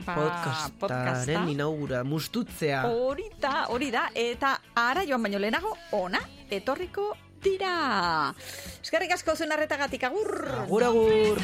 ba, podcastaren podcasta. inaugura, mustutzea. Hori da, hori da, eta ara joan baino lehenago, ona, etorriko dira. Eskerrik asko zuen arretagatik, agur! Agur, agur!